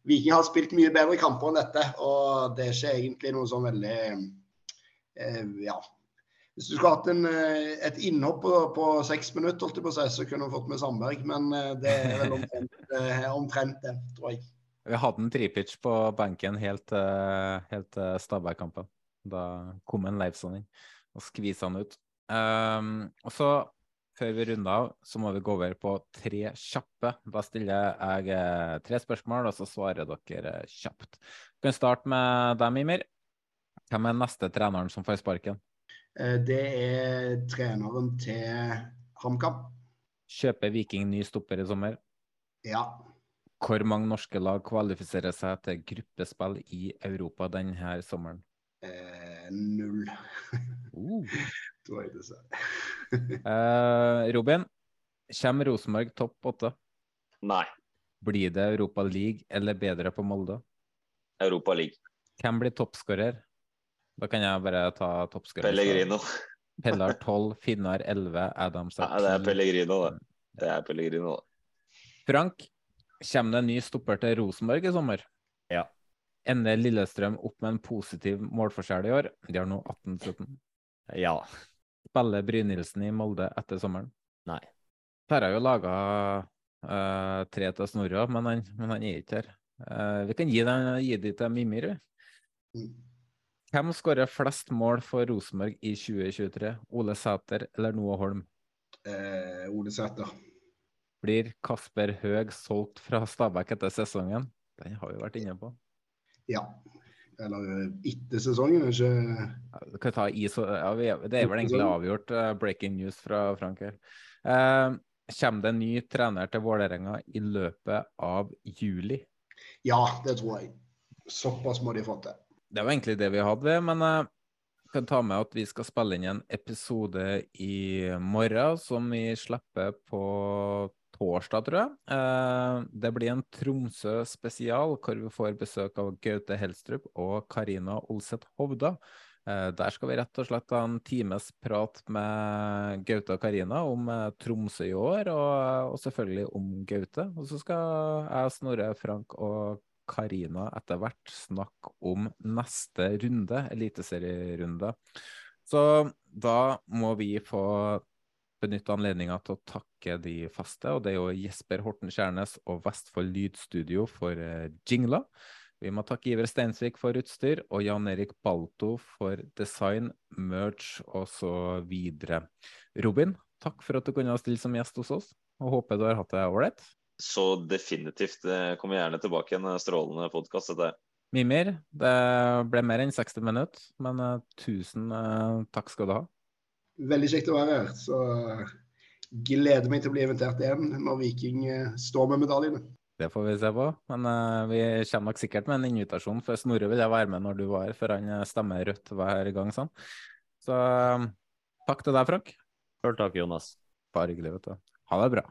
Viking har spilt mye bedre kamper enn dette. Og det er ikke egentlig noe sånn veldig uh, Ja, hvis du skulle hatt en, eh, et innhopp på, på seks minutter, holdt jeg på å si, så kunne du fått med Sandberg. Men eh, det er vel omtrent, eh, omtrent det, tror jeg. Vi hadde en tripitch på benken helt, til Stabæk-kampen. Da kom en inn og skvise han ut. Um, og så, før vi runder av, så må vi gå over på tre kjappe. Da stiller jeg tre spørsmål, og så svarer dere kjapt. Vi kan starte med deg, Mimir. Hvem er neste treneren som får sparken? Eh, det er treneren til HamKam. Kjøper Viking ny stopper i sommer? Ja. Hvor mange norske lag kvalifiserer seg til gruppespill i Europa denne sommeren? Eh, null. Uh. Eh, Robin, kommer Rosenborg topp åtte? Nei. Blir det Europa League eller bedre på Molde? Europa League. Hvem blir toppskårer? Da kan jeg bare ta toppskårer. Pellegrino. Pellar 12, Finnar 11, Adams 10. Ja, det er Pellegrino, det. Det er Pellegrino, det. Frank, kommer det en ny stopper til Rosenborg i sommer? Ja. Ender Lillestrøm opp med en positiv målforskjell i år? De har nå 18-17. Ja. Spiller Brynildsen i Molde etter sommeren? Nei. Der har jo laga uh, eh, tre til Snorre, men, han, men han er ikke her. Uh, vi kan gi, den, gi de til Mimir. vi. Hvem skårer flest mål for Rosenborg i 2023? Ole Sæter eller Noah Holm? Eh, Ole Sæter. Blir Kasper Høeg solgt fra Stabæk etter sesongen? Den har vi vært inne på. Ja. Eller eh, etter sesongen, ikke ja, ta i, ja, Det er vel egentlig avgjort. Uh, breaking news fra Frank her. Uh, kommer det en ny trener til Vålerenga i løpet av juli? Ja, det tror jeg. Såpass må de få til det var egentlig det vi hadde, men jeg kan ta med at vi skal spille inn en episode i morgen som vi slipper på torsdag, tror jeg. Eh, det blir en Tromsø spesial hvor vi får besøk av Gaute Helstrup og Karina Olseth Hovda. Eh, der skal vi rett og slett ha en times prat med Gaute og Karina om eh, Tromsø i år, og, selvfølgelig om Gaute. Og så skal jeg, Snorre, Frank og Karina etter hvert snakke om neste runde, eliteserierunde. Så da må vi få benytte anledninga til å takke de faste, og det er jo Jesper Horten Skjærnes og Vestfold Lydstudio for Jingla. jingler. Vi må takke Iver Steinsvik for utstyr og Jan Erik Balto for design, merch og så videre. Robin, takk for at du kunne stille som gjest hos oss, og håper du har hatt det ålreit. Så definitivt. Kommer gjerne tilbake en strålende podkast. Mimir, det ble mer enn 60 minutter, men uh, tusen takk skal du ha. Veldig kjekt å være her. Så gleder meg til å bli invitert igjen når Viking står med medaljene. Det får vi se på. Men uh, vi kommer nok sikkert med en invitasjon, for Snorre vil jeg være med når du var her, for han eh, stemmer rødt hver gang. sånn. Så uh, takk til deg, Frank. Sjøl takk, Jonas. Bare hyggelig, vet du. Ha det bra.